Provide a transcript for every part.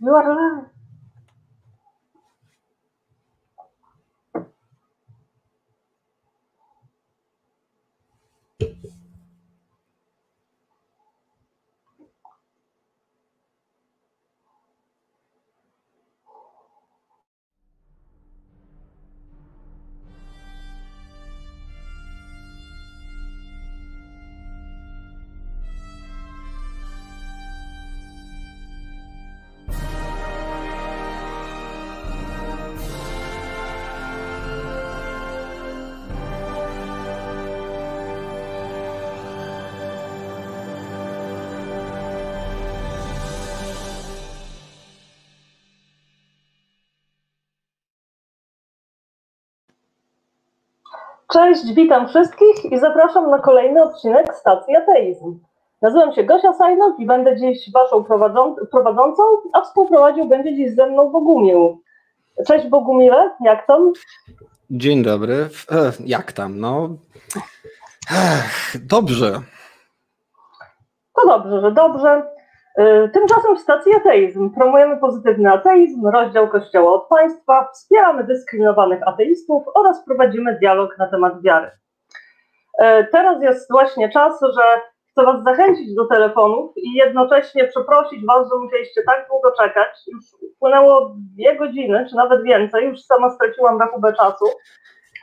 You Cześć, witam wszystkich i zapraszam na kolejny odcinek Stacji Ateizm. Nazywam się Gosia Sajnok i będę dziś Waszą prowadzącą, a współprowadził będzie dziś ze mną Bogumił. Cześć Bogumile, jak tam? Dzień dobry. E, jak tam? No. Ech, dobrze. To dobrze, że dobrze. E, tymczasem w stacji Ateizm promujemy pozytywny ateizm, rozdział Kościoła od państwa, wspieramy dyskryminowanych ateistów oraz prowadzimy dialog na temat wiary. E, teraz jest właśnie czas, że chcę Was zachęcić do telefonów i jednocześnie przeprosić Was, że musieliście tak długo czekać. Już upłynęło dwie godziny, czy nawet więcej, już sama straciłam rachubę czasu.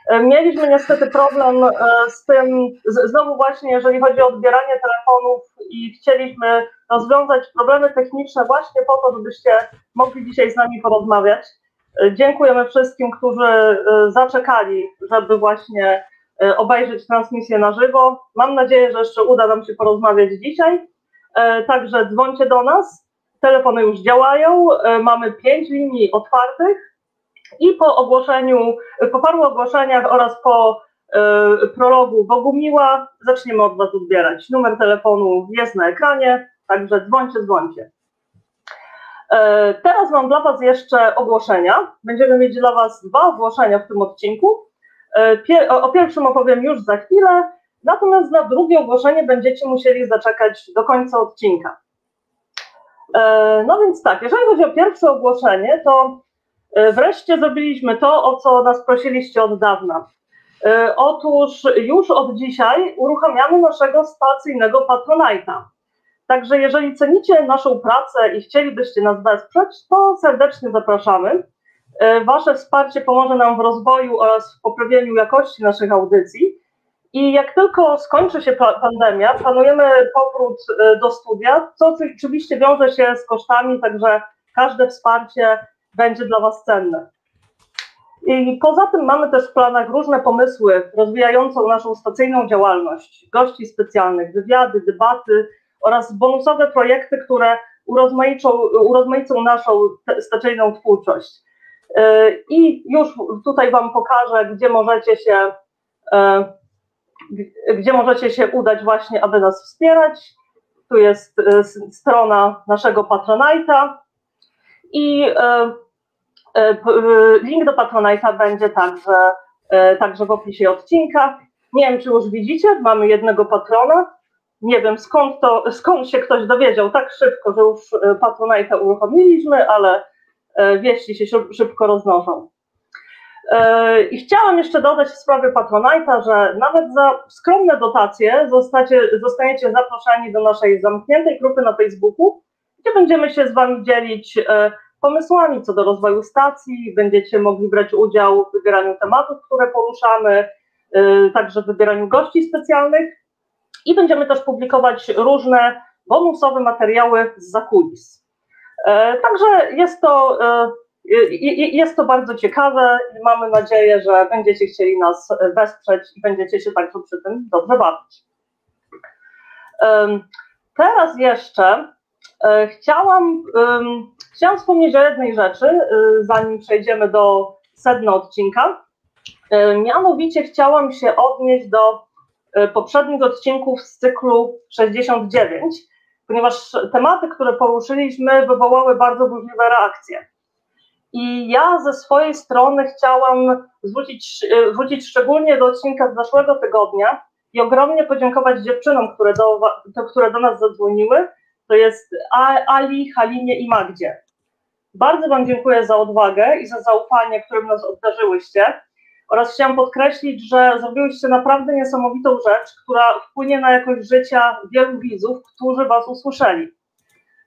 E, mieliśmy niestety problem z tym, znowu właśnie jeżeli chodzi o odbieranie telefonów i chcieliśmy rozwiązać problemy techniczne właśnie po to, żebyście mogli dzisiaj z nami porozmawiać. E, dziękujemy wszystkim, którzy e, zaczekali, żeby właśnie e, obejrzeć transmisję na żywo. Mam nadzieję, że jeszcze uda nam się porozmawiać dzisiaj. Także dzwońcie do nas. Telefony już działają. Mamy pięć linii otwartych i po ogłoszeniu, po paru ogłoszeniach oraz po prologu Bogumiła zaczniemy od Was odbierać. Numer telefonu jest na ekranie. Także dzwońcie, dzwońcie. E, teraz mam dla Was jeszcze ogłoszenia. Będziemy mieć dla Was dwa ogłoszenia w tym odcinku. E, o pierwszym opowiem już za chwilę, natomiast na drugie ogłoszenie będziecie musieli zaczekać do końca odcinka. No więc tak, jeżeli chodzi o pierwsze ogłoszenie, to wreszcie zrobiliśmy to, o co nas prosiliście od dawna. Otóż już od dzisiaj uruchamiamy naszego stacyjnego Patronite'a. Także jeżeli cenicie naszą pracę i chcielibyście nas wesprzeć, to serdecznie zapraszamy. E, wasze wsparcie pomoże nam w rozwoju oraz w poprawieniu jakości naszych audycji. I jak tylko skończy się pandemia, planujemy powrót e, do studia, co oczywiście wiąże się z kosztami, także każde wsparcie będzie dla Was cenne. I poza tym mamy też w planach różne pomysły rozwijające naszą stacyjną działalność, gości specjalnych, wywiady, debaty, oraz bonusowe projekty, które urozmaicą, urozmaicą naszą stacyjną twórczość. E, I już tutaj Wam pokażę, gdzie możecie się, e, gdzie możecie się udać właśnie, aby nas wspierać. Tu jest e, strona naszego Patronite'a i link do Patronite'a będzie także, także w opisie odcinka. Nie wiem, czy już widzicie, mamy jednego patrona, nie wiem skąd, to, skąd się ktoś dowiedział tak szybko, że już e, Patronite'a uruchomiliśmy, ale e, wieści się szybko roznoszą. E, I chciałam jeszcze dodać w sprawie Patronite'a, że nawet za skromne dotacje zostacie, zostaniecie zaproszeni do naszej zamkniętej grupy na Facebooku, gdzie będziemy się z Wami dzielić pomysłami co do rozwoju stacji, będziecie mogli brać udział w wybieraniu tematów, które poruszamy, także w wybieraniu gości specjalnych i będziemy też publikować różne bonusowe materiały z zakulis. E, także jest to, e, jest to bardzo ciekawe i mamy nadzieję, że będziecie chcieli nas wesprzeć i będziecie się także przy tym dobrze bawić. Teraz jeszcze chciałam, chciałam wspomnieć o jednej rzeczy, zanim przejdziemy do sedna odcinka. Mianowicie chciałam się odnieść do E, poprzednich odcinków z cyklu 69, ponieważ tematy, które poruszyliśmy, wywołały bardzo burzliwe reakcje. I ja ze swojej strony chciałam zwrócić, e, wrócić szczególnie do odcinka z zeszłego tygodnia i ogromnie podziękować dziewczynom, które do, które do nas zadzwoniły. To jest Ali, Halinie i Magdzie. Bardzo Wam dziękuję za odwagę i za zaufanie, którym nas obdarzyłyście. Oraz chciałam podkreślić, że zrobiłyście naprawdę niesamowitą rzecz, która wpłynie na jakość życia wielu widzów, którzy Was usłyszeli.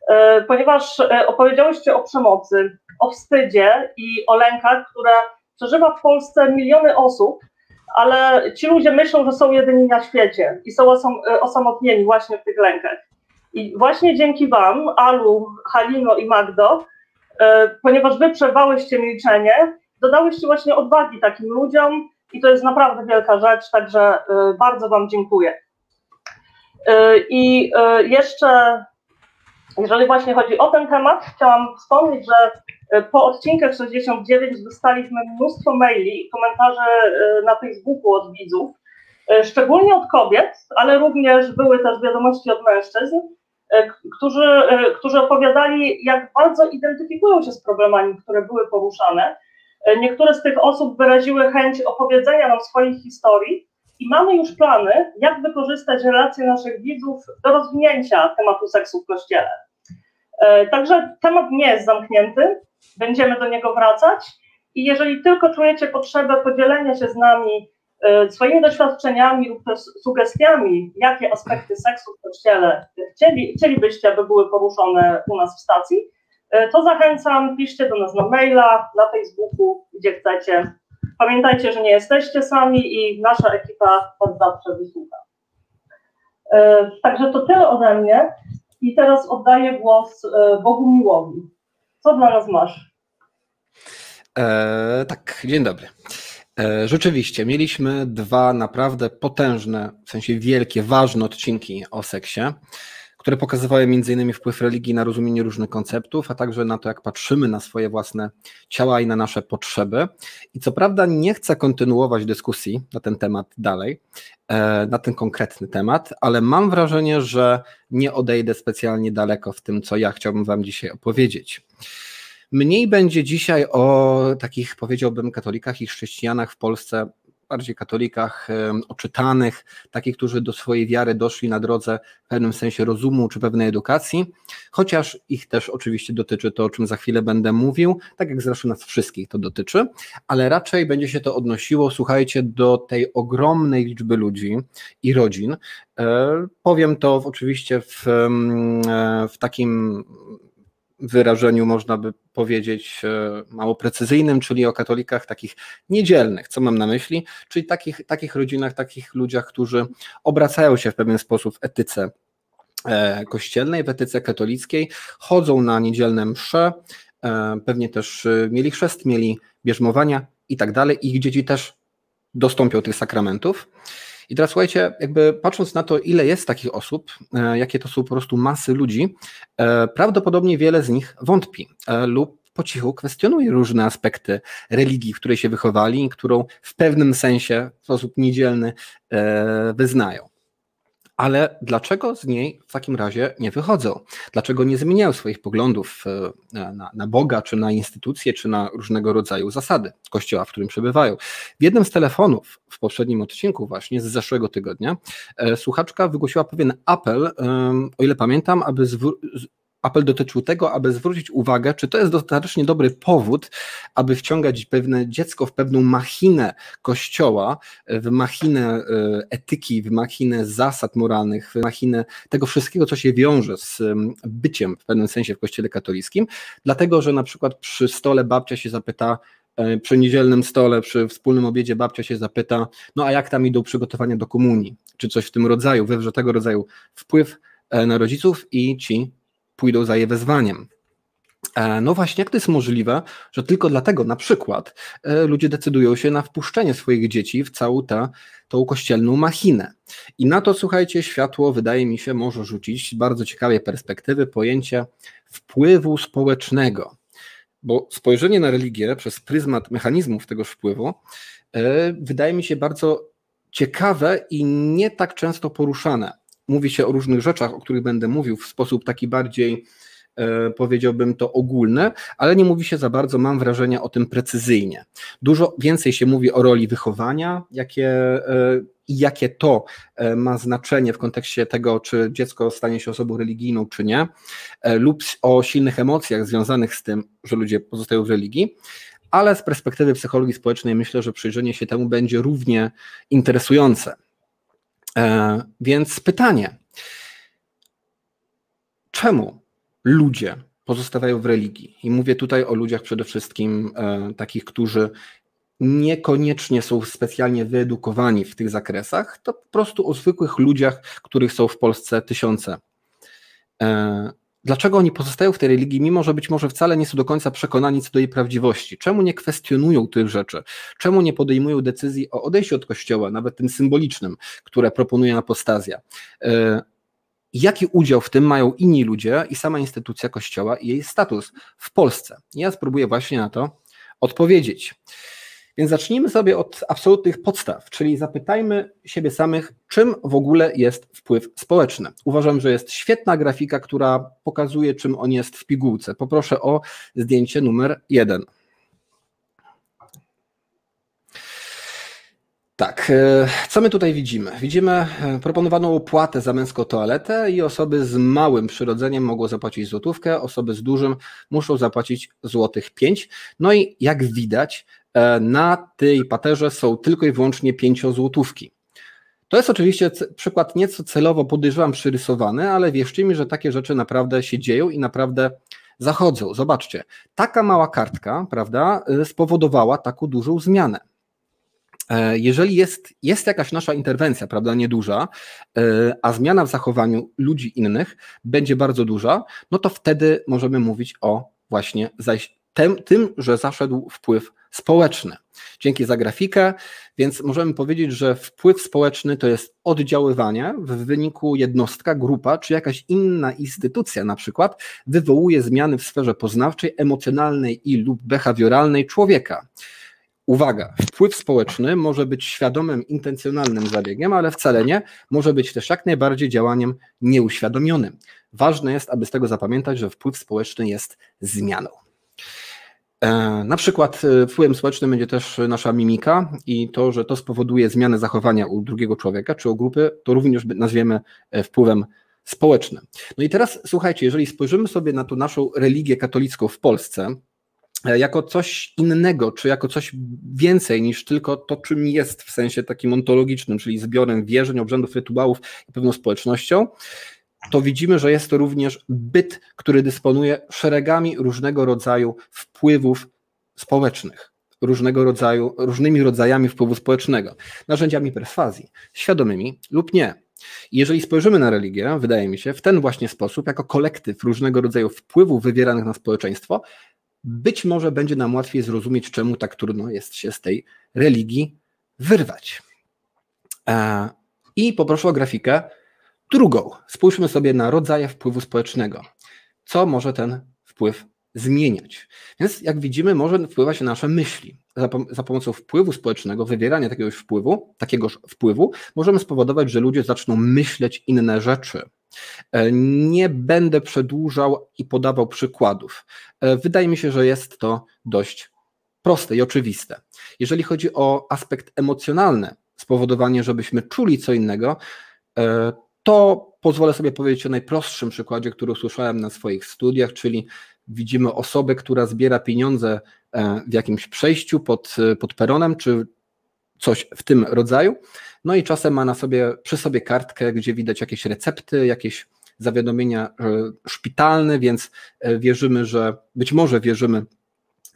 E, ponieważ e, opowiedziałyście o przemocy, o wstydzie i o lękach, które przeżywa w Polsce miliony osób, ale ci ludzie myślą, że są jedyni na świecie i są e, osamotnieni właśnie w tych lękach. I właśnie dzięki Wam, Alu, Halino i Magdo, ponieważ Wy przerwałyście milczenie, dodałyście właśnie odwagi takim ludziom i to jest naprawdę wielka rzecz, także bardzo Wam dziękuję. I jeszcze jeżeli właśnie chodzi o ten temat, chciałam wspomnieć, że e, po odcinkach 69 dostaliśmy mnóstwo maili i komentarzy e, na Facebooku od widzów, e, szczególnie od kobiet, ale również były też wiadomości od mężczyzn, którzy, którzy opowiadali, jak bardzo identyfikują się z problemami, które były poruszane. Niektóre z tych osób wyraziły chęć opowiedzenia nam swoich historii i mamy już plany, jak wykorzystać relacje naszych widzów do rozwinięcia tematu seksu w kościele. E, także temat nie jest zamknięty, będziemy do niego wracać i jeżeli tylko czujecie potrzebę podzielenia się z nami e, swoimi doświadczeniami lub sugestiami, jakie aspekty seksu w kościele chcieli, chcielibyście, aby były poruszone u nas w stacji, e, to zachęcam, piszcie do nas na maila, na Facebooku, gdzie chcecie. Pamiętajcie, że nie jesteście sami i nasza ekipa Was zawsze wysłucha. Także to tyle ode mnie. I teraz oddaję głos e, Bogumiłowi. Co dla nas masz? E, tak, dzień dobry. E, rzeczywiście, mieliśmy dwa naprawdę potężne, w sensie wielkie, ważne odcinki o seksie które pokazywały m.in. wpływ religii na rozumienie różnych konceptów, a także na to, jak patrzymy na swoje własne ciała i na nasze potrzeby. I co prawda nie chcę kontynuować dyskusji na ten temat dalej, e, na ten konkretny temat, ale mam wrażenie, że nie odejdę specjalnie daleko w tym, co ja chciałbym Wam dzisiaj opowiedzieć. Mniej będzie dzisiaj o takich, powiedziałbym, katolikach i chrześcijanach w Polsce bardziej katolikach oczytanych, takich, którzy do swojej wiary doszli na drodze w pewnym sensie rozumu czy pewnej edukacji, chociaż ich też oczywiście dotyczy to, o czym za chwilę będę mówił, tak jak zresztą nas wszystkich to dotyczy, ale raczej będzie się to odnosiło, słuchajcie, do tej ogromnej liczby ludzi i rodzin. E, powiem to oczywiście w, e, w takim wyrażeniu można by powiedzieć e, mało precyzyjnym, czyli o katolikach takich niedzielnych. Co mam na myśli? Czyli takich, takich rodzinach, takich ludziach, którzy obracają się w pewien sposób w etyce e, kościelnej, w etyce katolickiej, chodzą na niedzielne msze, e, pewnie też mieli chrzest, mieli bierzmowania i tak dalej. Ich dzieci też dostąpią tych sakramentów. I teraz słuchajcie, jakby patrząc na to, ile jest takich osób, e, jakie to są po prostu masy ludzi, e, prawdopodobnie wiele z nich wątpi e, lub po cichu kwestionuje różne aspekty religii, w której się wychowali, którą w pewnym sensie w sposób niedzielny wyznają ale dlaczego z niej w takim razie nie wychodzą? Dlaczego nie zmieniają swoich poglądów e, na, na, Boga, czy na instytucje, czy na różnego rodzaju zasady kościoła, w którym przebywają? W jednym z telefonów w poprzednim odcinku, właśnie z zeszłego tygodnia, e, słuchaczka wygłosiła pewien apel, o ile pamiętam, aby apel dotyczył tego, aby zwrócić uwagę, czy to jest dostatecznie dobry powód, aby wciągać pewne dziecko w pewną machinę kościoła, w machinę e, etyki, w machinę zasad moralnych, w machinę tego wszystkiego, co się wiąże z byciem w pewnym sensie w kościele katolickim, dlatego, że na przykład przy stole babcia się zapyta, e, przy niedzielnym stole, przy wspólnym obiedzie babcia się zapyta, no a jak tam idą przygotowania do komunii, czy coś w tym rodzaju, wywrze tego rodzaju wpływ e, na rodziców i ci pójdą za je wezwaniem. E, no właśnie, jak to jest możliwe, że tylko dlatego na przykład e, ludzie decydują się na wpuszczenie swoich dzieci w całą tę tą kościelną machinę. I na to, słuchajcie, światło wydaje mi się może rzucić bardzo ciekawe perspektywy pojęcie wpływu społecznego. Bo spojrzenie na religię przez pryzmat mechanizmów tego wpływu e, wydaje mi się bardzo ciekawe i nie tak często poruszane mówi się o różnych rzeczach, o których będę mówił w sposób taki bardziej, e, powiedziałbym to ogólny, ale nie mówi się za bardzo, mam wrażenie, o tym precyzyjnie. Dużo więcej się mówi o roli wychowania, jakie, e, i jakie to e, ma znaczenie w kontekście tego, czy dziecko stanie się osobą religijną, czy nie, lub o silnych emocjach związanych z tym, że ludzie pozostają w religii, ale z perspektywy psychologii społecznej myślę, że przyjrzenie się temu będzie równie interesujące. E, więc pytanie, czemu ludzie pozostawają w religii? I mówię tutaj o ludziach przede wszystkim takich, którzy niekoniecznie są specjalnie wyedukowani w tych zakresach, to po prostu o zwykłych ludziach, których są w Polsce tysiące. Dlaczego oni pozostają w tej religii, mimo że być może wcale nie są do końca przekonani co do jej prawdziwości? Czemu nie kwestionują tych rzeczy? Czemu nie podejmują decyzji o odejściu od kościoła, nawet tym symbolicznym, które proponuje apostazja? E, jaki udział w tym mają inni ludzie i sama instytucja kościoła i jej status w Polsce? Ja spróbuję właśnie na to odpowiedzieć. Więc zacznijmy sobie od absolutnych podstaw, czyli zapytajmy siebie samych, czym w ogóle jest wpływ społeczny. Uważam, że jest świetna grafika, która pokazuje, czym on jest w pigułce. Poproszę o zdjęcie numer jeden. Tak, e, co my tutaj widzimy? Widzimy e, proponowaną opłatę za męską toaletę i osoby z małym przyrodzeniem mogą zapłacić złotówkę, osoby z dużym muszą zapłacić złotych pięć. No i jak widać, na tej paterze są tylko i wyłącznie pięciozłotówki. To jest oczywiście przykład nieco celowo podejrzewam przyrysowany, ale wierzcie mi, że takie rzeczy naprawdę się dzieją i naprawdę zachodzą. Zobaczcie, taka mała kartka, prawda, e, spowodowała taką dużą zmianę. E, jeżeli jest, jest jakaś nasza interwencja, prawda, nieduża, a zmiana w zachowaniu ludzi innych będzie bardzo duża, no to wtedy możemy mówić o właśnie tym że zaszedł wpływ społeczny. Dzięki za grafikę, więc możemy powiedzieć, że wpływ społeczny to jest oddziaływanie, w wyniku jednostka, grupa czy jakaś inna instytucja na przykład wywołuje zmiany w sferze poznawczej, emocjonalnej i lub behawioralnej człowieka. Uwaga, wpływ społeczny może być świadomym, intencjonalnym zabiegiem, ale wcale nie, może być też jak najbardziej działaniem nieuświadomionym. Ważne jest, aby z tego zapamiętać, że wpływ społeczny jest zmianą. E, na przykład e, wpływem społecznym będzie też nasza mimika i to, że to spowoduje zmianę zachowania u drugiego człowieka czy u grupy, to również nazwiemy e, wpływem społecznym. No i teraz słuchajcie, jeżeli spojrzymy sobie na tą naszą religię katolicką w Polsce, jako coś innego, czy jako coś więcej niż tylko to, czym jest w sensie takim ontologicznym, czyli zbiorem wierzeń, obrzędów, rytuałów i pewną społecznością, to widzimy, że jest to również byt, który dysponuje szeregami różnego rodzaju wpływów społecznych, różnego rodzaju, różnymi rodzajami wpływu społecznego, narzędziami perswazji, świadomymi lub nie. Jeżeli spojrzymy na religię, wydaje mi się, w ten właśnie sposób, jako kolektyw różnego rodzaju wpływów wywieranych na społeczeństwo, być może będzie nam łatwiej zrozumieć, czemu tak trudno jest się z tej religii wyrwać. E, I poproszę o grafikę Drugą, spójrzmy sobie na rodzaje wpływu społecznego. Co może ten wpływ zmieniać? Więc jak widzimy, może wpływać na nasze myśli. Za, za, pomocą wpływu społecznego, wywierania takiegoś wpływu, takiegoż wpływu, możemy spowodować, że ludzie zaczną myśleć inne rzeczy. E, nie będę przedłużał i podawał przykładów. E, wydaje mi się, że jest to dość proste i oczywiste. Jeżeli chodzi o aspekt emocjonalny, spowodowanie, żebyśmy czuli co innego, e, to pozwolę sobie powiedzieć o najprostszym przykładzie, który usłyszałem na swoich studiach, czyli widzimy osobę, która zbiera pieniądze e, w jakimś przejściu pod, pod peronem, czy coś w tym rodzaju. No i czasem ma na sobie, przy sobie kartkę, gdzie widać jakieś recepty, jakieś zawiadomienia e, szpitalne, więc e, wierzymy, że być może wierzymy,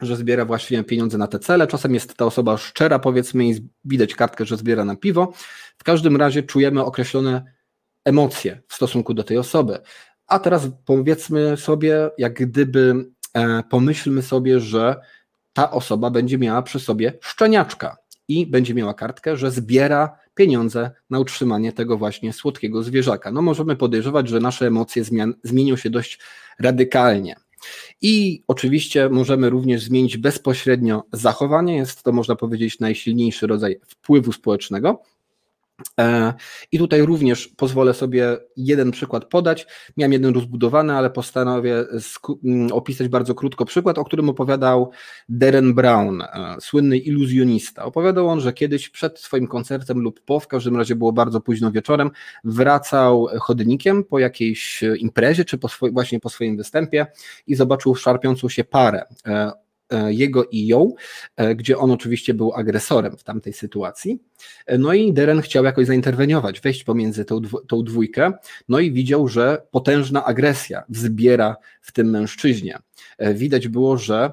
że zbiera właśnie pieniądze na te cele. Czasem jest ta osoba szczera, powiedzmy, i widać kartkę, że zbiera na piwo. W każdym razie czujemy określone emocje w stosunku do tej osoby. A teraz powiedzmy sobie, jak gdyby e, pomyślmy sobie, że ta osoba będzie miała przy sobie szczeniaczka i będzie miała kartkę, że zbiera pieniądze na utrzymanie tego właśnie słodkiego zwierzaka. No możemy podejrzewać, że nasze emocje zmian, zmienią się dość radykalnie. I oczywiście możemy również zmienić bezpośrednio zachowanie. Jest to, można powiedzieć, najsilniejszy rodzaj wpływu społecznego. E, I tutaj również pozwolę sobie jeden przykład podać. Miałem jeden rozbudowany, ale postanowię mm, opisać bardzo krótko przykład, o którym opowiadał Darren Brown, e, słynny iluzjonista. Opowiadał on, że kiedyś przed swoim koncertem lub po, w każdym razie było bardzo późno wieczorem, wracał chodnikiem po jakiejś imprezie, czy po właśnie po swoim występie i zobaczył szarpiącą się parę e, jego i ją, e, gdzie on oczywiście był agresorem w tamtej sytuacji. E, no i Deren chciał jakoś zainterweniować, wejść pomiędzy tą, tą dwójkę, no i widział, że potężna agresja wzbiera w tym mężczyźnie. Widać było, że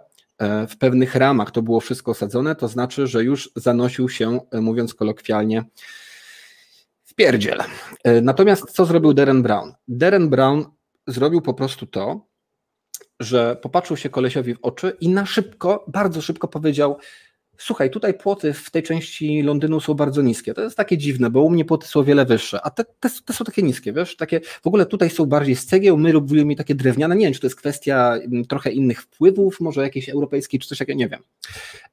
w pewnych ramach to było wszystko osadzone, to znaczy, że już zanosił się, mówiąc kolokwialnie, w pierdziel. Natomiast co zrobił Darren Brown? Darren Brown zrobił po prostu to, że popatrzył się kolesiowi w oczy i na szybko, bardzo szybko powiedział: Słuchaj, tutaj płoty w tej części Londynu są bardzo niskie. To jest takie dziwne, bo u mnie płoty są o wiele wyższe, a te, te, te, są takie niskie, wiesz? Takie, w ogóle tutaj są bardziej z cegieł, my lubimy takie drewniane. Nie wiem, czy to jest kwestia mm, trochę innych wpływów, może jakiejś europejskiej, czy coś takiego, nie wiem.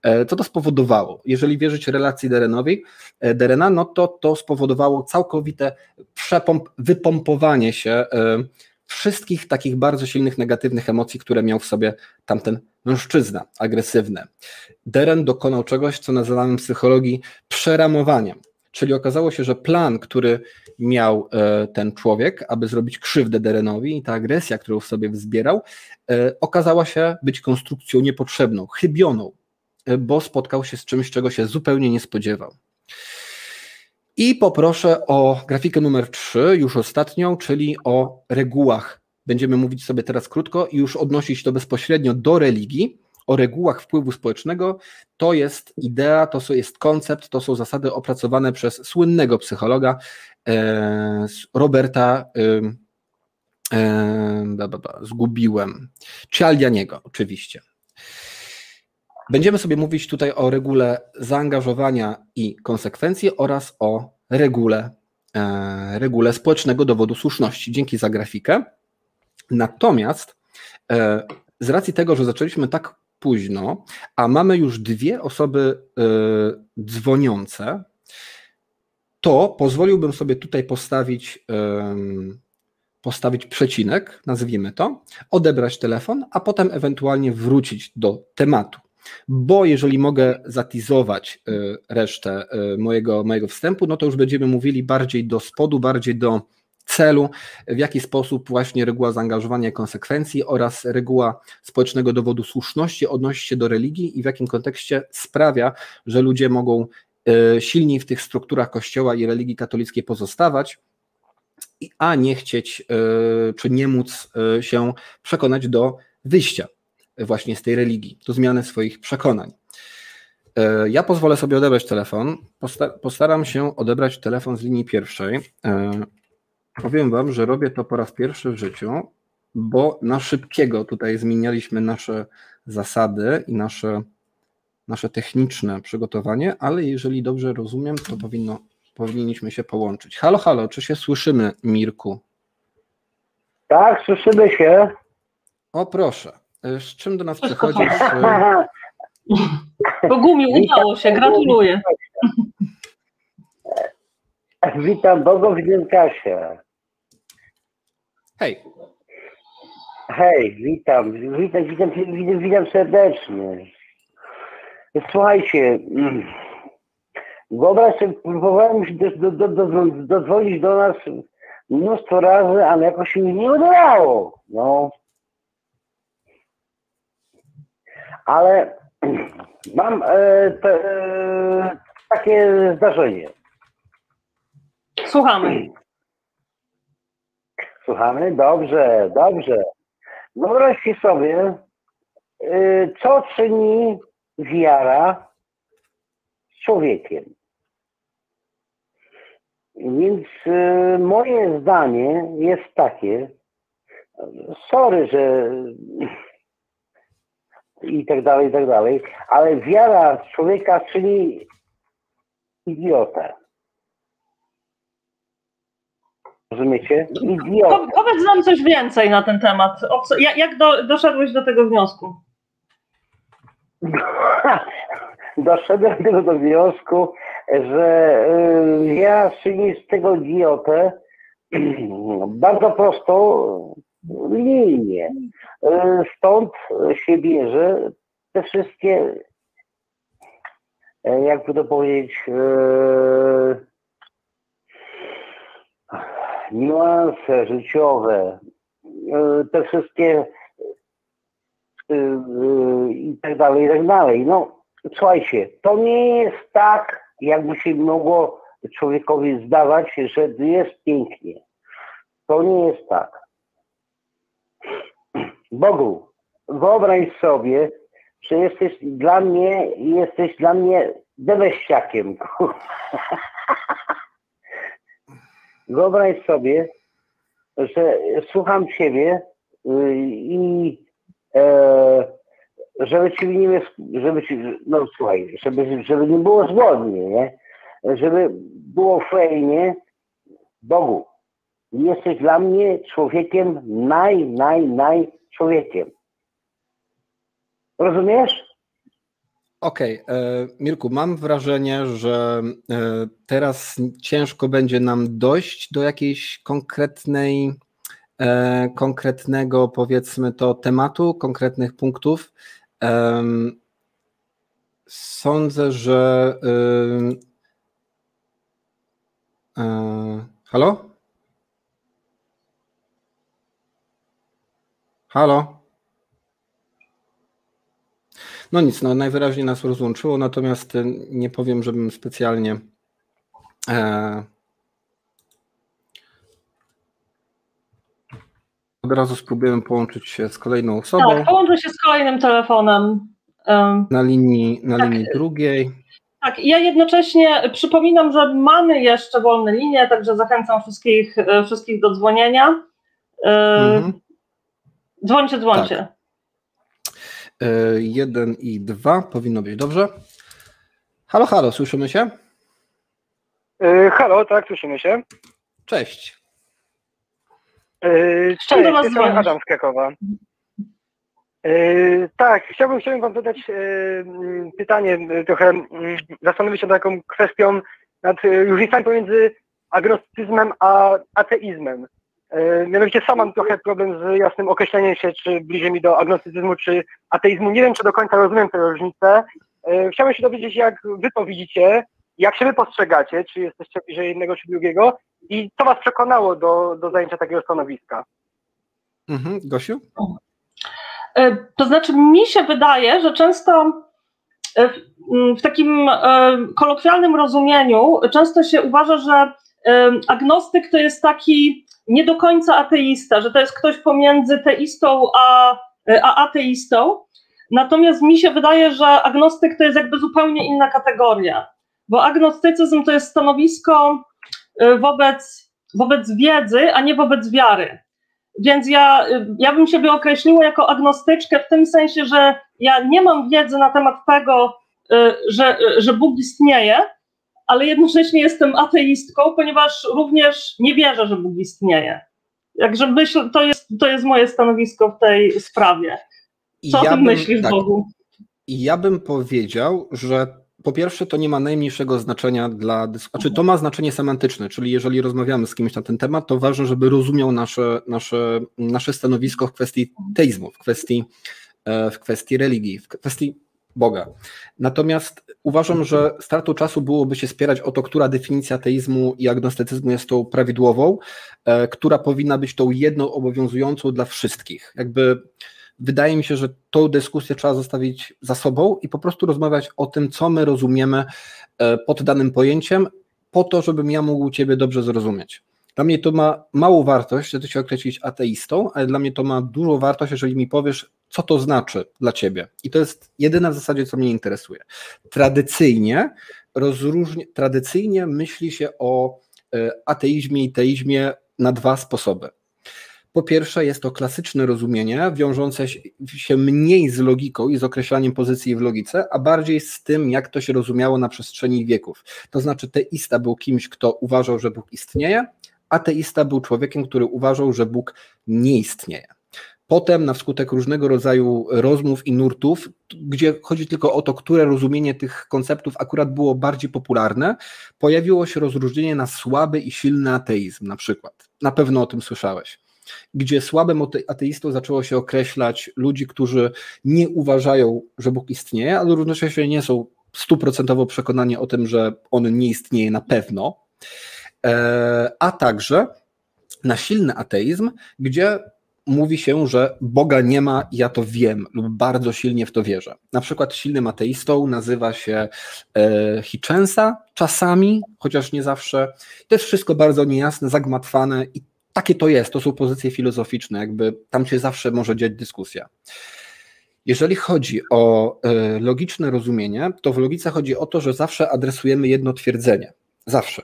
E, co to spowodowało? Jeżeli wierzyć relacji Derenowi, e, Derena, no to to spowodowało całkowite przepomp, wypompowanie się e, wszystkich takich bardzo silnych negatywnych emocji, które miał w sobie tamten mężczyzna agresywny. Deren dokonał czegoś, co nazywamy w psychologii przeramowaniem. Czyli okazało się, że plan, który miał e, ten człowiek, aby zrobić krzywdę Derenowi i ta agresja, którą w sobie wzbierał, e, okazała się być konstrukcją niepotrzebną, chybioną, e, bo spotkał się z czymś, czego się zupełnie nie spodziewał. I poproszę o grafikę numer 3, już ostatnią, czyli o regułach. Będziemy mówić sobie teraz krótko i już odnosić to bezpośrednio do religii, o regułach wpływu społecznego. To jest idea, to jest koncept, to są zasady opracowane przez słynnego psychologa e, Roberta. E, e, zgubiłem. Cialdianiego, oczywiście. Będziemy sobie mówić tutaj o regule zaangażowania i konsekwencji oraz o regule, e, regule społecznego dowodu słuszności. Dzięki za grafikę. Natomiast e, z racji tego, że zaczęliśmy tak późno, a mamy już dwie osoby e, dzwoniące, to pozwoliłbym sobie tutaj postawić, postawić przecinek, nazwijmy to, odebrać telefon, a potem ewentualnie wrócić do tematu bo jeżeli mogę zatizować y, resztę y, mojego, mojego wstępu, no to już będziemy mówili bardziej do spodu, bardziej do celu, w jaki sposób właśnie reguła zaangażowania i konsekwencji oraz reguła społecznego dowodu słuszności odnosi się do religii i w jakim kontekście sprawia, że ludzie mogą y, silniej w tych strukturach kościoła i religii katolickiej pozostawać, a nie chcieć czy nie móc się przekonać do wyjścia właśnie z tej religii, do zmiany swoich przekonań. E, ja pozwolę sobie odebrać telefon. Postaram się odebrać telefon z linii pierwszej. E, powiem Wam, że robię to po raz pierwszy w życiu, bo na szybkiego tutaj zmienialiśmy nasze zasady i nasze, nasze techniczne przygotowanie, ale jeżeli dobrze rozumiem, to powinno, powinniśmy się połączyć. Halo, halo, czy się słyszymy, Mirku? Tak, słyszymy się. O proszę. E, z czym do nas przychodzisz? Bogumił, udało się, gratuluję. Witam Bogu w Kasia. Hej. Hej, witam, witam, witam, witam, witam serdecznie. Słuchajcie, wyobraź sobie, próbowałem się do, do, do, dodzwonić do nas mnóstwo razy, ale jakoś mi nie udało. No, ale mam e, te, e, takie zdarzenie. Słuchamy. Słuchamy? Dobrze, dobrze. Wyobraźcie sobie, e, co czyni wiara z człowiekiem. Więc moje zdanie jest takie, sorry, że i tak dalej, i tak dalej, ale wiara człowieka czyni idiotę. Rozumiecie? Idiotę. Powiedz nam coś więcej na ten temat. Jak do, doszedłeś do tego wniosku? Doszedłem do tego wniosku że y, ja czynię z tego idiotę bardzo prosto linię. Y, Stąd się bierze te wszystkie, e, jakby to powiedzieć, e, niuanse życiowe, e, te wszystkie e, e, i tak dalej, i tak dalej. No, słuchajcie, to nie jest tak, jakby się mogło człowiekowi zdawać, że jest pięknie. To nie jest tak. Bogu, wyobraź sobie, że jesteś dla mnie, jesteś dla mnie deweściakiem. Wyobraź sobie, że słucham Ciebie y, i e, żeby Ci nie żeby ci, no słuchaj, żeby, żeby nie było zgodnie, nie? Żeby było fajnie, Bogu, jesteś dla mnie człowiekiem naj, naj, naj człowiekiem. Rozumiesz? Okej, okay. Mirku, mam wrażenie, że e, teraz ciężko będzie nam dojść do jakiejś konkretnej, e, konkretnego, powiedzmy to, tematu, konkretnych punktów. Sądzę, że. E, halo? Halo? No nic, no najwyraźniej nas rozłączyło, natomiast e, nie powiem, żebym specjalnie e, od razu spróbujemy połączyć się z kolejną osobą. Tak, połączę się z kolejnym telefonem. Na linii, na tak, linii drugiej. Tak, ja jednocześnie przypominam, że mamy jeszcze wolne linie, także zachęcam wszystkich, e, wszystkich do dzwonienia. E, mhm. Dzwońcie, dzwońcie. Tak. E, jeden i dwa powinno być dobrze. Halo, halo, słyszymy się? Yy, halo, tak, słyszymy się. Cześć. Yy, cześć, jestem Adam z Krakowa. Yy, tak, chciałbym, chciałbym Wam zadać yy, pytanie, yy, trochę yy, zastanowić się nad taką kwestią, nad różnicami pomiędzy agnostycyzmem a ateizmem. E, mianowicie sam mam trochę problem z jasnym określeniem się, czy bliżej mi do agnostycyzmu, czy ateizmu. Nie wiem, czy do końca rozumiem tę różnicę. E, chciałbym się dowiedzieć, jak wy to widzicie, jak się wy postrzegacie, czy jesteście bliżej jednego, czy drugiego i co was przekonało do, do zajęcia takiego stanowiska. Mhm. Gosiu? E, to znaczy, mi się wydaje, że często w takim kolokwialnym rozumieniu często się uważa, że agnostyk to jest taki nie do końca ateista, że to jest ktoś pomiędzy teistą a, a ateistą. Natomiast mi się wydaje, że agnostyk to jest jakby zupełnie inna kategoria, bo agnostycyzm to jest stanowisko y, wobec, wobec wiedzy, a nie wobec wiary. Więc ja, y, ja bym siebie określiła jako agnostyczkę w tym sensie, że ja nie mam wiedzy na temat tego, y, że, że Bóg istnieje, ale jednocześnie jestem ateistką, ponieważ również nie wierzę, że Bóg istnieje. Jakże myślę, to jest, to jest moje stanowisko w tej sprawie. Co ja o tym bym, myślisz, tak, Bogu? Ja bym powiedział, że po pierwsze, to nie ma najmniejszego znaczenia dla. Znaczy, to ma znaczenie semantyczne, czyli jeżeli rozmawiamy z kimś na ten temat, to ważne, żeby rozumiał nasze, nasze, nasze stanowisko w kwestii teizmu, w kwestii, e, w kwestii religii, w kwestii Boga. Natomiast uważam, że startu czasu byłoby się spierać o to, która definicja teizmu i agnostycyzmu jest tą prawidłową, e, która powinna być tą jedną obowiązującą dla wszystkich. Jakby wydaje mi się, że tą dyskusję trzeba zostawić za sobą i po prostu rozmawiać o tym, co my rozumiemy e, pod danym pojęciem, po to, żebym ja mógł Ciebie dobrze zrozumieć. Dla mnie to ma małą wartość, że ty się określić ateistą, ale dla mnie to ma dużą wartość, jeżeli mi powiesz, co to znaczy dla ciebie. I to jest jedyne w zasadzie, co mnie interesuje. Tradycyjnie rozróżni, tradycyjnie myśli się o e, ateizmie i teizmie na dwa sposoby. Po pierwsze, jest to klasyczne rozumienie, wiążące się mniej z logiką i z określaniem pozycji w logice, a bardziej z tym, jak to się rozumiało na przestrzeni wieków. To znaczy, teista był kimś, kto uważał, że Bóg istnieje, ateista był człowiekiem, który uważał, że Bóg nie istnieje. Potem, na skutek różnego rodzaju rozmów i nurtów, gdzie chodzi tylko o to, które rozumienie tych konceptów akurat było bardziej popularne, pojawiło się rozróżnienie na słaby i silny ateizm, na przykład. Na pewno o tym słyszałeś. Gdzie słabym ateistą zaczęło się określać ludzi, którzy nie uważają, że Bóg istnieje, ale równocześnie nie są stuprocentowo przekonani o tym, że on nie istnieje na pewno, e, a także na silny ateizm, gdzie mówi się, że Boga nie ma, ja to wiem, lub bardzo silnie w to wierzę. Na przykład silnym ateistą nazywa się e, Hitchensa czasami, chociaż nie zawsze. Jest wszystko bardzo niejasne, zagmatwane i takie to jest, to są pozycje filozoficzne, jakby tam się zawsze może dziać dyskusja. Jeżeli chodzi o e, logiczne rozumienie, to w logice chodzi o to, że zawsze adresujemy jedno twierdzenie. Zawsze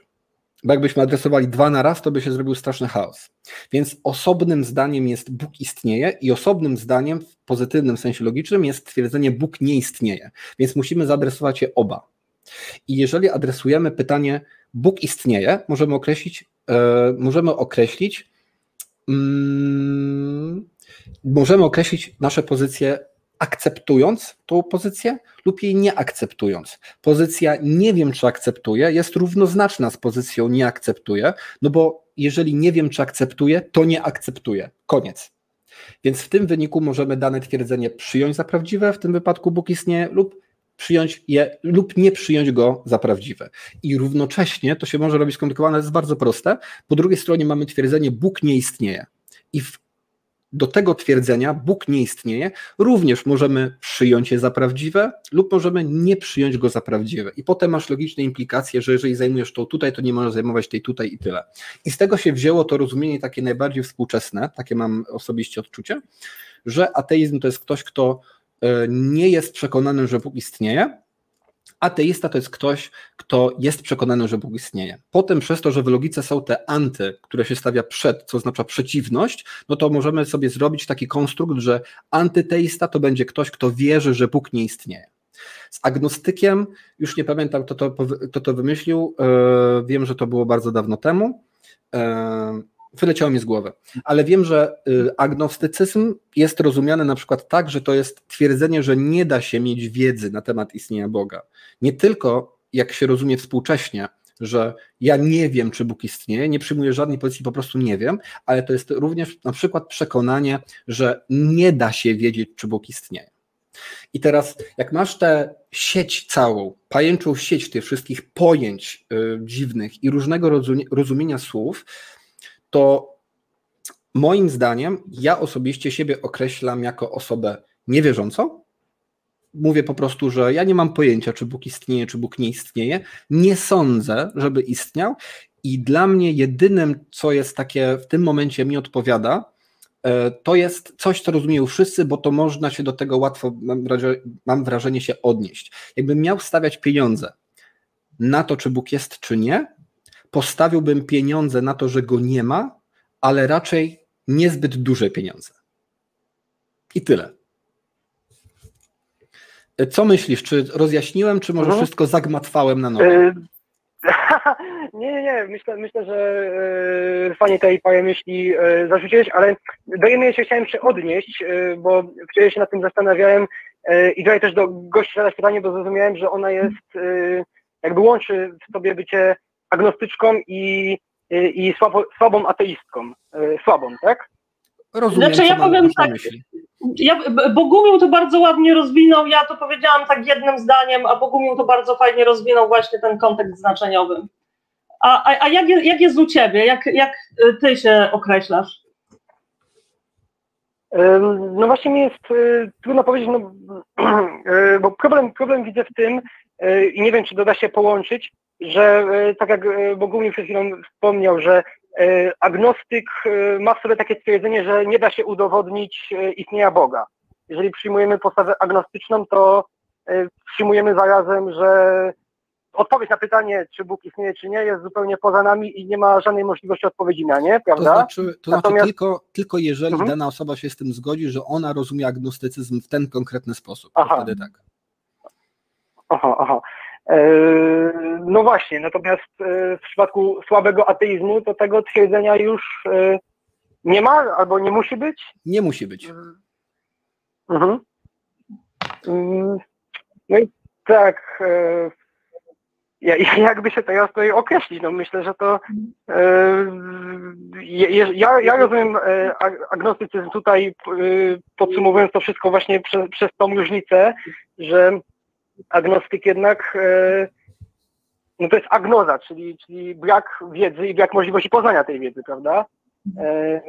bo jakbyśmy adresowali dwa na raz, to by się zrobił straszny chaos. Więc osobnym zdaniem jest Bóg istnieje i osobnym zdaniem w pozytywnym sensie logicznym jest stwierdzenie Bóg nie istnieje. Więc musimy zaadresować je oba. I jeżeli adresujemy pytanie Bóg istnieje, możemy określić, e, możemy określić, mm, możemy określić nasze pozycje akceptując tą pozycję lub jej nie akceptując. Pozycja nie wiem, czy akceptuję, jest równoznaczna z pozycją nie akceptuję, no bo jeżeli nie wiem, czy akceptuję, to nie akceptuję. Koniec. Więc w tym wyniku możemy dane twierdzenie przyjąć za prawdziwe, w tym wypadku Bóg istnieje, lub przyjąć je, lub nie przyjąć go za prawdziwe. I równocześnie to się może robić skomplikowane, jest bardzo proste. Po drugiej stronie mamy twierdzenie Bóg nie istnieje. I w do tego twierdzenia Bóg nie istnieje, również możemy przyjąć je za prawdziwe lub możemy nie przyjąć go za prawdziwe. I potem masz logiczne implikacje, że jeżeli zajmujesz to tutaj, to nie możesz zajmować tej tutaj i tyle. I z tego się wzięło to rozumienie takie najbardziej współczesne, takie mam osobiście odczucie, że ateizm to jest ktoś, kto e, nie jest przekonany, że Bóg istnieje, Ateista to jest ktoś, kto jest przekonany, że Bóg istnieje. Potem przez to, że w logice są te anty, które się stawia przed, co oznacza przeciwność, no to możemy sobie zrobić taki konstrukt, że antyteista to będzie ktoś, kto wierzy, że Bóg nie istnieje. Z agnostykiem, już nie pamiętam, kto to, kto to wymyślił, e, wiem, że to było bardzo dawno temu, e, wyleciało mi z głowy. Ale wiem, że y, agnostycyzm jest rozumiany na przykład tak, że to jest twierdzenie, że nie da się mieć wiedzy na temat istnienia Boga. Nie tylko, jak się rozumie współcześnie, że ja nie wiem, czy Bóg istnieje, nie przyjmuję żadnej pozycji, po prostu nie wiem, ale to jest również na przykład przekonanie, że nie da się wiedzieć, czy Bóg istnieje. I teraz, jak masz tę sieć całą, pajęczą sieć tych wszystkich pojęć y, dziwnych i różnego rozumienia słów, to moim zdaniem ja osobiście siebie określam jako osobę niewierzącą. Mówię po prostu, że ja nie mam pojęcia, czy Bóg istnieje, czy Bóg nie istnieje. Nie sądzę, żeby istniał. I dla mnie jedynym, co jest takie w tym momencie mi odpowiada, e, to jest coś, co rozumieją wszyscy, bo to można się do tego łatwo, mam wrażenie, się odnieść. Jakbym miał stawiać pieniądze na to, czy Bóg jest, czy nie, postawiłbym pieniądze na to, że go nie ma, ale raczej niezbyt duże pieniądze. I tyle. Co myślisz? Czy rozjaśniłem, czy może mhm. wszystko zagmatwałem na nowo? Nie, nie, nie. Myślę, myślę że yy, fajnie tej parę myśli yy, zarzuciłeś, ale do jednej się chciałem się odnieść, yy, bo wczoraj się nad tym zastanawiałem i tutaj też do gości zadać pytanie, bo zrozumiałem, że ona jest, jakby łączy w sobie bycie agnostyczką i, i słabo, słabą ateistką. E, słabą, tak? Rozumiem, znaczy ja powiem tak, ja, Bogumił to bardzo ładnie rozwinął, ja to powiedziałam tak jednym zdaniem, a Bogumił to bardzo fajnie rozwinął właśnie ten kontekst znaczeniowy. A, a, a jak, jak jest u Ciebie? Jak, jak Ty się określasz? No właśnie mi jest trudno powiedzieć, no, bo problem, problem widzę w tym i nie wiem, czy doda się połączyć, że e, tak jak e, Bogumił przed chwilą wspomniał, że e, agnostyk ma w sobie takie stwierdzenie, że nie da się udowodnić istnienia Boga. Jeżeli przyjmujemy postawę agnostyczną, to przyjmujemy zarazem, że odpowiedź na pytanie, czy Bóg istnieje, czy nie, jest zupełnie poza nami i nie ma żadnej możliwości odpowiedzi na nie, prawda? To znaczy, to znaczy Natomiast... tylko, tylko jeżeli mhm. dana osoba się z tym zgodzi, że ona rozumie agnostycyzm w ten konkretny sposób. Aha. Wtedy tak. Aha, aha. E, no właśnie, natomiast e, w przypadku słabego ateizmu to tego twierdzenia już, e, nie ma albo nie musi być? Nie musi być. Mhm. Mm, No i tak, ja- jakby się teraz tutaj określić, no myślę, że to ja, ja rozumiem ag- agnostycyzm tutaj, podsumowując to wszystko właśnie przez, przez tą różnicę, że agnostyk jednak e, no to jest agnoza, czyli, czyli brak wiedzy i brak możliwości poznania tej wiedzy, prawda? E, e,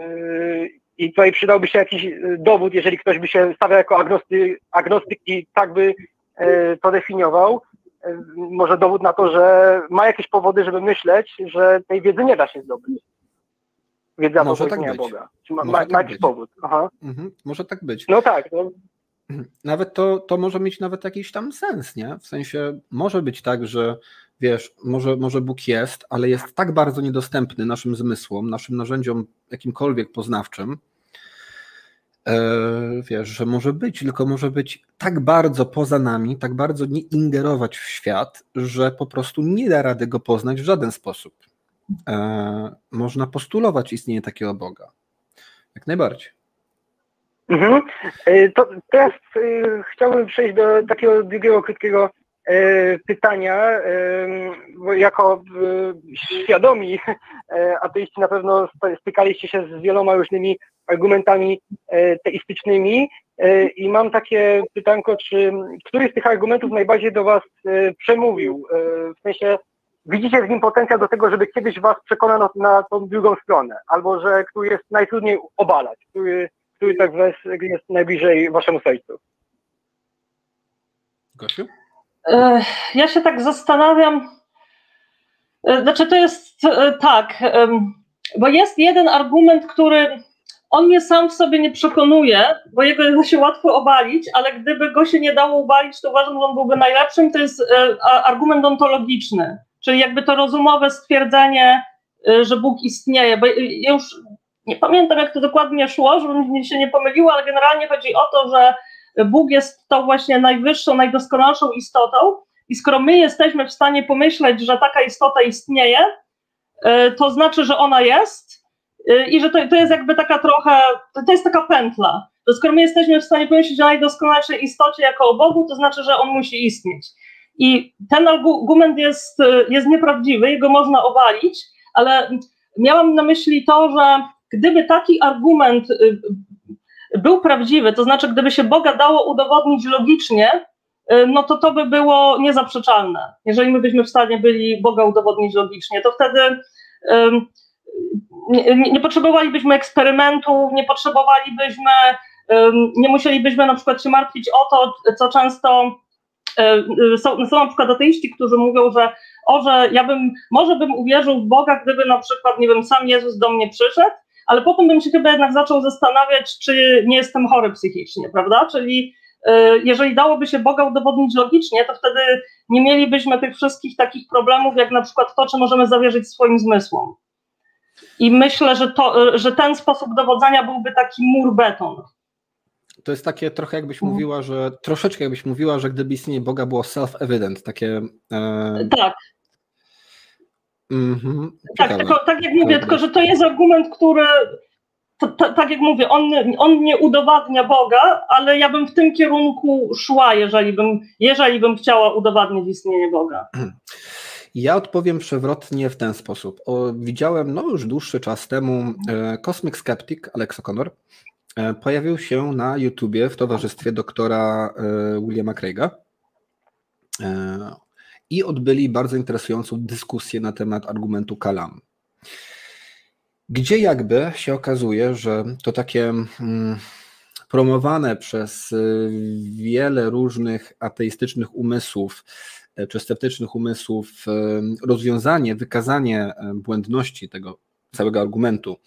I tutaj przydałby się jakiś dowód, jeżeli ktoś by się stawiał jako agnosty, agnostyk i tak by to definiował, może dowód na to, że ma jakieś powody, żeby myśleć, że tej wiedzy nie da się zdobyć. Wiedza Może tak być. Boga. Czy ma, Może ma, tak ma jakiś być. powód. Aha. Mhm, może tak być. No tak, no, Nawet to, to może mieć nawet jakiś tam sens, nie? W sensie może być tak, że wiesz, może, może Bóg jest, ale jest tak bardzo niedostępny naszym zmysłom, naszym narzędziom jakimkolwiek poznawczym, e, wiesz, że może być, tylko może być tak bardzo poza nami, tak bardzo nie ingerować w świat, że po prostu nie da rady go poznać w żaden sposób. E, można postulować istnienie takiego Boga. Jak najbardziej. Mhm. E, To teraz e, chciałbym przejść do takiego drugiego krótkiego e, pytania, bo jako świadomi ateiści na pewno st- stykaliście się z wieloma różnymi argumentami teistycznymi i mam takie pytanko, czy który z tych argumentów najbardziej do Was przemówił? W sensie widzicie w nim potencjał do tego, żeby kiedyś Was przekonano na tą drugą stronę, albo że który jest najtrudniej obalać, który który tak jest najbliżej waszemu sercu. Gosiu? E, Ja się tak zastanawiam. e, Znaczy, to jest e, tak, bo jest jeden argument, który on mnie sam w sobie nie przekonuje, bo jego się łatwo obalić, ale gdyby go się nie dało obalić, to uważam, że on byłby najlepszym. To jest argument ontologiczny, czyli jakby to rozumowe stwierdzenie, że Bóg istnieje. Bo już nie pamiętam, jak to dokładnie szło, żeby mi się nie pomyliło, ale generalnie chodzi o to, że Bóg jest tą właśnie najwyższą, najdoskonalszą istotą i skoro my jesteśmy w stanie pomyśleć, że taka istota istnieje, y, to znaczy, że ona jest y, i że to, to jest jakby taka trochę, to jest taka pętla, że skoro my jesteśmy w stanie pomyśleć o najdoskonalszej istocie jako o Bogu, to znaczy, że on musi istnieć. I ten argument jest, y, jest nieprawdziwy, jego można obalić, ale miałam na myśli to, że gdyby taki argument y, był prawdziwy, to znaczy gdyby się Boga dało udowodnić logicznie, y, no to to by było niezaprzeczalne. Jeżeli my byśmy w stanie byli Boga udowodnić logicznie, to wtedy nie, nie potrzebowalibyśmy eksperymentów, nie potrzebowalibyśmy, nie musielibyśmy na przykład się martwić o to, co często y, y, są, są na przykład ateiści, którzy mówią, że o, że ja bym, może bym uwierzył w Boga, gdyby na przykład, nie wiem, sam Jezus do mnie przyszedł, ale potem bym się chyba jednak zaczął zastanawiać, czy nie jestem chory psychicznie, prawda? Czyli y, jeżeli dałoby się Boga udowodnić logicznie, to wtedy nie mielibyśmy tych wszystkich takich problemów, jak na przykład to, czy możemy zawierzyć swoim zmysłom. I myślę, że, to, y, że ten sposób dowodzenia byłby taki mur beton. To jest takie trochę jakbyś Mhm. mówiła, że troszeczkę jakbyś mówiła, że gdyby istnienie Boga było self-evident, takie. E, Tak, mhm, tak, tylko, tak jak mówię, tylko że to jest argument, który, to, to, tak jak mówię, on, on nie udowadnia Boga, ale ja bym w tym kierunku szła, jeżeli bym, jeżeli bym chciała udowadnić istnienie Boga. Ja odpowiem przewrotnie w ten sposób. O, widziałem no już dłuższy czas temu e, Cosmic Skeptic Alex O'Connor e, pojawił się na YouTubie w towarzystwie doktora e, Williama Craiga e, i odbyli bardzo interesującą dyskusję na temat argumentu Kalam. Gdzie jakby się okazuje, że to takie mm, promowane przez y, wiele różnych ateistycznych umysłów e, czy sceptycznych umysłów e, rozwiązanie, wykazanie błędności tego całego argumentu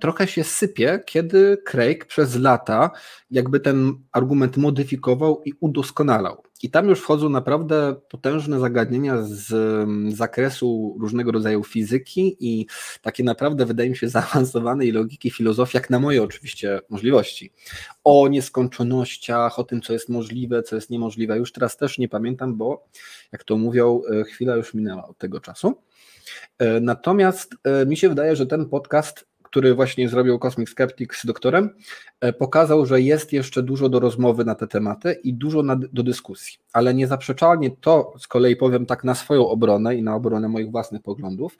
trochę się sypie, kiedy Craig przez lata jakby ten argument modyfikował i udoskonalał. I tam już wchodzą naprawdę potężne zagadnienia z mm, zakresu różnego rodzaju fizyki i takie naprawdę, wydaje mi się, zaawansowanej logiki filozofii, jak na moje oczywiście możliwości. O nieskończonościach, o tym, co jest możliwe, co jest niemożliwe. Już teraz też nie pamiętam, bo jak to mówią, e, chwila już minęła od tego czasu. E, Natomiast e, mi się wydaje, że ten podcast który właśnie zrobił Cosmic Skeptic z doktorem, e, pokazał, że jest jeszcze dużo do rozmowy na te tematy i dużo na, do dyskusji. Ale niezaprzeczalnie to z kolei powiem tak na swoją obronę i na obronę moich własnych poglądów,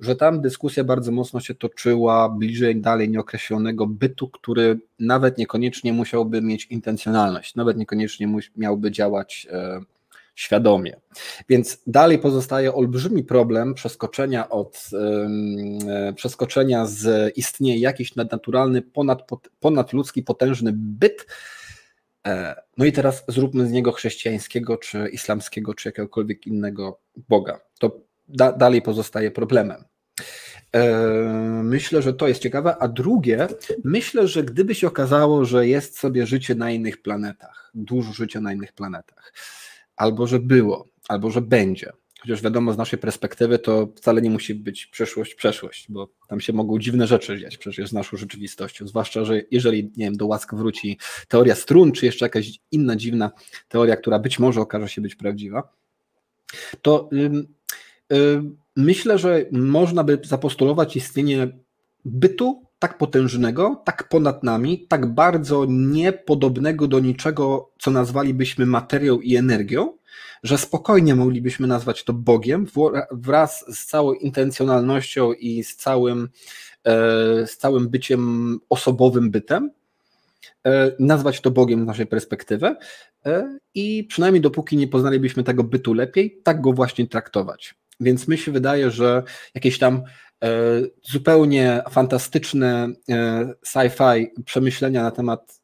że tam dyskusja bardzo mocno się toczyła bliżej dalej nieokreślonego bytu, który nawet niekoniecznie musiałby mieć intencjonalność, nawet niekoniecznie miałby działać. E, świadomie. Więc dalej pozostaje olbrzymi problem przeskoczenia od e, przeskoczenia z istnieje jakiś nadnaturalny, ponad, ponadludzki, potężny byt. E, no i teraz zróbmy z niego chrześcijańskiego, czy islamskiego, czy jakiegokolwiek innego Boga. To da, dalej pozostaje problemem. E, myślę, że to jest ciekawe. A drugie, myślę, że gdyby się okazało, że jest sobie życie na innych planetach, dużo życia na innych planetach, albo że było, albo że będzie. Chociaż wiadomo, z naszej perspektywy to wcale nie musi być przyszłość, przeszłość, bo tam się mogą dziwne rzeczy dziać przecież z naszą rzeczywistością. Zwłaszcza, że jeżeli, nie wiem, do łask wróci teoria strun, czy jeszcze jakaś inna dziwna teoria, która być może okaże się być prawdziwa, to yy, yy, myślę, że można by zapostulować istnienie bytu tak potężnego, tak ponad nami, tak bardzo niepodobnego do niczego, co nazwalibyśmy materią i energią, że spokojnie moglibyśmy nazwać to Bogiem wraz z całą intencjonalnością i z całym, e, z całym byciem osobowym bytem. E, nazwać to Bogiem z naszej perspektywy e, i przynajmniej dopóki nie poznalibyśmy tego bytu lepiej, tak go właśnie traktować. Więc mi się wydaje, że jakieś tam zupełnie fantastyczne e, sci-fi przemyślenia na temat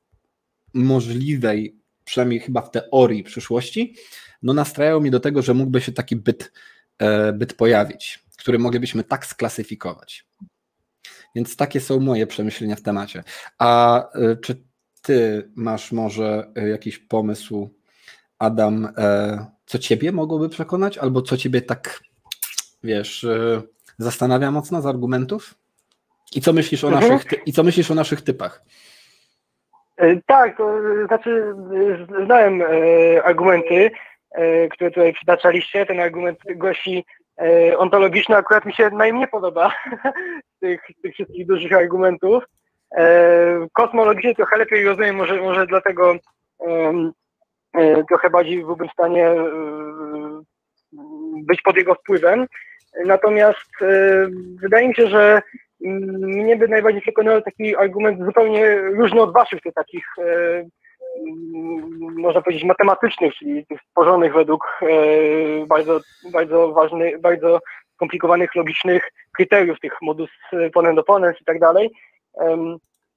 możliwej, przynajmniej chyba w teorii przyszłości, no nastrajają mnie do tego, że mógłby się taki byt, e, byt pojawić, który moglibyśmy tak sklasyfikować. Więc takie są moje przemyślenia w temacie. A czy ty masz może jakiś pomysł, Adam, co ciebie mogłoby przekonać, albo co ciebie tak, wiesz, zastanawia mocno z argumentów? I co myślisz o, mhm. naszych, i co myślisz o naszych typach? E, tak, to znaczy znałem e, argumenty, e, które tutaj przytaczaliście. Ten argument głosi ontologiczny akurat mi się najmniej podoba z tych, tych wszystkich dużych argumentów. Kosmologicznie trochę lepiej rozumiem, może, może dlatego trochę bardziej byłbym w stanie być pod jego wpływem. Natomiast e, wydaje mi się, że mnie by najbardziej przekonał taki argument zupełnie różny od waszych, tych takich e, można powiedzieć matematycznych, czyli tych stworzonych według e, bardzo, bardzo ważnych, bardzo skomplikowanych, logicznych kryteriów, tych modus ponent opponens i tak dalej.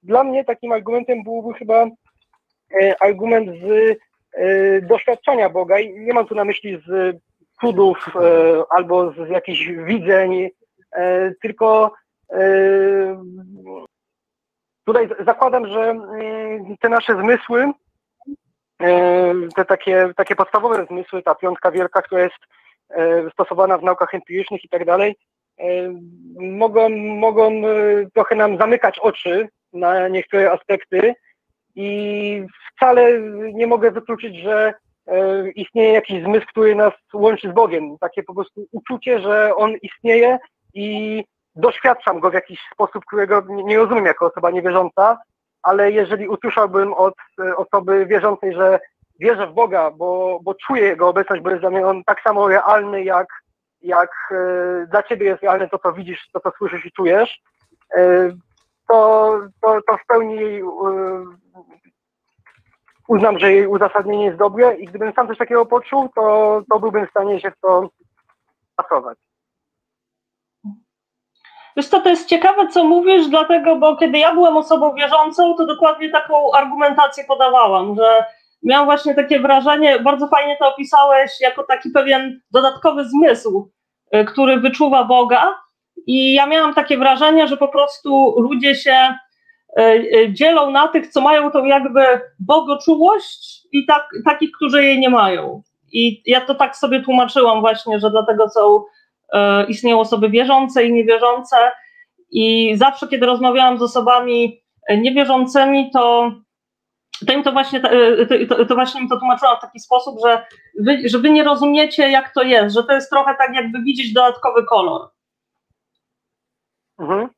Dla mnie takim argumentem byłby chyba argument z doświadczenia Boga i nie mam tu na myśli z cudów e, albo z jakichś widzeń, e, tylko e, tutaj zakładam, że te nasze zmysły, te takie, takie podstawowe zmysły, ta piątka wielka, która jest stosowana w naukach empirycznych i tak dalej, mogą, mogą trochę nam zamykać oczy na niektóre aspekty i wcale nie mogę wykluczyć, że istnieje jakiś zmysł, który nas łączy z Bogiem. Takie po prostu uczucie, że On istnieje i doświadczam go w jakiś sposób, którego nie rozumiem jako osoba niewierząca, ale jeżeli usłyszałbym od e, osoby wierzącej, że wierzę w Boga, bo, bo czuję Jego obecność, bo jest dla mnie On tak samo realny, jak, jak e, dla Ciebie jest realne to, co widzisz, to, co słyszysz i czujesz, to, to, to w pełni uznam, że jej uzasadnienie jest dobre i gdybym sam coś takiego poczuł, to, to byłbym w stanie się w to pasować. Wiesz co, to jest ciekawe, co mówisz, dlatego, bo kiedy ja byłem osobą wierzącą, to dokładnie taką argumentację podawałam, że miałam właśnie takie wrażenie, bardzo fajnie to opisałeś, jako taki pewien dodatkowy zmysł, y, który wyczuwa Boga. I ja miałam takie wrażenie, że po prostu ludzie się dzielą na tych, co mają tą jakby bogoczułość i tak, takich, którzy jej nie mają. I ja to tak sobie tłumaczyłam właśnie, że dlatego są, e, istnieją osoby wierzące i niewierzące i zawsze, kiedy rozmawiałam z osobami niewierzącymi, to to im to właśnie, to, to właśnie im to tłumaczyłam w taki sposób, że wy, że wy nie rozumiecie, jak to jest, że to jest trochę tak, jakby widzieć dodatkowy kolor. Mhm.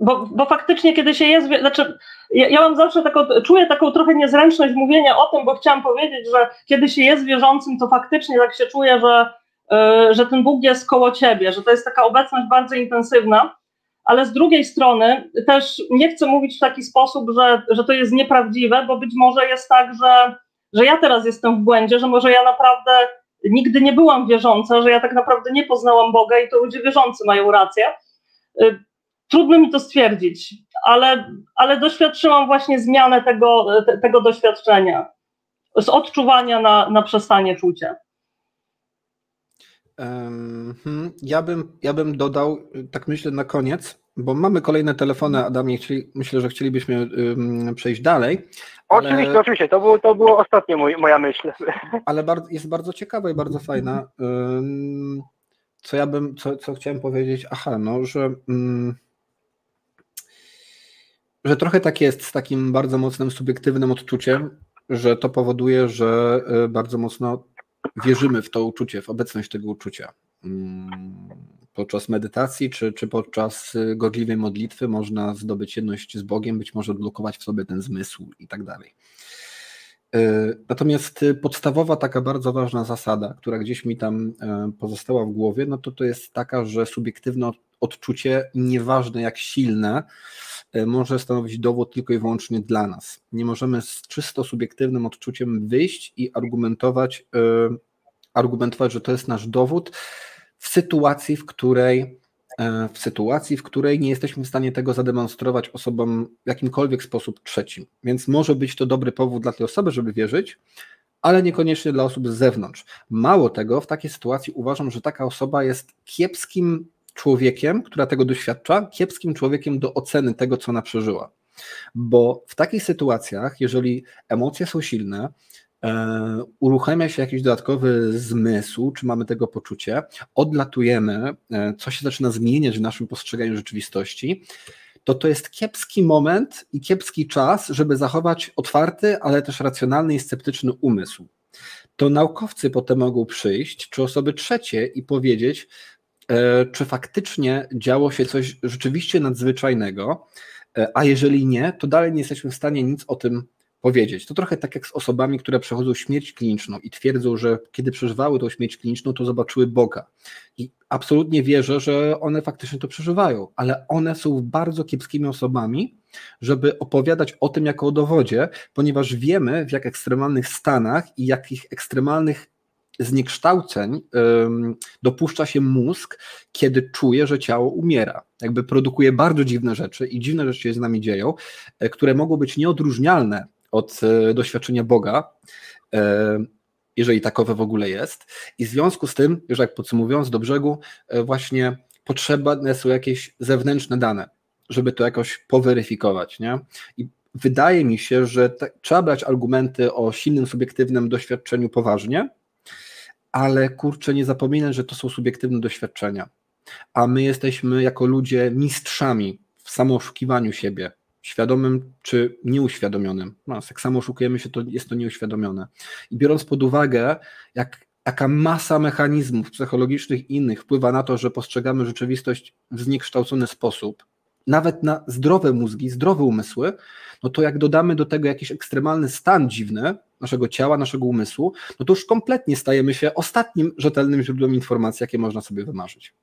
Bo, bo faktycznie, kiedy się jest, znaczy, ja, ja mam zawsze taką, czuję taką trochę niezręczność mówienia o tym, bo chciałam powiedzieć, że kiedy się jest wierzącym, to faktycznie tak się czuję, że, yy, że ten Bóg jest koło ciebie, że to jest taka obecność bardzo intensywna, ale z drugiej strony też nie chcę mówić w taki sposób, że, że to jest nieprawdziwe, bo być może jest tak, że, że ja teraz jestem w błędzie, że może ja naprawdę nigdy nie byłam wierząca, że ja tak naprawdę nie poznałam Boga i to ludzie wierzący mają rację. Trudno mi to stwierdzić, ale, ale doświadczyłam właśnie zmianę tego, tego doświadczenia, z odczuwania na, na przestanie czucia. Hmm, ja bym, ja bym dodał, tak myślę na koniec, bo mamy kolejne telefony, Adamie, chcieli, myślę, że chcielibyśmy przejść dalej. Oczywiście, ale... oczywiście, to było, to było ostatnie mój, moja myśl. Ale bardzo, jest bardzo ciekawa i bardzo fajna. Co ja bym, co, co chciałem powiedzieć? Aha, no, że że trochę tak jest z takim bardzo mocnym subiektywnym odczuciem, że to powoduje, że y, bardzo mocno wierzymy w to uczucie, w obecność tego uczucia. Mm, podczas medytacji czy, czy podczas y, gorliwej modlitwy można zdobyć jedność z Bogiem, być może odblokować w sobie ten zmysł i tak dalej. Y, natomiast podstawowa, taka bardzo ważna zasada, która gdzieś mi tam pozostała w głowie, no to to jest taka, że subiektywne odczucie, nieważne jak silne, może stanowić dowód tylko i wyłącznie dla nas. Nie możemy z czysto subiektywnym odczuciem wyjść i argumentować, e, argumentować, że to jest nasz dowód w sytuacji, w której e, w sytuacji, w której nie jesteśmy w stanie tego zademonstrować osobom w jakimkolwiek sposób trzecim. Więc może być to dobry powód dla tej osoby, żeby wierzyć, ale niekoniecznie dla osób z zewnątrz. Mało tego, w takiej sytuacji uważam, że taka osoba jest kiepskim człowiekiem, która tego doświadcza, kiepskim człowiekiem do oceny tego, co ona przeżyła. Bo w takich sytuacjach, jeżeli emocje są silne, e, uruchamia się jakiś dodatkowy zmysł, czy mamy tego poczucie, odlatujemy, e, coś się zaczyna zmieniać w naszym postrzeganiu rzeczywistości, to to jest kiepski moment i kiepski czas, żeby zachować otwarty, ale też racjonalny i sceptyczny umysł. To naukowcy potem mogą przyjść, czy osoby trzecie i powiedzieć, czy faktycznie działo się coś rzeczywiście nadzwyczajnego, e, a jeżeli nie, to dalej nie jesteśmy w stanie nic o tym powiedzieć. To trochę tak jak z osobami, które przechodzą śmierć kliniczną i twierdzą, że kiedy przeżywały tą śmierć kliniczną, to zobaczyły Boga. I absolutnie wierzę, że one faktycznie to przeżywają, ale one są bardzo kiepskimi osobami, żeby opowiadać o tym jako o dowodzie, ponieważ wiemy, w jak ekstremalnych stanach i jakich ekstremalnych zniekształceń dopuszcza się mózg, kiedy czuje, że ciało umiera. Jakby produkuje bardzo dziwne rzeczy i dziwne rzeczy się z nami dzieją, e, które mogą być nieodróżnialne od e, doświadczenia Boga, e, jeżeli takowe w ogóle jest. I w związku z tym, już jak podsumowując do brzegu, właśnie potrzebne są jakieś zewnętrzne dane, żeby to jakoś poweryfikować. Nie? I wydaje mi się, że te, trzeba brać argumenty o silnym, subiektywnym doświadczeniu poważnie, ale kurczę, nie zapominaj, że to są subiektywne doświadczenia. A my jesteśmy jako ludzie mistrzami w samooszukiwaniu siebie, świadomym czy nieuświadomionym. No, jak samo oszukujemy się, to jest to nieuświadomione. I biorąc pod uwagę, jak, jaka masa mechanizmów psychologicznych i innych wpływa na to, że postrzegamy rzeczywistość w zniekształcony sposób, nawet na zdrowe mózgi, zdrowe umysły, no to jak dodamy do tego jakiś ekstremalny stan dziwny naszego ciała, naszego umysłu, no to już kompletnie stajemy się ostatnim rzetelnym źródłem informacji, jakie można sobie wymarzyć.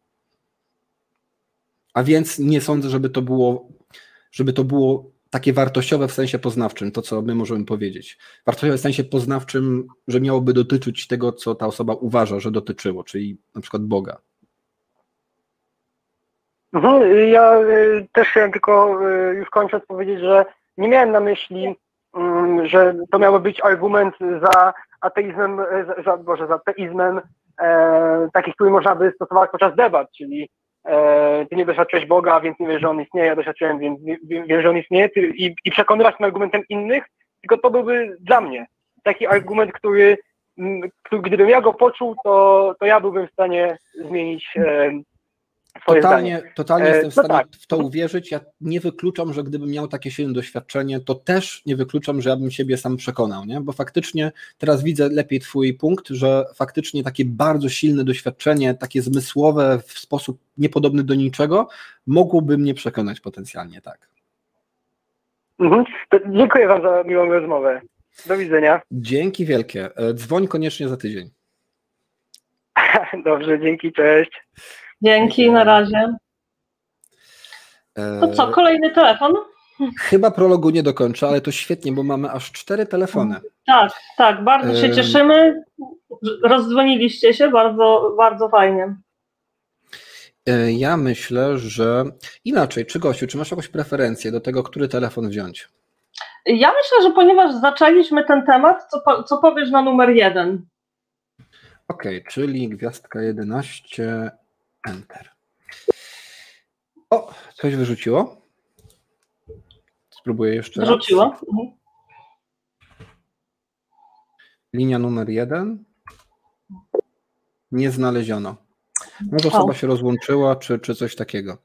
A więc nie sądzę, żeby to było, żeby to było takie wartościowe w sensie poznawczym, to co my możemy powiedzieć. Wartościowe w sensie poznawczym, że miałoby dotyczyć tego, co ta osoba uważa, że dotyczyło, czyli na przykład Boga. Mhm, ja y, też chciałem tylko y, już kończąc powiedzieć, że nie miałem na myśli, że to miało być argument za ateizmem, za, Boże, za teizmem, e, taki, który można by stosować podczas debat, czyli e, ty nie doświadczyłeś Boga, więc nie wiesz, że On istnieje, ja doświadczyłem, więc wiem, że On istnieje ty, i, i przekonywać tym argumentem innych, tylko to byłby dla mnie taki argument, który, który gdybym ja go poczuł, to, to ja byłbym w stanie zmienić e, Totalnie, zdanie. totalnie E, jestem w no stanie tak. w to uwierzyć. Ja nie wykluczam, że gdybym miał takie silne doświadczenie, to też nie wykluczam, że ja bym siebie sam przekonał, nie? Bo faktycznie teraz widzę lepiej Twój punkt, że faktycznie takie bardzo silne doświadczenie, takie zmysłowe w sposób niepodobny do niczego, mogłoby mnie przekonać potencjalnie, tak. Mhm. Dziękuję Wam za miłą rozmowę. Do widzenia. Dzięki wielkie. E, Dzwoń koniecznie za tydzień. Dobrze, dzięki, cześć. Dzięki, na razie. E, To co, kolejny telefon? Chyba prologu nie dokończę, ale to świetnie, bo mamy aż cztery telefony. Tak, tak, bardzo się Ym. cieszymy. Rozdzwoniliście się, bardzo, bardzo fajnie. E, Ja myślę, że inaczej, czy Gosiu, czy masz jakąś preferencję do tego, który telefon wziąć? Ja myślę, że ponieważ zaczęliśmy ten temat, co, co powiesz na numer jeden? Okej, czyli gwiazdka 11, Enter. O, coś wyrzuciło. Spróbuję jeszcze raz. Rzuciło. Mhm. Linia numer 1. Nie znaleziono. Może osoba O. się rozłączyła, czy, czy coś takiego.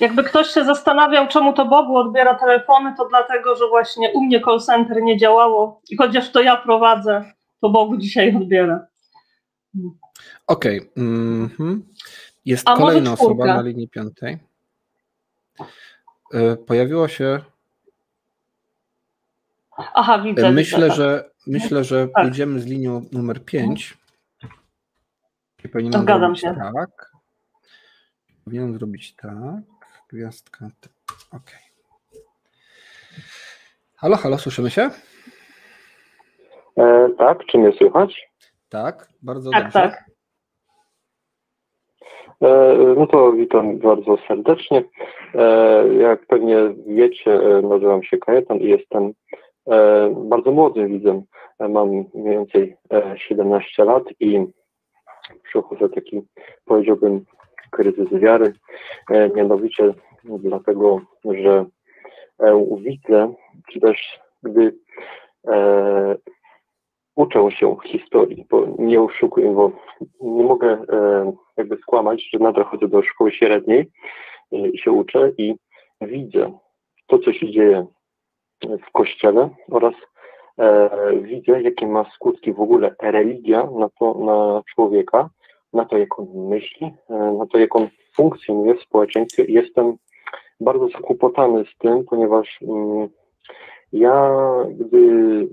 Jakby ktoś się zastanawiał, czemu to Bogu odbiera telefony, to dlatego, że właśnie u mnie call center nie działało i chociaż to ja prowadzę, to Bogu dzisiaj odbiera. Okej. mhm. Jest A kolejna osoba na linii piątej. E, Pojawiło się. Aha, widzę. e, Myślę, widzę, tak. że myślę, że Tak. jedziemy z linią numer 5. Powinienem Zgadzam się. tak. Powinienem zrobić tak. Gwiazdka. Okej. Halo, halo, słyszymy się? E, tak, czy mnie słychać? Tak, bardzo Tak, dobrze. tak. E, no to witam bardzo serdecznie. E, jak pewnie wiecie, e, nazywam się Kajetan i jestem bardzo młodym widzem. Mam mniej więcej e, 17 lat i przechodzę taki, powiedziałbym, kryzys wiary. Mianowicie dlatego, że widzę, czy też gdy uczę się historii, bo nie oszukuję, bo nie mogę jakby skłamać, że nadal chodzę do szkoły średniej e, i się uczę i widzę to, co się dzieje w kościele oraz e, widzę, jakie ma skutki w ogóle religia na, to, na człowieka, na to, jak on myśli, e, na to, jak on funkcjonuje w społeczeństwie. Jestem bardzo zakłopotany z tym, ponieważ mm, ja, gdy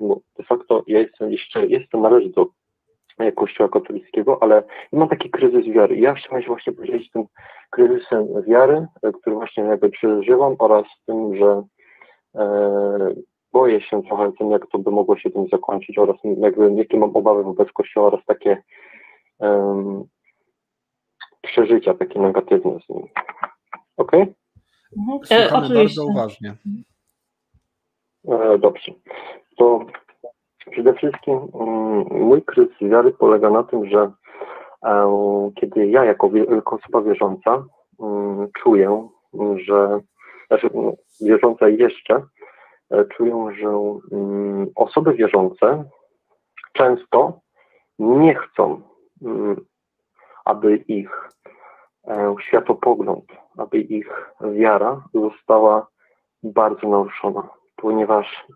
no, de facto ja jestem jeszcze, jestem, należę do Kościoła katolickiego, ale mam taki kryzys wiary. Ja chciałem się właśnie podzielić tym kryzysem wiary, e, który właśnie jakby przeżywam oraz tym, że e, boję się trochę tym, jak to by mogło się tym zakończyć oraz jakby jakie mam obawy wobec Kościoła oraz takie przeżycia takie negatywne z nim. Okej? Mhm. E, Słuchamy oczywiście. bardzo uważnie. E, Dobrze. To przede wszystkim mm, mój kryzys wiary polega na tym, że e, kiedy ja jako, jako osoba wierząca mm, czuję, że znaczy no, wierząca jeszcze, e, czuję, że mm, osoby wierzące często nie chcą, aby ich e, światopogląd, aby ich wiara została bardzo naruszona, ponieważ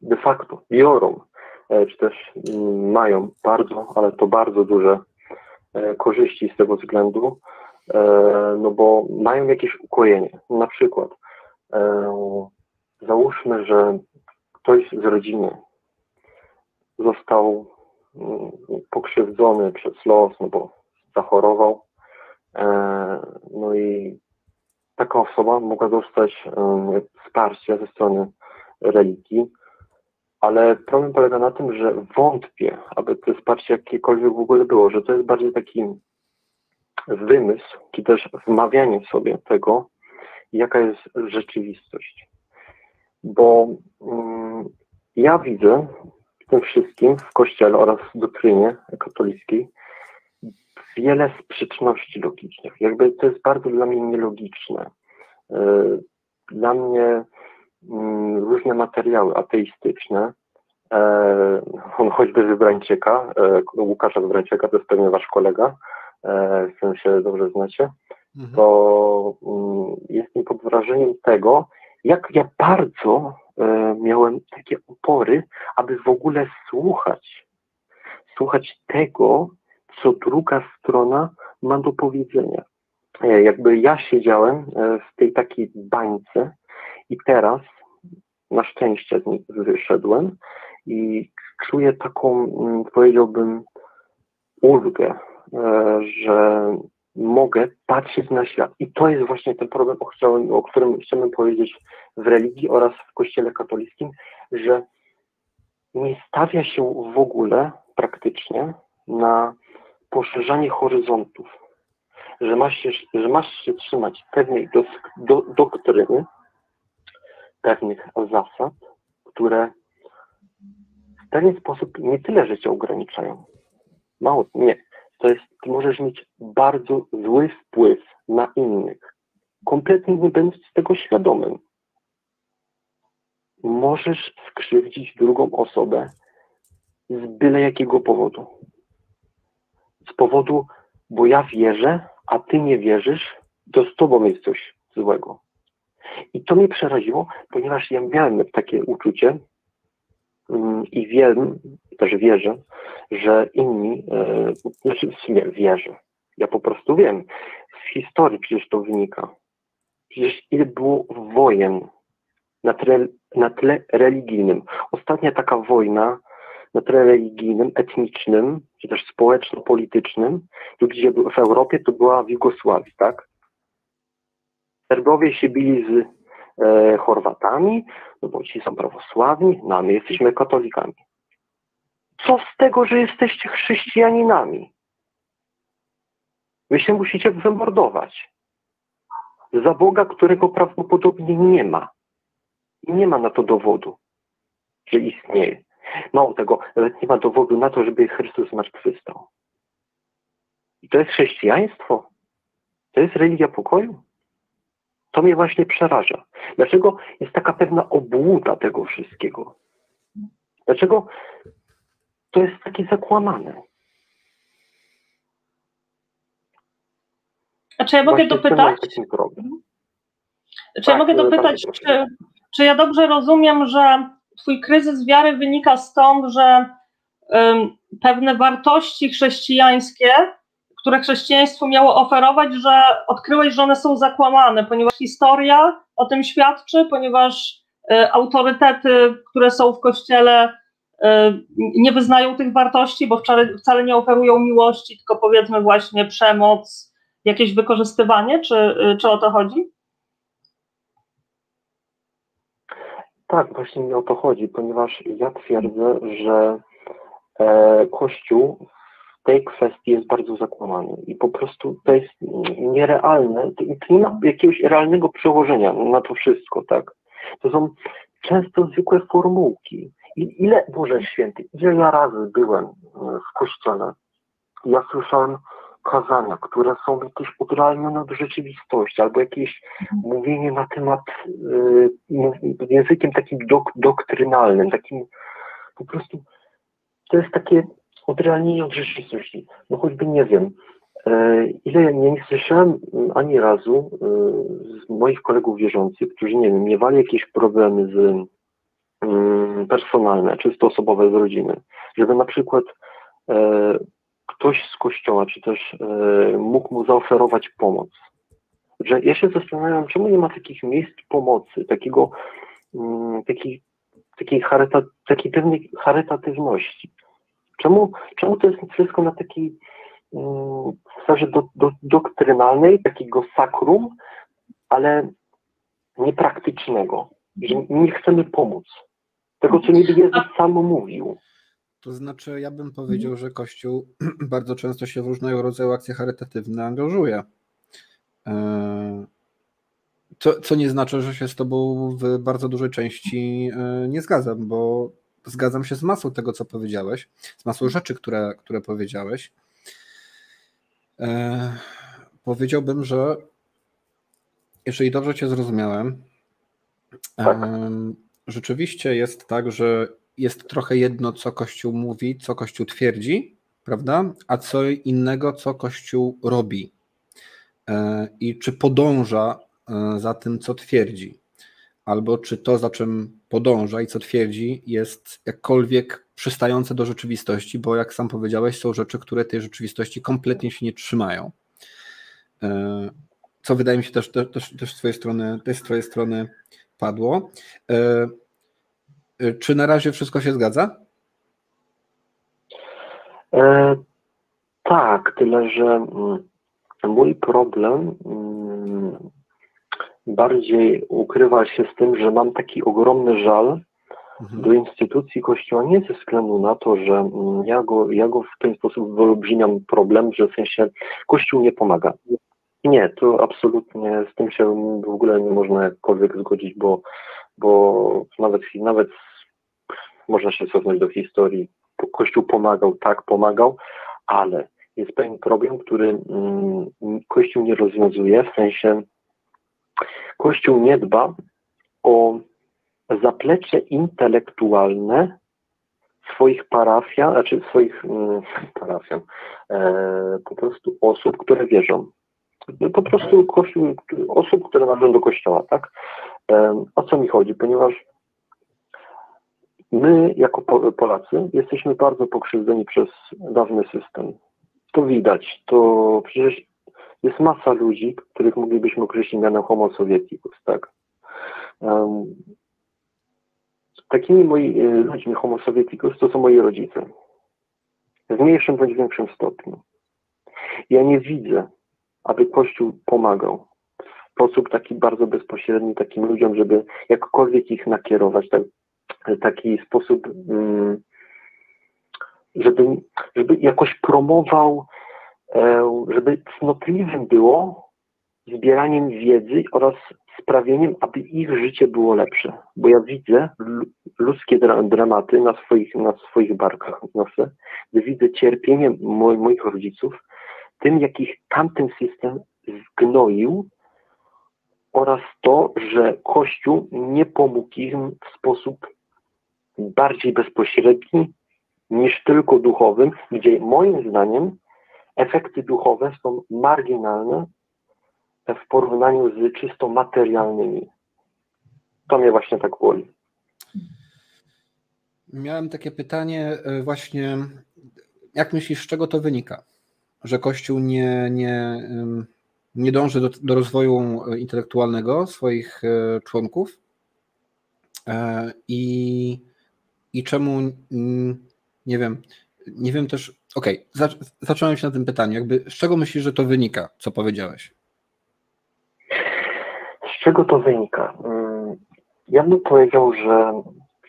de facto biorą, e, czy też mm, mają bardzo, ale to bardzo duże e, korzyści z tego względu, e, no bo mają jakieś ukojenie. Na przykład załóżmy, że ktoś z rodziny został mm, pokrzywdzony przez los, no bo zachorował, no i taka osoba mogła dostać wsparcie ze strony religii, ale problem polega na tym, że wątpię, aby to wsparcie jakiekolwiek w ogóle było, że to jest bardziej taki wymysł, czy też wmawianie sobie tego, jaka jest rzeczywistość. Bo mm, ja widzę w tym wszystkim w Kościele oraz w doktrynie katolickiej wiele sprzeczności logicznych. Jakby to jest bardzo dla mnie nielogiczne. Yy, Dla mnie różne materiały ateistyczne, e, on choćby z Wybrańczyka, e, Łukasza Wybrańczyka, to jest pewnie wasz kolega, e, z którym się dobrze znacie, Mhm. to mm, jestem pod wrażeniem tego, jak ja bardzo e, miałem takie opory, aby w ogóle słuchać. Słuchać tego, co druga strona ma do powiedzenia. E, Jakby ja siedziałem e, w tej takiej bańce i teraz na szczęście z niej wyszedłem i czuję taką, mm, powiedziałbym, ulgę, e, że mogę patrzeć na świat. I to jest właśnie ten problem, o, o którym chciałbym powiedzieć w religii oraz w Kościele katolickim, że nie stawia się w ogóle praktycznie na poszerzanie horyzontów, że masz się, że masz się trzymać pewnej dos, do, doktryny, pewnych zasad, które w pewien sposób nie tyle, że cię ograniczają. Mało, nie. To jest, ty możesz mieć bardzo zły wpływ na innych, kompletnie nie będąc tego świadomym. Możesz skrzywdzić drugą osobę z byle jakiego powodu. Z powodu, bo ja wierzę, a ty nie wierzysz, to z tobą jest coś złego. I to mnie przeraziło, ponieważ ja miałem takie uczucie mm, i wiem, też wierzę, że inni, e, znaczy w sumie wierzę, ja po prostu wiem, z historii przecież to wynika. Przecież ile było wojen na tle, na tle religijnym. Ostatnia taka wojna na tle religijnym, etnicznym, czy też społeczno-politycznym, tu gdzie w Europie to była w Jugosławii, tak? Serbowie się bili z e, Chorwatami, no bo ci są prawosławni, no a my jesteśmy katolikami. Co z tego, że jesteście chrześcijaninami? Wy się musicie wymordować. Za Boga, którego prawdopodobnie nie ma. I nie ma na to dowodu, że istnieje. Mało tego, nawet nie ma dowodu na to, żeby Chrystus zmartwychwstał. I to jest chrześcijaństwo? To jest religia pokoju? To mnie właśnie przeraża. Dlaczego jest taka pewna obłuda tego wszystkiego? Dlaczego to jest takie zakłamane? A czy ja mogę Właśnie dopytać? Czy ja Tak, mogę bardzo dopytać, czy, czy ja dobrze rozumiem, że Twój kryzys wiary wynika stąd, że ym, pewne wartości chrześcijańskie, które chrześcijaństwo miało oferować, że odkryłeś, że one są zakłamane, ponieważ historia o tym świadczy, ponieważ y, autorytety, które są w kościele, y, nie wyznają tych wartości, bo wcale, nie oferują miłości, tylko powiedzmy właśnie przemoc, jakieś wykorzystywanie, czy, y, czy o to chodzi? Tak, właśnie mi o to chodzi, ponieważ ja twierdzę, że e, Kościół tej kwestii jest bardzo zakłamany i po prostu to jest nierealne, to, nie ma jakiegoś realnego przełożenia na to wszystko, tak? To są często zwykłe formułki. I ile, Boże Święty, ile ja razy byłem e, w kościele, ja słyszałem kazania, które są jakieś odrealnione od rzeczywistości, albo jakieś mówienie na temat y, językiem takim dok, doktrynalnym, takim po prostu to jest takie odrealnienie od rzeczywistości. No choćby nie wiem, e, ile ja nie słyszałem mm, ani razu y, z moich kolegów wierzących, którzy nie wiem, miewali jakieś problemy z mm, personalne, czysto osobowe z rodziny, żeby na przykład e, ktoś z kościoła, czy też e, mógł mu zaoferować pomoc. Że ja się zastanawiam, czemu nie ma takich miejsc pomocy, takiego, mm, takiej, takiej, charyta, takiej pewnej charytatywności. Czemu, czemu to jest wszystko na takiej sferze do, do, doktrynalnej, takiego sakrum, ale niepraktycznego, że nie chcemy pomóc. Tego, co niby Jezus sam mówił. To znaczy, ja bym powiedział, że Kościół bardzo często się w różnego rodzaju akcje charytatywne angażuje. E, Co, co nie znaczy, że się z Tobą w bardzo dużej części e, nie zgadzam, bo zgadzam się z masą tego, co powiedziałeś, z masą rzeczy, które, które powiedziałeś. E, Powiedziałbym, że jeżeli dobrze Cię zrozumiałem, Tak. em, rzeczywiście jest tak, że jest trochę jedno, co Kościół mówi, co Kościół twierdzi, prawda? A co innego, co Kościół robi e, i czy podąża e, za tym, co twierdzi, albo czy to, za czym podąża i co twierdzi, jest jakkolwiek przystające do rzeczywistości, bo jak sam powiedziałeś, są rzeczy, które tej rzeczywistości kompletnie się nie trzymają. E, co wydaje mi się też, też, też z Twojej strony, też z Twojej strony padło. Czy na razie wszystko się zgadza? E, tak, tyle że mm, mój problem mm, bardziej ukrywa się z tym, że mam taki ogromny żal mhm. do instytucji Kościoła, nie ze względu na to, że mm, ja go, ja go w ten sposób wyolbrzymiam problem, że w sensie Kościół nie pomaga. Nie, to absolutnie z tym się w ogóle nie można jakkolwiek zgodzić, bo, bo nawet, nawet można się cofnąć do historii Kościół pomagał, tak, pomagał, ale jest pewien problem, który mm, Kościół nie rozwiązuje, w sensie Kościół nie dba o zaplecze intelektualne swoich parafian, znaczy swoich mm, parafian, e, po prostu osób, które wierzą. Po prostu kościół, osób, które należą do kościoła, tak? E, o co mi chodzi? Ponieważ My, jako Polacy, jesteśmy bardzo pokrzywdzeni przez dawny system. To widać. To przecież jest masa ludzi, których moglibyśmy określić mianem homo sovieticus, tak? Um, takimi moi e, ludźmi homo sovieticus to są moi rodzice. W mniejszym bądź większym stopniu. Ja nie widzę, aby Kościół pomagał w sposób taki bardzo bezpośredni takim ludziom, żeby jakkolwiek ich nakierować, tak taki sposób, mm, żeby, żeby jakoś promował, żeby cnotliwym było zbieraniem wiedzy oraz sprawieniem, aby ich życie było lepsze. Bo ja widzę ludzkie dramaty na swoich, na swoich barkach noszę, widzę cierpienie moich rodziców, tym, jakich tamten system zgnoił oraz to, że Kościół nie pomógł im w sposób bardziej bezpośredni niż tylko duchowym, gdzie moim zdaniem efekty duchowe są marginalne w porównaniu z czysto materialnymi. To mnie właśnie tak boli. Miałem takie pytanie e, właśnie, jak myślisz, z czego to wynika? Że Kościół nie, nie, nie dąży do, do rozwoju intelektualnego swoich e, członków e, i i czemu, nie wiem, nie wiem też, okej, okay, zacząłem się na tym pytaniu, jakby z czego myślisz, że to wynika, co powiedziałeś? Z czego to wynika? Mm, ja bym powiedział, że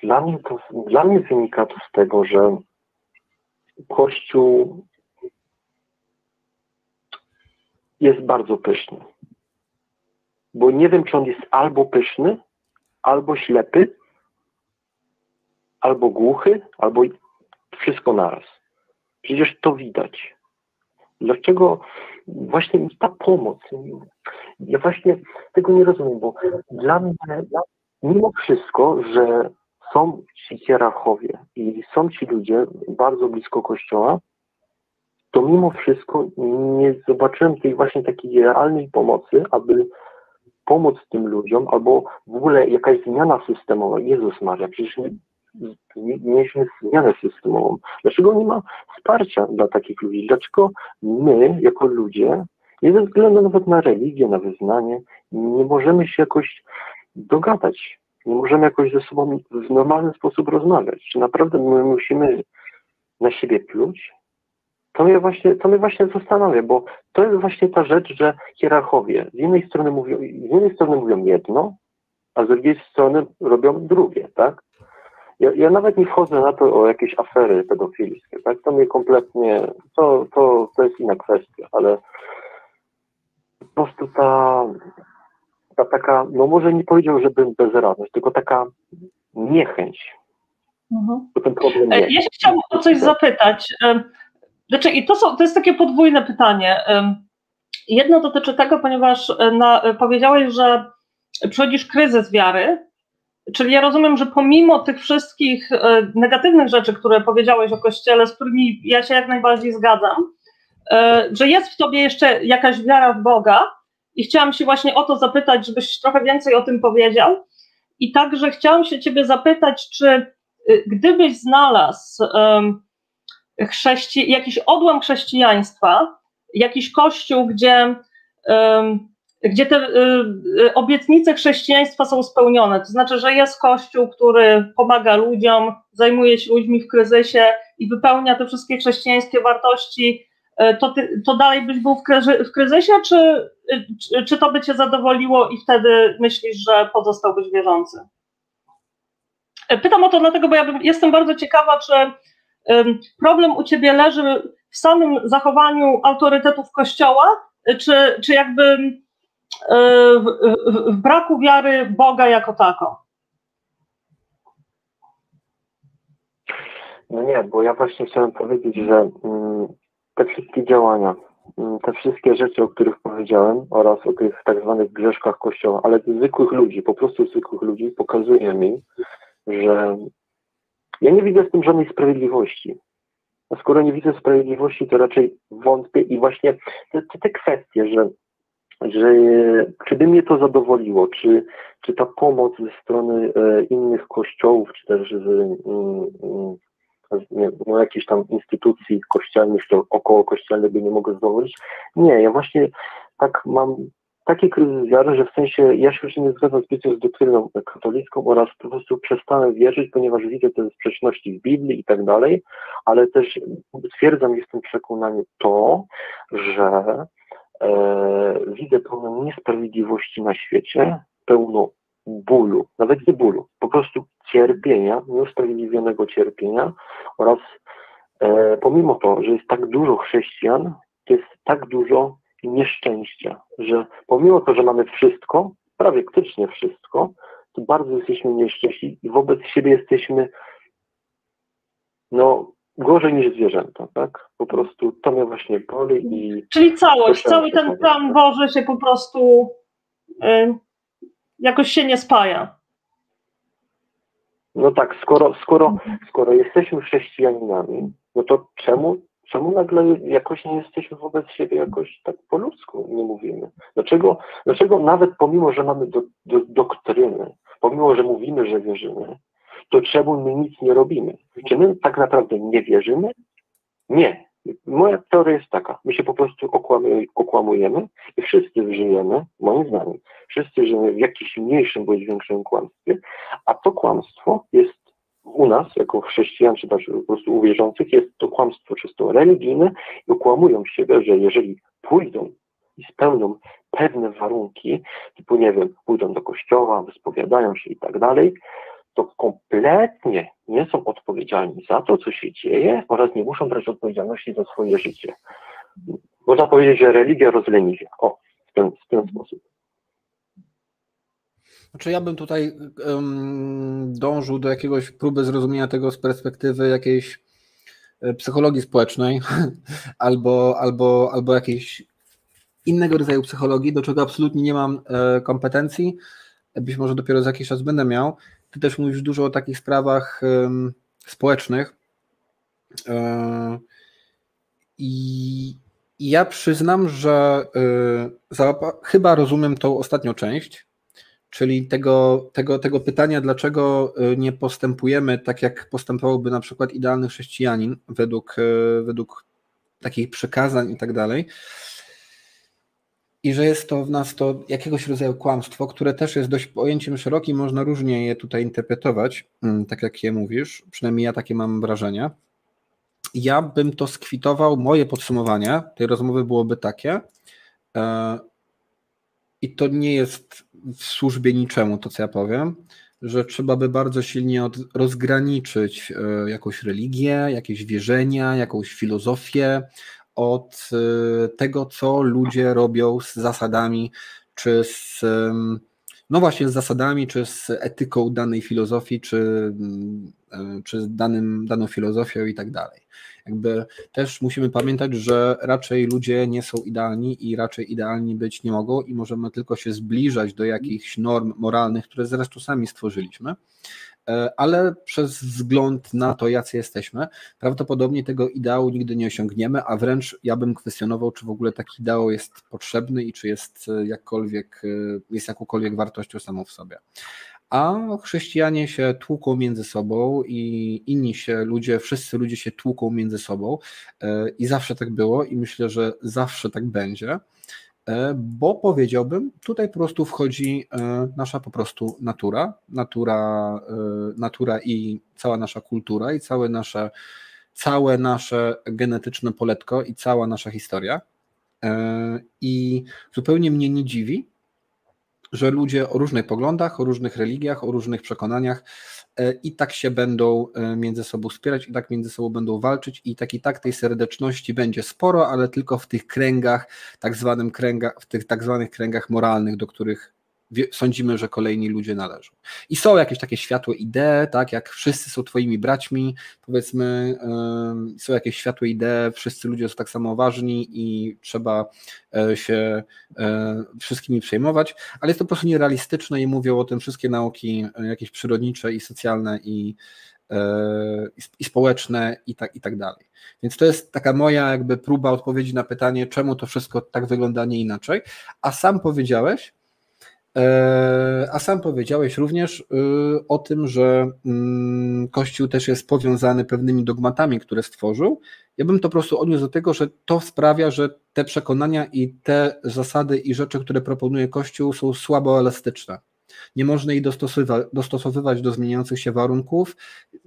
dla mnie, to, dla mnie wynika to z tego, że Kościół jest bardzo pyszny. Bo nie wiem, czy on jest albo pyszny, albo ślepy, albo głuchy, albo wszystko naraz. Przecież to widać. Dlaczego właśnie ta pomoc? Ja właśnie tego nie rozumiem, bo dla mnie, mimo wszystko, że są ci hierarchowie i są ci ludzie bardzo blisko kościoła, to mimo wszystko nie zobaczyłem tej właśnie takiej realnej pomocy, aby pomóc tym ludziom, albo w ogóle jakaś zmiana systemowa. Jezus Maria, przecież mieliśmy zmianę systemową. Dlaczego nie ma wsparcia dla takich ludzi? Dlaczego my, jako ludzie, nie ze względu nawet na religię, na wyznanie, nie możemy się jakoś dogadać? Nie możemy jakoś ze sobą w normalny sposób rozmawiać? Czy naprawdę my musimy na siebie pluć? To mnie właśnie, to mnie właśnie zastanawia, bo to jest właśnie ta rzecz, że hierarchowie z jednej strony mówią, z jednej strony mówią jedno, a z drugiej strony robią drugie, tak? Ja, ja, nawet nie wchodzę na to o jakieś afery pedofilskie, tak? To mnie kompletnie, to, to, to jest inna kwestia, ale po prostu ta, ta taka, no może nie powiedział, żeby bezradność, tylko taka niechęć. Mhm. Ten problem e, Ja się chciałam o coś zapytać. Znaczy, i to, są, to jest takie podwójne pytanie. Jedno dotyczy tego, ponieważ e, na, powiedziałeś, że przychodzisz kryzys wiary, Czyli ja rozumiem, że pomimo tych wszystkich e, negatywnych rzeczy, które powiedziałeś o Kościele, z którymi ja się jak najbardziej zgadzam, e, że jest w tobie jeszcze jakaś wiara w Boga i chciałam się właśnie o to zapytać, żebyś trochę więcej o tym powiedział. I także chciałam się ciebie zapytać, czy e, gdybyś znalazł chrześci- jakiś odłam chrześcijaństwa, jakiś kościół, gdzie gdzie te y, y, obietnice chrześcijaństwa są spełnione. To znaczy, że jest Kościół, który pomaga ludziom, zajmuje się ludźmi w kryzysie i wypełnia te wszystkie chrześcijańskie wartości. Y, to, ty, to dalej byś był w kryzysie, czy, czy, czy to by cię zadowoliło i wtedy myślisz, że pozostałbyś wierzący? Pytam o to dlatego, bo ja jestem bardzo ciekawa, czy problem u ciebie leży w samym zachowaniu autorytetów Kościoła, czy, czy jakby w, w braku wiary Boga jako tako. No nie, bo ja właśnie chciałem powiedzieć, że mm, te wszystkie działania, mm, te wszystkie rzeczy, o których powiedziałem oraz o tych tak zwanych grzeszkach Kościoła, ale zwykłych ludzi, po prostu zwykłych ludzi, pokazuje mi, że ja nie widzę w tym żadnej sprawiedliwości. A skoro nie widzę sprawiedliwości, to raczej wątpię i właśnie te, te, te kwestie, że że czy by mnie to zadowoliło, czy, czy ta pomoc ze strony e, innych kościołów, czy też z, no, jakichś tam instytucji kościelnych, czy około kościelnych by nie mogę zadowolić. Nie, ja właśnie tak mam taki kryzys wiary, że w sensie ja się już nie zgadzam zbytnio z doktryną katolicką oraz po prostu przestałem wierzyć, ponieważ widzę te sprzeczności w Biblii i tak dalej, ale też stwierdzam, jestem przekonany to, że e, widzę pełno niesprawiedliwości na świecie, pełno bólu, nawet nie bólu, po prostu cierpienia, nieusprawiedliwionego cierpienia oraz e, pomimo to, że jest tak dużo chrześcijan, jest tak dużo nieszczęścia, że pomimo to, że mamy wszystko, prawie praktycznie wszystko, to bardzo jesteśmy nieszczęśliwi i wobec siebie jesteśmy no gorzej niż zwierzęta, tak? Po prostu to mnie właśnie boli i... Czyli całość, cały ten plan Boży się po prostu y, jakoś się nie spaja. No tak, skoro, skoro, skoro jesteśmy chrześcijaninami, no to czemu, czemu nagle jakoś nie jesteśmy wobec siebie jakoś tak po ludzku nie mówimy? Dlaczego, dlaczego nawet pomimo, że mamy do, do, doktryny, pomimo, że mówimy, że wierzymy, to czemu my nic nie robimy? Czy my tak naprawdę nie wierzymy? Nie. Moja teoria jest taka, my się po prostu okłamujemy i wszyscy żyjemy, moim zdaniem, wszyscy żyjemy w jakimś mniejszym bądź większym kłamstwie, a to kłamstwo jest u nas, jako chrześcijan, czy też po prostu u wierzących, jest to kłamstwo czysto religijne i okłamują siebie, że jeżeli pójdą i spełnią pewne warunki, typu, nie wiem, pójdą do kościoła, wyspowiadają się i tak dalej, to kompletnie nie są odpowiedzialni za to, co się dzieje oraz nie muszą brać odpowiedzialności za swoje życie. Można powiedzieć, że religia rozleniwia. O, w ten, w ten sposób. Znaczy ja bym tutaj um, dążył do jakiegoś próby zrozumienia tego z perspektywy jakiejś e, psychologii społecznej albo, albo, albo jakiejś innego rodzaju psychologii, do czego absolutnie nie mam e, kompetencji. Być może dopiero za jakiś czas będę miał. Ty też mówisz dużo o takich sprawach społecznych. E, I ja przyznam, że e, chyba rozumiem tą ostatnią część, czyli tego, tego, tego pytania, dlaczego e, nie postępujemy tak, jak postępowałby na przykład idealny chrześcijanin według, według takich przekazań i tak dalej i że jest to w nas to jakiegoś rodzaju kłamstwo, które też jest dość pojęciem szerokim, można różnie je tutaj interpretować, mm, tak jak je mówisz, przynajmniej ja takie mam wrażenie. Ja bym to skwitował, moje podsumowanie tej rozmowy byłoby takie, e, i to nie jest w służbie niczemu to, co ja powiem, że trzeba by bardzo silnie rozgraniczyć e, jakąś religię, jakieś wierzenia, jakąś filozofię, od y, tego, co ludzie robią z zasadami, czy z no właśnie z zasadami, czy z etyką danej filozofii, czy, mm, e, czy danym, daną filozofią i tak dalej. Jakby też musimy pamiętać, że raczej ludzie nie są idealni i raczej idealni być nie mogą i możemy tylko się zbliżać do jakichś norm moralnych, które zresztą sami stworzyliśmy. E, ale przez wzgląd na to, jacy jesteśmy, prawdopodobnie tego ideału nigdy nie osiągniemy, a wręcz ja bym kwestionował, czy w ogóle taki ideał jest potrzebny i czy jest e, jakkolwiek, e, jest jakąkolwiek wartością samą w sobie. A chrześcijanie się tłuką między sobą i inni się ludzie, wszyscy ludzie się tłuką między sobą i zawsze tak było i myślę, że zawsze tak będzie. E, bo powiedziałbym, tutaj po prostu wchodzi e, nasza po prostu natura, natura, e, natura i cała nasza kultura i całe nasze, całe nasze genetyczne poletko i cała nasza historia. I zupełnie mnie nie dziwi, że ludzie o różnych poglądach, o różnych religiach, o różnych przekonaniach i tak się będą e, między sobą wspierać, i tak między sobą będą walczyć, i tak i tak tej serdeczności będzie sporo, ale tylko w tych kręgach, tak zwanym kręgach, w tych tak zwanych kręgach moralnych, do których sądzimy, że kolejni ludzie należą. I są jakieś takie światłe idee, tak, jak wszyscy są twoimi braćmi, powiedzmy, yy, są jakieś światłe idee, wszyscy ludzie są tak samo ważni i trzeba yy, się yy, wszystkimi przejmować, ale jest to po prostu nierealistyczne i mówią o tym wszystkie nauki jakieś przyrodnicze i socjalne i, i społeczne i tak, i tak dalej. Więc to jest taka moja jakby próba odpowiedzi na pytanie, czemu to wszystko tak wygląda, nie inaczej. A sam powiedziałeś, E, a sam powiedziałeś również y, o tym, że mm, Kościół też jest powiązany pewnymi dogmatami, które stworzył. Ja bym to po prostu odniósł do tego, że to sprawia, że te przekonania i te zasady i rzeczy, które proponuje Kościół, są słabo elastyczne. Nie można ich dostosowywać do zmieniających się warunków,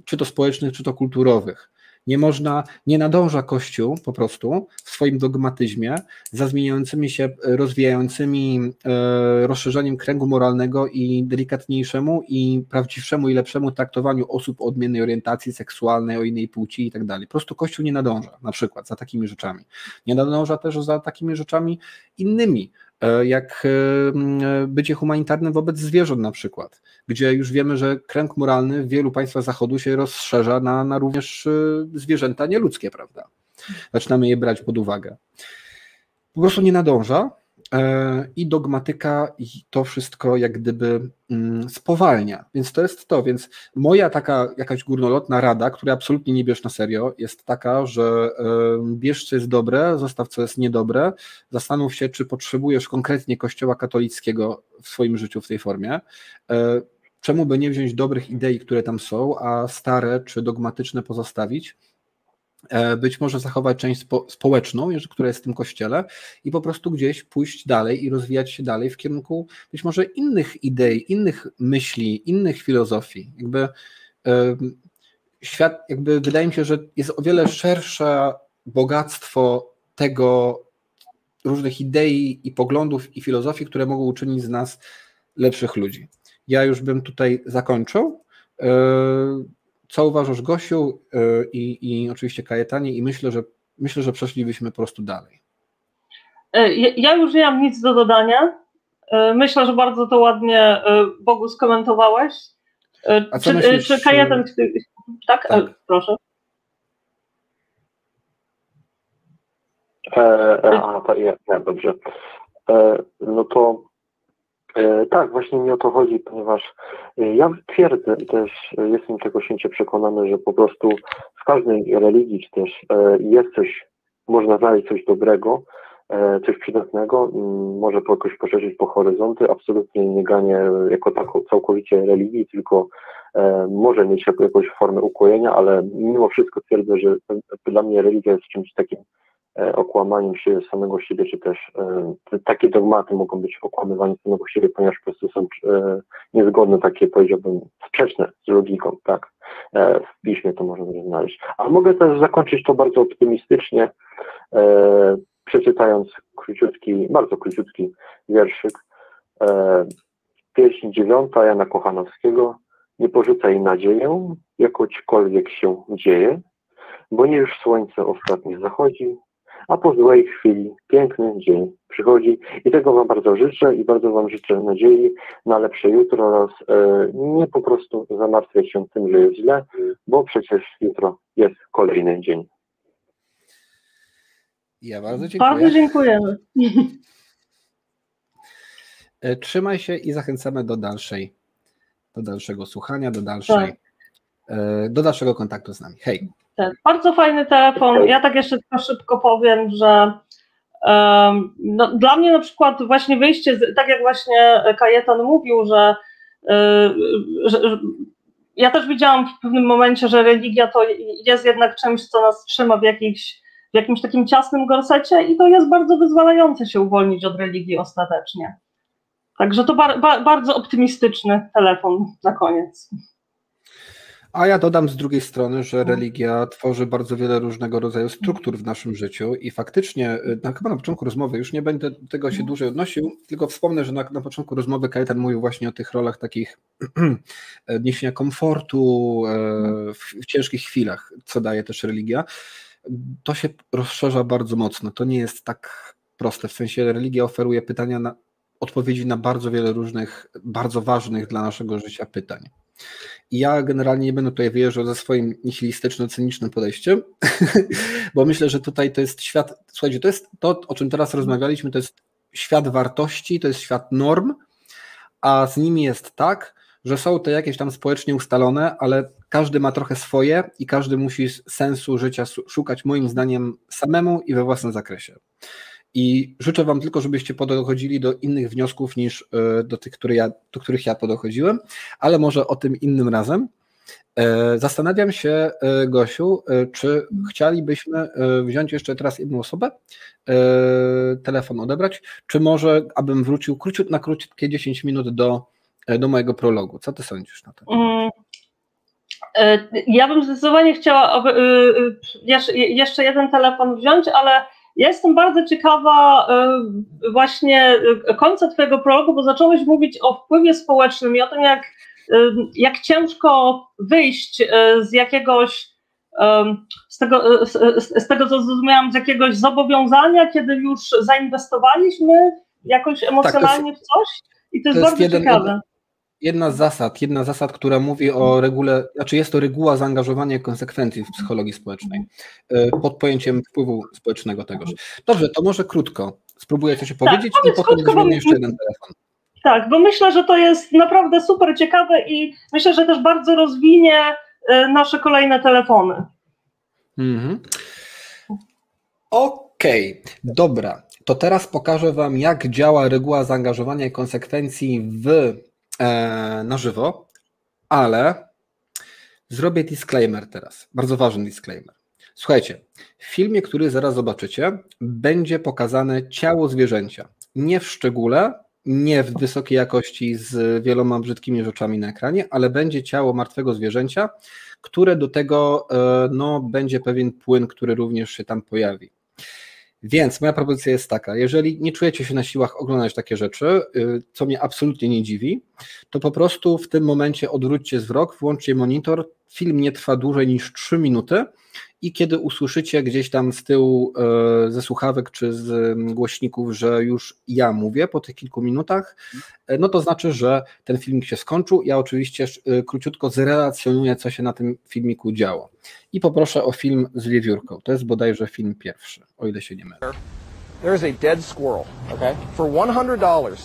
czy to społecznych, czy to kulturowych. Nie można, nie nadąża Kościół po prostu w swoim dogmatyzmie za zmieniającymi się, rozwijającymi e, rozszerzeniem kręgu moralnego i delikatniejszemu i prawdziwszemu i lepszemu traktowaniu osób o odmiennej orientacji seksualnej, o innej płci i tak dalej. Po prostu Kościół nie nadąża na przykład za takimi rzeczami. Nie nadąża też za takimi rzeczami innymi, jak e, bycie humanitarnym wobec zwierząt na przykład, gdzie już wiemy, że kręg moralny w wielu państwach Zachodu się rozszerza na, na również e, zwierzęta nieludzkie, prawda? Zaczynamy je brać pod uwagę. Po prostu nie nadąża, E, i dogmatyka i to wszystko jak gdyby mm, spowalnia. Więc to jest to. Więc moja taka jakaś górnolotna rada, która absolutnie nie bierz na serio, jest taka, że bierz co jest dobre, zostaw co jest niedobre, zastanów się, czy potrzebujesz konkretnie Kościoła katolickiego w swoim życiu w tej formie. E, czemu by nie wziąć dobrych idei, które tam są, a stare czy dogmatyczne pozostawić? E, być może zachować część spo, społeczną, która jest w tym kościele i po prostu gdzieś pójść dalej i rozwijać się dalej w kierunku być może innych idei, innych myśli, innych filozofii. Jakby świat, jakby wydaje mi się, że jest o wiele szersze bogactwo tego różnych idei i poglądów i filozofii, które mogą uczynić z nas lepszych ludzi. Ja już bym tutaj zakończył. E, co uważasz, Gosiu y, i, i oczywiście Kajetanie i myślę, że myślę, że przeszlibyśmy po prostu dalej. E, ja już nie mam nic do dodania. E, myślę, że bardzo to ładnie e, Bogu skomentowałeś. A co czy, myślisz, czy Kajetan... Tak? tak? Proszę. E, e, a, tak, ja, ja, dobrze. E, no to E, tak, właśnie mi o to chodzi, ponieważ e, ja twierdzę i też e, jestem tego święcie przekonany, że po prostu w każdej religii czy też jest coś, można znaleźć coś dobrego, coś przydatnego, może jakoś poszerzyć po horyzonty, absolutnie nie ganie jako taką całkowicie religii, tylko może mieć jakąś formę ukojenia, ale mimo wszystko twierdzę, że dla mnie religia jest czymś takim E, okłamaniem się samego siebie, czy też e, takie dogmaty mogą być okłamywaniem samego siebie, ponieważ po prostu są e, niezgodne, takie powiedziałbym sprzeczne z logiką, tak. W piśmie to można znaleźć. A mogę też zakończyć to bardzo optymistycznie, przeczytając króciutki, bardzo króciutki wierszyk. Pieśń dziewiąta Jana Kochanowskiego. Nie porzucaj nadzieję, jakośkolwiek się dzieje, bo nie już słońce ostatnie zachodzi, a po złej chwili piękny dzień przychodzi i tego Wam bardzo życzę i bardzo Wam życzę nadziei na lepsze jutro oraz e, nie po prostu zamartwiać się tym, że jest źle, bo przecież jutro jest kolejny dzień. Ja bardzo dziękuję. Bardzo dziękujemy. E, Trzymaj się i zachęcamy do dalszej, do dalszego słuchania, do dalszej, Tak. E, do dalszego kontaktu z nami. Hej. Tak, bardzo fajny telefon. Ja tak jeszcze tylko szybko powiem, że em, no, dla mnie na przykład właśnie wyjście, z, tak jak właśnie Kajetan mówił, że, y, że, ja też widziałam w pewnym momencie, że religia to jest jednak czymś, co nas trzyma w, jakiejś, w jakimś takim ciasnym gorsecie i to jest bardzo wyzwalające się uwolnić od religii ostatecznie. Także to bar, ba, bardzo optymistyczny telefon na koniec. A ja dodam z drugiej strony, że religia tworzy bardzo wiele różnego rodzaju struktur w naszym życiu i faktycznie, y, na, chyba na początku rozmowy, już nie będę tego się dłużej odnosił, tylko wspomnę, że na, na początku rozmowy Kajetan mówił właśnie o tych rolach takich niesienia komfortu e, w, w ciężkich chwilach, co daje też religia. To się rozszerza bardzo mocno. To nie jest tak proste, w sensie religia oferuje pytania na odpowiedzi na bardzo wiele różnych, bardzo ważnych dla naszego życia pytań. I ja generalnie nie będę tutaj wyjeżdżał ze swoim nihilistyczno-cynicznym podejściem, bo myślę, że tutaj to jest świat, słuchajcie, to jest to, o czym teraz rozmawialiśmy, to jest świat wartości, to jest świat norm, a z nimi jest tak, że są to jakieś tam społecznie ustalone, ale każdy ma trochę swoje i każdy musi sensu życia szukać moim zdaniem samemu i we własnym zakresie. I życzę Wam tylko, żebyście podchodzili do innych wniosków niż do tych, które ja, do których ja podchodziłem, ale może o tym innym razem. Zastanawiam się, Gosiu, czy chcielibyśmy wziąć jeszcze teraz jedną osobę, telefon odebrać, czy może abym wrócił króciut, na krótkie 10 minut do, do mojego prologu. Co ty sądzisz na to? Mm. Ja bym zdecydowanie chciała jeszcze jeden telefon wziąć, ale ja jestem bardzo ciekawa właśnie końca Twojego prologu, bo zacząłeś mówić o wpływie społecznym i o tym, jak, jak ciężko wyjść z jakiegoś, z tego, z, z tego co zrozumiałam, z jakiegoś zobowiązania, kiedy już zainwestowaliśmy jakoś emocjonalnie tak, w coś. I to jest, to bardzo jeden, ciekawe. Jedna z zasad, jedna z zasad, która mówi o regule, znaczy jest to reguła zaangażowania i konsekwencji w psychologii społecznej, pod pojęciem wpływu społecznego tegoż. Dobrze, to może krótko spróbuję coś opowiedzieć tak, i potem krótko, weźmiemy bo- jeszcze jeden telefon. Tak, bo myślę, że to jest naprawdę super ciekawe i myślę, że też bardzo rozwinie y, nasze kolejne telefony. Mhm. Okej, dobra. To teraz pokażę Wam, jak działa reguła zaangażowania i konsekwencji w, e, na żywo, ale zrobię disclaimer teraz. Bardzo ważny disclaimer. Słuchajcie, w filmie, który zaraz zobaczycie, będzie pokazane ciało zwierzęcia. Nie w szczególe, nie w wysokiej jakości z wieloma brzydkimi rzeczami na ekranie, ale będzie ciało martwego zwierzęcia, które do tego e, no, będzie pewien płyn, który również się tam pojawi. Więc moja propozycja jest taka, jeżeli nie czujecie się na siłach oglądać takie rzeczy, y, co mnie absolutnie nie dziwi, to po prostu w tym momencie odwróćcie wzrok, włączcie monitor, film nie trwa dłużej niż 3 minuty i kiedy usłyszycie gdzieś tam z tyłu e, ze słuchawek czy z mm, głośników, że już ja mówię po tych kilku minutach, e, no to znaczy, że ten filmik się skończył. Ja oczywiście e, króciutko zrelacjonuję, co się na tym filmiku działo. I poproszę o film z wiewiórką. To jest bodajże film pierwszy, o ile się nie mylę. There's a dead squirrel. Okay. For $100,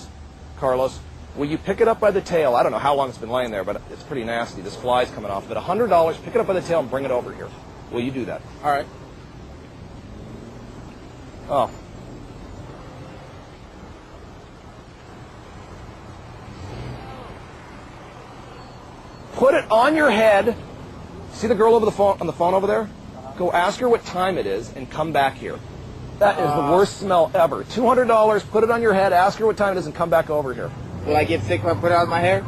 Carlos, will you pick it up by the tail? I don't know how long it's been laying there, but it's pretty nasty. This fly's coming off of it. $100, pick it up by the tail and bring it over here. Will you do that? All right. Oh. Put it on your head. See the girl over the phone on the phone over there? Go ask her what time it is and come back here. That is the worst smell ever. Two hundred dollars. Put it on your head. Ask her what time it is and come back over here. Will I get sick if I put it on my hair?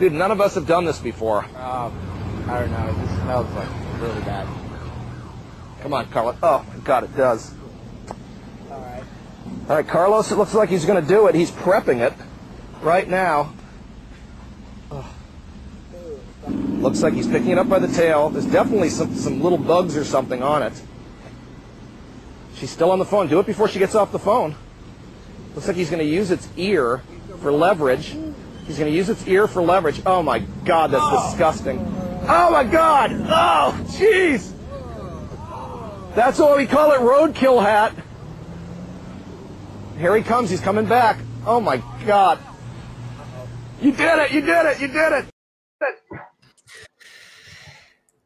Dude, none of us have done this before. Um, I don't know. It just smells like really bad. Come on, Carlos. Oh my God, it does. All right. All right, Carlos. It looks like he's going to do it. He's prepping it right now. Ugh. Looks like he's picking it up by the tail. There's definitely some some little bugs or something on it. She's still on the phone. Do it before she gets off the phone. Looks like he's going to use its ear for leverage. He's going to use its ear for leverage. Oh my God, that's disgusting. Oh my God! Oh, jeez! That's why we call it roadkill hat. Here he comes. He's coming back. Oh my God! You did it! You did it! You did it!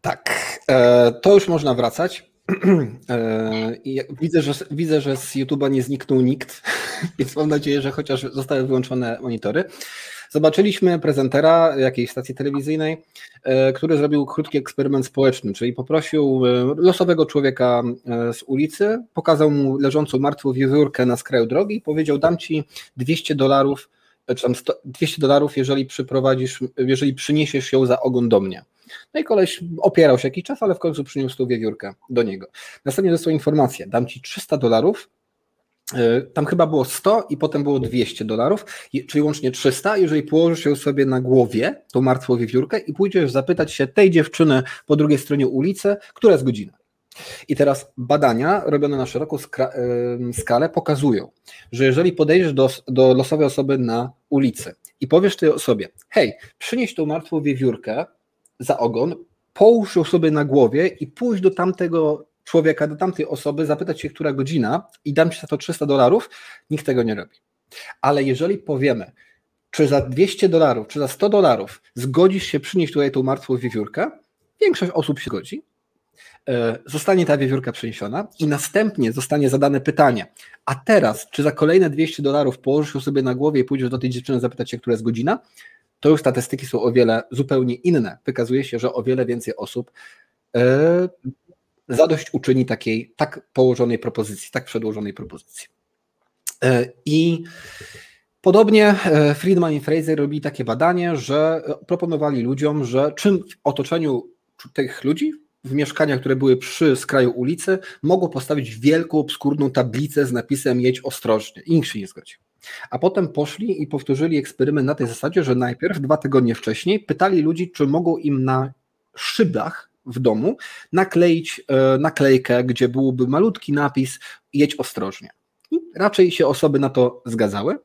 Tak, e, to już można wracać. E, widzę, że, widzę, że z YouTube'a nie zniknął nikt, więc mam nadzieję, że chociaż zostały wyłączone monitory. Zobaczyliśmy prezentera jakiejś stacji telewizyjnej, e, który zrobił krótki eksperyment społeczny, czyli poprosił e, losowego człowieka e, z ulicy, pokazał mu leżącą martwą wiewiórkę na skraju drogi i powiedział: Dam ci 200 dolarów, e, czy tam 100 200 dolarów, jeżeli przyprowadzisz, jeżeli przyniesiesz ją za ogon do mnie. No i koleś opierał się jakiś czas, ale w końcu przyniósł tą wiewiórkę do niego. Następnie dostał informację, dam ci 300 dolarów, tam chyba było 100 i potem było 200 dolarów, czyli łącznie 300, jeżeli położysz ją sobie na głowie, tą martwą wiewiórkę i pójdziesz zapytać się tej dziewczyny po drugiej stronie ulicy, która jest godzina. I teraz badania robione na szeroką em, skalę pokazują, że jeżeli podejdziesz do, do losowej osoby na ulicy i powiesz tej osobie, hej, przynieś tą martwą wiewiórkę za ogon, połóż ją sobie na głowie i pójść do tamtego człowieka, do tamtej osoby, zapytać się, która godzina i dam ci za to 300 dolarów, nikt tego nie robi. Ale jeżeli powiemy, czy za 200 dolarów, czy za 100 dolarów zgodzisz się przynieść tutaj tą martwą wiewiórkę, większość osób się godzi, e, zostanie ta wiewiórka przeniesiona i następnie zostanie zadane pytanie, a teraz, czy za kolejne 200 dolarów położysz ją sobie na głowie i pójdziesz do tej dziewczyny zapytać się, która jest godzina, to już statystyki są o wiele zupełnie inne. Wykazuje się, że o wiele więcej osób e, zadość uczyni takiej tak położonej propozycji, tak przedłożonej propozycji. E, I podobnie e, Friedman i Fraser robili takie badanie, że proponowali ludziom, że czym w otoczeniu tych ludzi, w mieszkaniach, które były przy skraju ulicy, mogło postawić wielką, obskurną tablicę z napisem jedź ostrożnie. I nikt się nie zgodził. A potem poszli i powtórzyli eksperyment na tej zasadzie, że najpierw dwa tygodnie wcześniej pytali ludzi, czy mogą im na szybach w domu nakleić e, naklejkę, gdzie byłby malutki napis jedź ostrożnie. I raczej się osoby na to zgadzały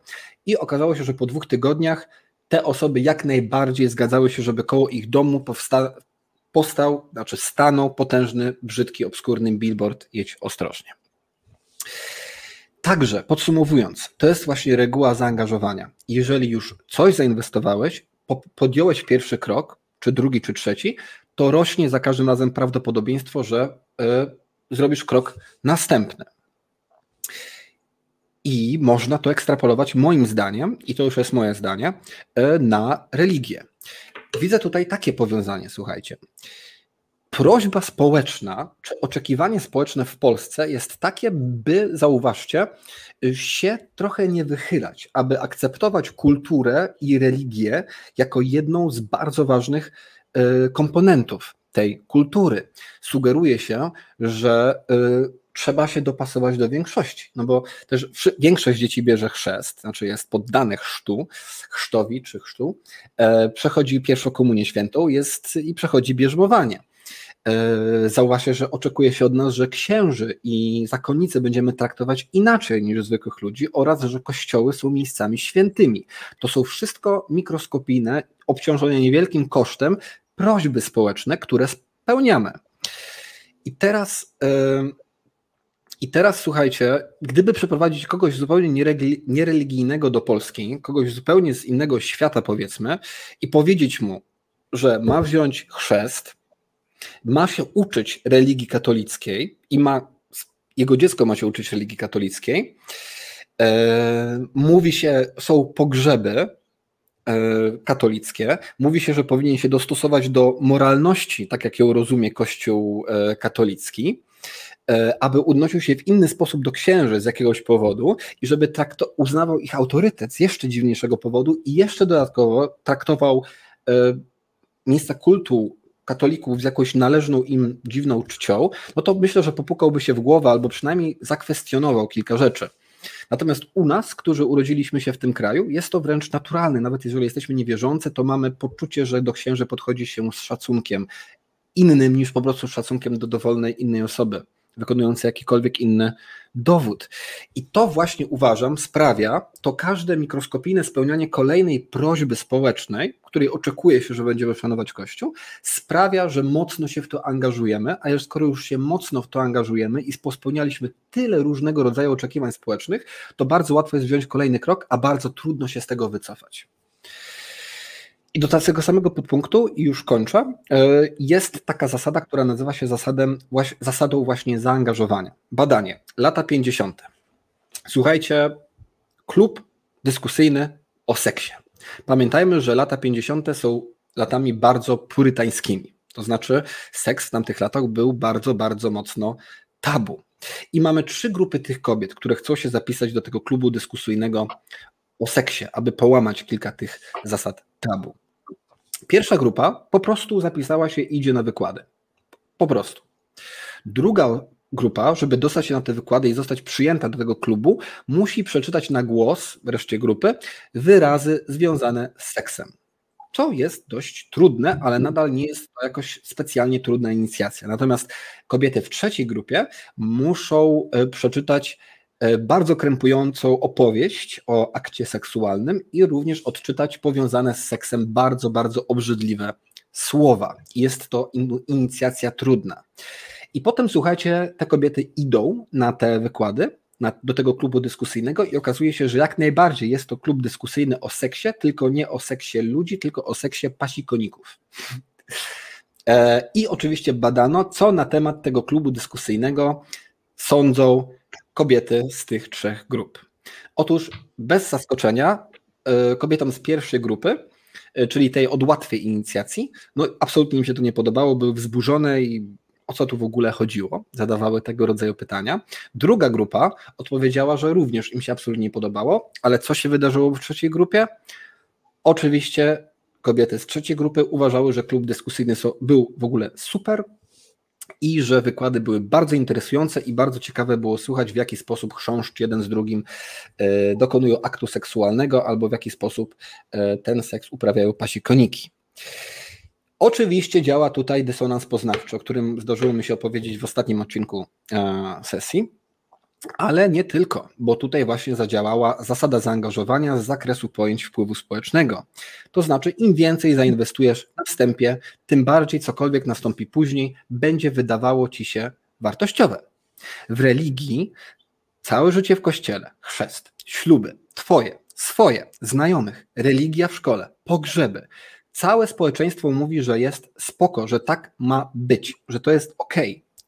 i okazało się, że po dwóch tygodniach te osoby jak najbardziej zgadzały się, żeby koło ich domu powsta- powstał, znaczy stanął potężny, brzydki, obskurny billboard jedź ostrożnie. Także podsumowując, to jest właśnie reguła zaangażowania. Jeżeli już coś zainwestowałeś, po- podjąłeś pierwszy krok, czy drugi, czy trzeci, to rośnie za każdym razem prawdopodobieństwo, że y, zrobisz krok następny. I można to ekstrapolować moim zdaniem, i to już jest moje zdanie, y, na religię. Widzę tutaj takie powiązanie, słuchajcie. Prośba społeczna, czy oczekiwanie społeczne w Polsce jest takie, by, zauważcie, się trochę nie wychylać, aby akceptować kulturę i religię jako jedną z bardzo ważnych komponentów tej kultury. Sugeruje się, że y, trzeba się dopasować do większości, no bo też większość dzieci bierze chrzest, znaczy jest poddane chrztu, chrztowi czy chrztu, e, przechodzi pierwszą komunię świętą jest i przechodzi bierzmowanie. E, Zauważcie, że oczekuje się od nas, że księży i zakonnice będziemy traktować inaczej niż zwykłych ludzi oraz, że kościoły są miejscami świętymi. To są wszystko mikroskopijne, obciążone niewielkim kosztem prośby społeczne, które spełniamy. I teraz, i teraz słuchajcie, gdyby przeprowadzić kogoś zupełnie niereligijnego do Polski, kogoś zupełnie z innego świata powiedzmy, i powiedzieć mu, że ma wziąć chrzest, ma się uczyć religii katolickiej i ma, jego dziecko ma się uczyć religii katolickiej. Mówi się, są pogrzeby katolickie. Mówi się, że powinien się dostosować do moralności, tak jak ją rozumie Kościół e, katolicki, e, aby odnosił się w inny sposób do księży z jakiegoś powodu i żeby trakto- uznawał ich autorytet z jeszcze dziwniejszego powodu i jeszcze dodatkowo traktował e, miejsca kultu katolików z jakąś należną im dziwną czcią, no to myślę, że popukałby się w głowę albo przynajmniej zakwestionował kilka rzeczy. Natomiast u nas, którzy urodziliśmy się w tym kraju, jest to wręcz naturalne. Nawet jeżeli jesteśmy niewierzący, to mamy poczucie, że do księży podchodzi się z szacunkiem innym niż po prostu szacunkiem do dowolnej innej osoby. Wykonujące jakikolwiek inny dowód. I to właśnie uważam sprawia, to każde mikroskopijne spełnianie kolejnej prośby społecznej, której oczekuje się, że będziemy szanować Kościół, sprawia, że mocno się w to angażujemy, a skoro już się mocno w to angażujemy i pospełnialiśmy tyle różnego rodzaju oczekiwań społecznych, to bardzo łatwo jest wziąć kolejny krok, a bardzo trudno się z tego wycofać. I do tego samego podpunktu, i już kończę, e, jest taka zasada, która nazywa się zasadem, zasadą właśnie zaangażowania. Badanie, lata 50. Słuchajcie, klub dyskusyjny o seksie. Pamiętajmy, że lata 50. są latami bardzo purytańskimi. To znaczy, seks w tamtych latach był bardzo, bardzo mocno tabu. I mamy trzy grupy tych kobiet, które chcą się zapisać do tego klubu dyskusyjnego o seksie, aby połamać kilka tych zasad tabu. Pierwsza grupa po prostu zapisała się i idzie na wykłady. Po prostu. Druga grupa, żeby dostać się na te wykłady i zostać przyjęta do tego klubu, musi przeczytać na głos reszcie grupy wyrazy związane z seksem. To jest dość trudne, ale nadal nie jest to jakoś specjalnie trudna inicjacja. Natomiast kobiety w trzeciej grupie muszą e, przeczytać bardzo krępującą opowieść o akcie seksualnym i również odczytać powiązane z seksem bardzo, bardzo obrzydliwe słowa. Jest to inicjacja trudna. I potem, słuchajcie, te kobiety idą na te wykłady, na, do tego klubu dyskusyjnego i okazuje się, że jak najbardziej jest to klub dyskusyjny o seksie, tylko nie o seksie ludzi, tylko o seksie pasikoników. E, I oczywiście badano, co na temat tego klubu dyskusyjnego sądzą kobiety z tych trzech grup. Otóż bez zaskoczenia e, kobietom z pierwszej grupy, e, czyli tej od łatwej inicjacji, no absolutnie im się to nie podobało, były wzburzone i o co tu w ogóle chodziło, zadawały tego rodzaju pytania. Druga grupa odpowiedziała, że również im się absolutnie nie podobało, ale co się wydarzyło w trzeciej grupie? Oczywiście kobiety z trzeciej grupy uważały, że klub dyskusyjny był w ogóle super, i że wykłady były bardzo interesujące i bardzo ciekawe było słuchać, w jaki sposób chrząszcz jeden z drugim e, dokonują aktu seksualnego albo w jaki sposób e, ten seks uprawiają pasikoniki. Oczywiście działa tutaj dysonans poznawczy, o którym zdążyło mi się opowiedzieć w ostatnim odcinku e, sesji. Ale nie tylko, bo tutaj właśnie zadziałała zasada zaangażowania z zakresu pojęć wpływu społecznego. To znaczy, im więcej zainwestujesz na wstępie, tym bardziej cokolwiek nastąpi później, będzie wydawało ci się wartościowe. W religii całe życie w kościele, chrzest, śluby, twoje, swoje, znajomych, religia w szkole, pogrzeby. Całe społeczeństwo mówi, że jest spoko, że tak ma być, że to jest ok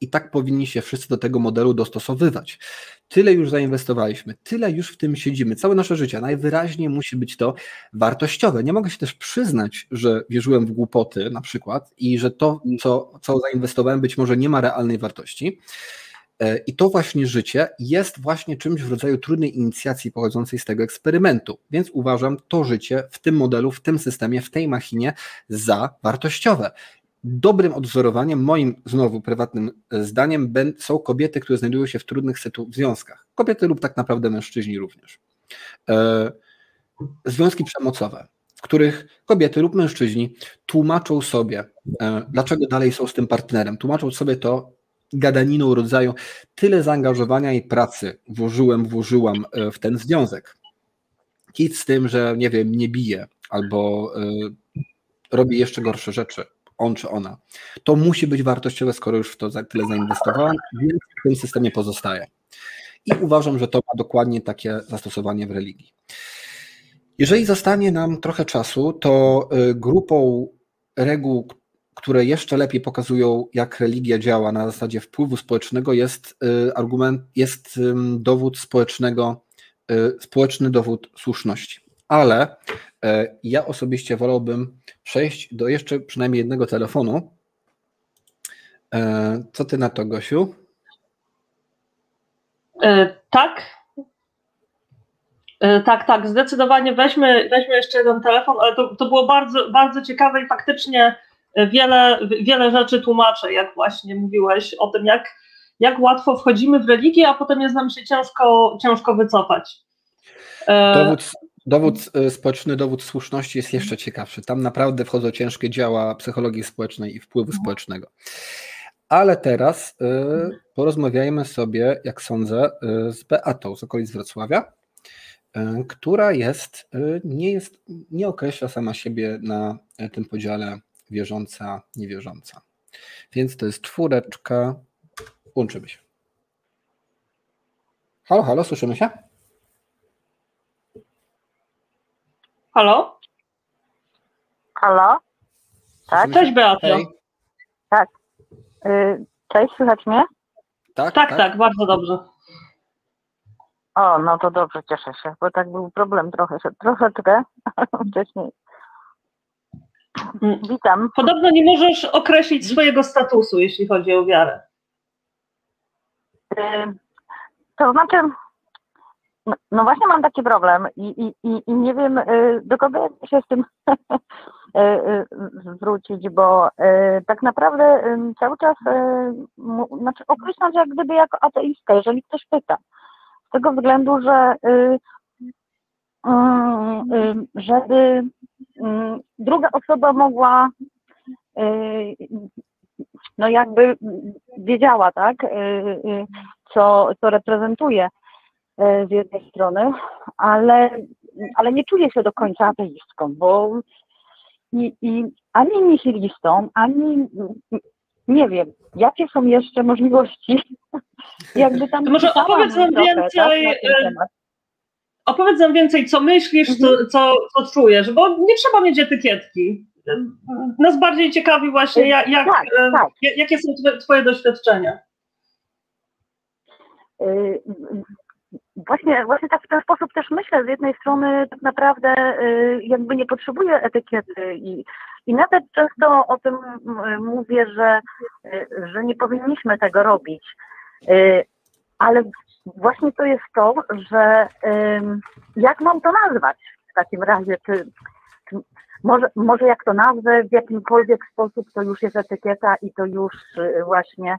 i tak powinni się wszyscy do tego modelu dostosowywać. Tyle już zainwestowaliśmy, tyle już w tym siedzimy, całe nasze życie. Najwyraźniej musi być to wartościowe. Nie mogę się też przyznać, że wierzyłem w głupoty na przykład i że to, co, co zainwestowałem, być może nie ma realnej wartości. E, I to właśnie życie jest właśnie czymś w rodzaju trudnej inicjacji pochodzącej z tego eksperymentu. Więc uważam to życie w tym modelu, w tym systemie, w tej machinie za wartościowe. Dobrym odwzorowaniem, moim znowu prywatnym e, zdaniem, są kobiety, które znajdują się w trudnych związkach. Kobiety lub tak naprawdę mężczyźni również. E, związki przemocowe, w których kobiety lub mężczyźni tłumaczą sobie, e, dlaczego dalej są z tym partnerem. Tłumaczą sobie to gadaniną rodzaju tyle zaangażowania i pracy włożyłem, włożyłam w ten związek. Kit z tym, że nie wiem, nie bije albo robi jeszcze gorsze rzeczy on czy ona. To musi być wartościowe, skoro już w to tyle zainwestowałem, więc w tym systemie pozostaje. I uważam, że to ma dokładnie takie zastosowanie w religii. Jeżeli zostanie nam trochę czasu, to y, grupą reguł, które jeszcze lepiej pokazują, jak religia działa na zasadzie wpływu społecznego, jest y, argument, jest dowód społecznego, y, społeczny dowód słuszności. Ale ja osobiście wolałbym przejść do jeszcze przynajmniej jednego telefonu. E, co ty na to, Gosiu? E, tak. Tak, tak, zdecydowanie weźmy, weźmy jeszcze jeden telefon, ale to, to było bardzo, bardzo ciekawe i faktycznie wiele, wiele rzeczy tłumaczę, jak właśnie mówiłeś o tym, jak, jak łatwo wchodzimy w religię, a potem jest nam się ciężko, ciężko wycofać. Dowód, Dowód y, społeczny, dowód słuszności jest jeszcze ciekawszy. Tam naprawdę wchodzą ciężkie działa psychologii społecznej i wpływu mhm. społecznego. Ale teraz y, porozmawiajmy sobie, jak sądzę, y, z Beatą z okolic Wrocławia, y, która jest, y, nie jest, nie określa sama siebie na y, tym podziale wierząca, niewierząca. Więc to jest czwóreczka. Łączymy się. Halo, halo, słyszymy się? Halo? Halo? Tak? Cześć Beato. Hej. Y, Cześć, słychać mnie? Tak, Tak, tak, bardzo dobrze. O, no to dobrze, cieszę się, bo tak był problem trochę, troszeczkę wcześniej. Mm. Witam. Podobno nie możesz określić swojego statusu, jeśli chodzi o wiarę. Y, To znaczy, no, właśnie mam taki problem i, i, i, nie wiem, y, do kogo się z tym y, y, zwrócić, bo tak naprawdę cały czas, znaczy określam się jak gdyby jako ateistka, jeżeli ktoś pyta. Z tego względu, że żeby druga osoba mogła no jakby wiedziała, tak, co, co reprezentuje z jednej strony, ale, ale nie czuję się do końca ateistką, bo i, i ani nihilistą, ani nie wiem, jakie są jeszcze możliwości, jakby tam może opowiedz nam trochę, więcej, e, temat. Opowiedz nam więcej, co myślisz, co, co, co czujesz, bo nie trzeba mieć etykietki. Nas bardziej ciekawi właśnie, jak, jak, Tak, e, tak. jakie są twoje doświadczenia. Y, Właśnie, właśnie tak w ten sposób też myślę. Z jednej strony tak naprawdę y, jakby nie potrzebuję etykiety i, i nawet często o tym mm, mówię, że, y, że nie powinniśmy tego robić. Y, Ale właśnie to jest to, że jak mam to nazwać w takim razie? Czy, czy może, może jak to nazwę w jakimkolwiek sposób, to już jest etykieta i to już y, właśnie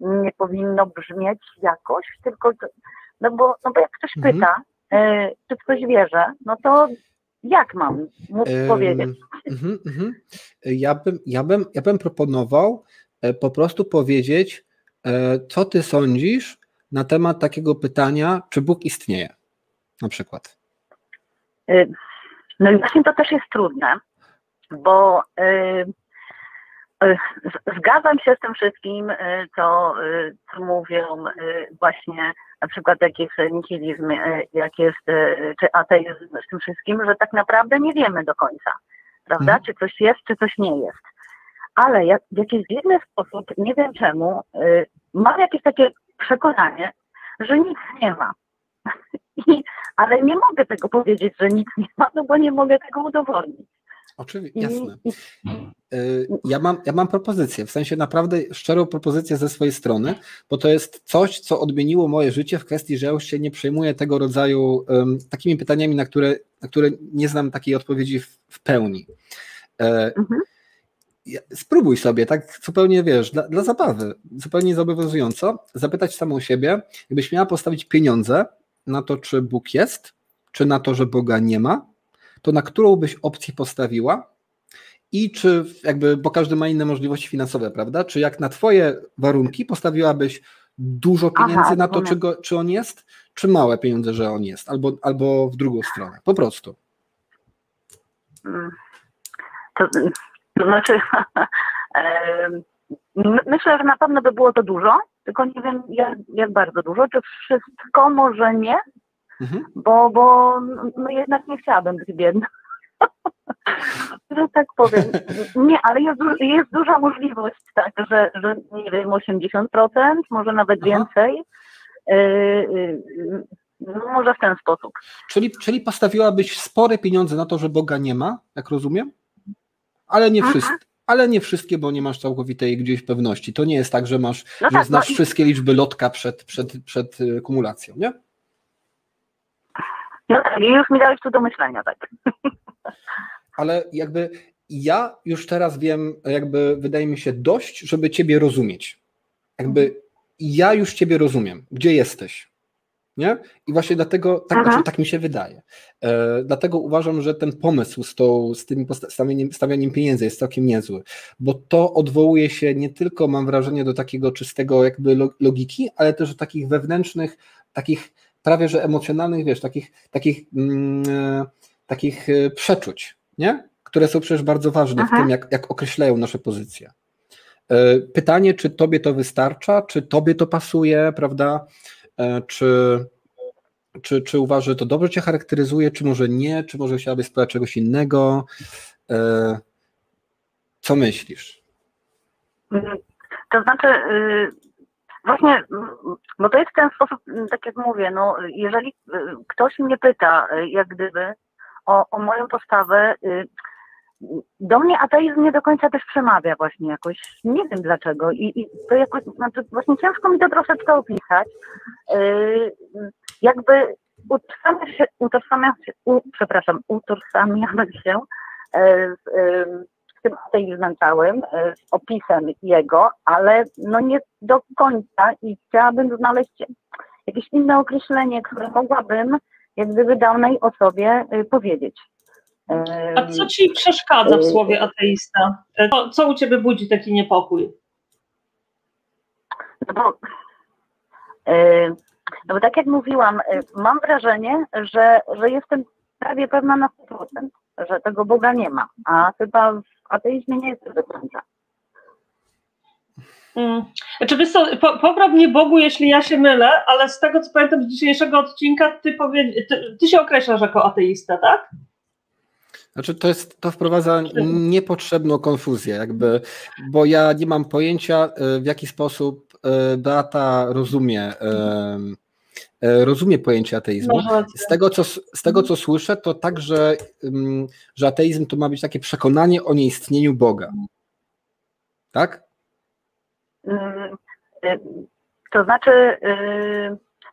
nie powinno brzmieć jakoś, tylko to- no bo, no bo jak ktoś Mhm. pyta, y, czy w coś wierzę, no to jak mam móc powiedzieć? mhm, mhm. Ja, bym, ja, bym, ja bym proponował e, po prostu powiedzieć, e, co ty sądzisz na temat takiego pytania, czy Bóg istnieje, na przykład. No i właśnie to też jest trudne, bo zgadzam się z tym wszystkim, y, co, y, co mówią właśnie na przykład jak jest nihilizm, jak jest czy ateizm z tym wszystkim, że tak naprawdę nie wiemy do końca, prawda? Mhm. Czy coś jest, czy coś nie jest. Ale jak, w jakiś dziwny sposób, nie wiem czemu, mam jakieś takie przekonanie, że nic nie ma. I, ale nie mogę tego powiedzieć, że nic nie ma, no bo nie mogę tego udowodnić. Oczywiście, I, jasne. Y, Ja mam, ja mam propozycję, w sensie naprawdę szczerą propozycję ze swojej strony, bo to jest coś, co odmieniło moje życie w kwestii, że ja już się nie przejmuję tego rodzaju um, takimi pytaniami, na które, na które nie znam takiej odpowiedzi w, w pełni. E, Mhm. Spróbuj sobie, tak zupełnie wiesz, dla, dla zabawy, zupełnie zobowiązująco, zapytać samą siebie, jakbyś miała postawić pieniądze na to, czy Bóg jest, czy na to, że Boga nie ma, to na którą byś opcję postawiła? I czy jakby, bo każdy ma inne możliwości finansowe, prawda? Czy jak na twoje warunki postawiłabyś dużo Aha, pieniędzy na to, czy, go, czy on jest, czy małe pieniądze, że on jest, albo, albo w drugą stronę, po prostu. to, to znaczy, myślę, że na pewno by było to dużo, tylko nie wiem jak, jak bardzo dużo, czy wszystko może nie, Mhm. bo, bo no jednak nie chciałabym być biedna. że tak powiem. Nie, ale jest, jest duża możliwość, tak, że, że nie wiem, 80%, może nawet Aha. więcej. Yy, yy, no może w ten sposób. Czyli, czyli postawiłabyś spore pieniądze na to, że Boga nie ma, jak rozumiem, ale nie wszystkie. Ale nie wszystkie, bo nie masz całkowitej gdzieś pewności. To nie jest tak, że masz, No że tak, znasz no i- wszystkie liczby lotka przed, przed, przed y, kumulacją, nie? No tak, już mi dałeś tu do myślenia, tak. ale jakby ja już teraz wiem, jakby wydaje mi się dość, żeby ciebie rozumieć. Jakby ja już ciebie rozumiem, gdzie jesteś. Nie? I właśnie dlatego, tak, znaczy, tak mi się wydaje. E, dlatego uważam, że ten pomysł z, tą, z tym stawianiem, stawianiem pieniędzy jest całkiem niezły, bo to odwołuje się nie tylko, mam wrażenie, do takiego czystego jakby lo- logiki, ale też do takich wewnętrznych, takich prawie że emocjonalnych, wiesz, takich, takich, mm, e, takich e, przeczuć, nie? które są przecież bardzo ważne Aha. w tym, jak, jak określają nasze pozycje. E, Pytanie, czy tobie to wystarcza, czy tobie to pasuje, prawda? Czy, czy, czy uważasz, że to dobrze cię charakteryzuje, czy może nie, czy może chciałabyś spróbować czegoś innego? Co myślisz? Mhm. To znaczy, y, właśnie, bo to jest ten sposób, tak jak mówię, no, jeżeli y, ktoś mnie pyta, y, jak gdyby, o, o moją postawę, y, do mnie ateizm nie do końca też przemawia właśnie jakoś, nie wiem dlaczego i, i to jakoś, znaczy właśnie ciężko mi to troszeczkę opisać, jakby utożsamiam się, utożsamiam się u, przepraszam, utożsamiam się z tym ateizmem całym, e, z opisem jego, ale no nie do końca i chciałabym znaleźć jakieś inne określenie, które mogłabym jak gdyby danej osobie y, powiedzieć. A co ci przeszkadza w słowie ateista? Co, co u ciebie budzi taki niepokój? No bo, e, no bo tak jak mówiłam, e, mam wrażenie, że, że jestem prawie pewna na 100%, że tego Boga nie ma, a chyba w ateizmie nie jest to do końca. Mm. Znaczy, wiesz co, po, popraw mnie Bogu, jeśli ja się mylę, ale z tego, co pamiętam z dzisiejszego odcinka, ty, powie, ty, ty się określasz jako ateista, tak? Znaczy, to jest, to wprowadza niepotrzebną konfuzję, jakby, bo ja nie mam pojęcia, e, w jaki sposób e, Beata rozumie, e, rozumie pojęcie ateizmu. Masz rację. Z tego, co, z tego, co słyszę, to tak, że, ateizm to ma być takie przekonanie o nieistnieniu Boga. Tak? To znaczy,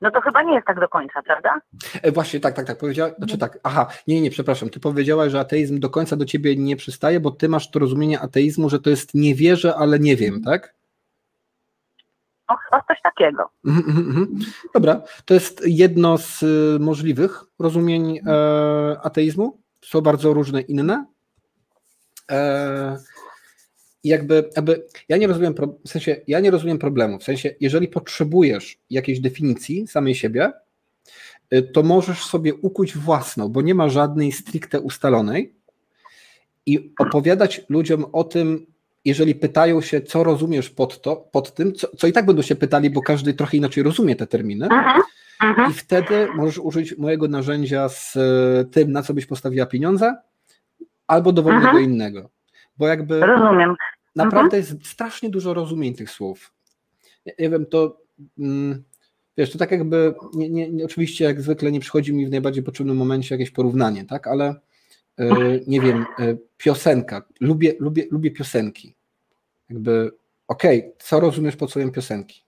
no to chyba nie jest tak do końca, prawda? E, właśnie, tak, tak, tak. Powiedziała, znaczy tak, aha, nie, nie, przepraszam. Ty powiedziałaś, że ateizm do końca do ciebie nie przystaje, bo ty masz to rozumienie ateizmu, że to jest nie wierzę, ale nie wiem, tak? No chyba coś takiego. Mhm, mhm, mhm. Dobra, to jest jedno z y, możliwych rozumień e, ateizmu. Są bardzo różne inne. E, jakby, jakby ja nie rozumiem, w sensie, ja nie rozumiem problemu. W sensie, jeżeli potrzebujesz jakiejś definicji samej siebie, y, to możesz sobie ukuć własną, bo nie ma żadnej stricte ustalonej i opowiadać ludziom o tym, jeżeli pytają się, co rozumiesz pod, to, pod tym, co, co i tak będą się pytali, bo każdy trochę inaczej rozumie te terminy. Mhm, mhm. I wtedy możesz użyć mojego narzędzia z e, tym, na co byś postawiła pieniądze, albo dowolnego Mhm. innego. Bo jakby Rozumiem. naprawdę jest strasznie dużo rozumień tych słów. Nie, nie wiem, to mm, wiesz, to tak jakby, nie, nie, oczywiście jak zwykle nie przychodzi mi w najbardziej potrzebnym momencie jakieś porównanie, tak, ale nie wiem, e, piosenka, lubię, lubię, lubię piosenki. Jakby, okej, co rozumiesz pod słowem piosenki?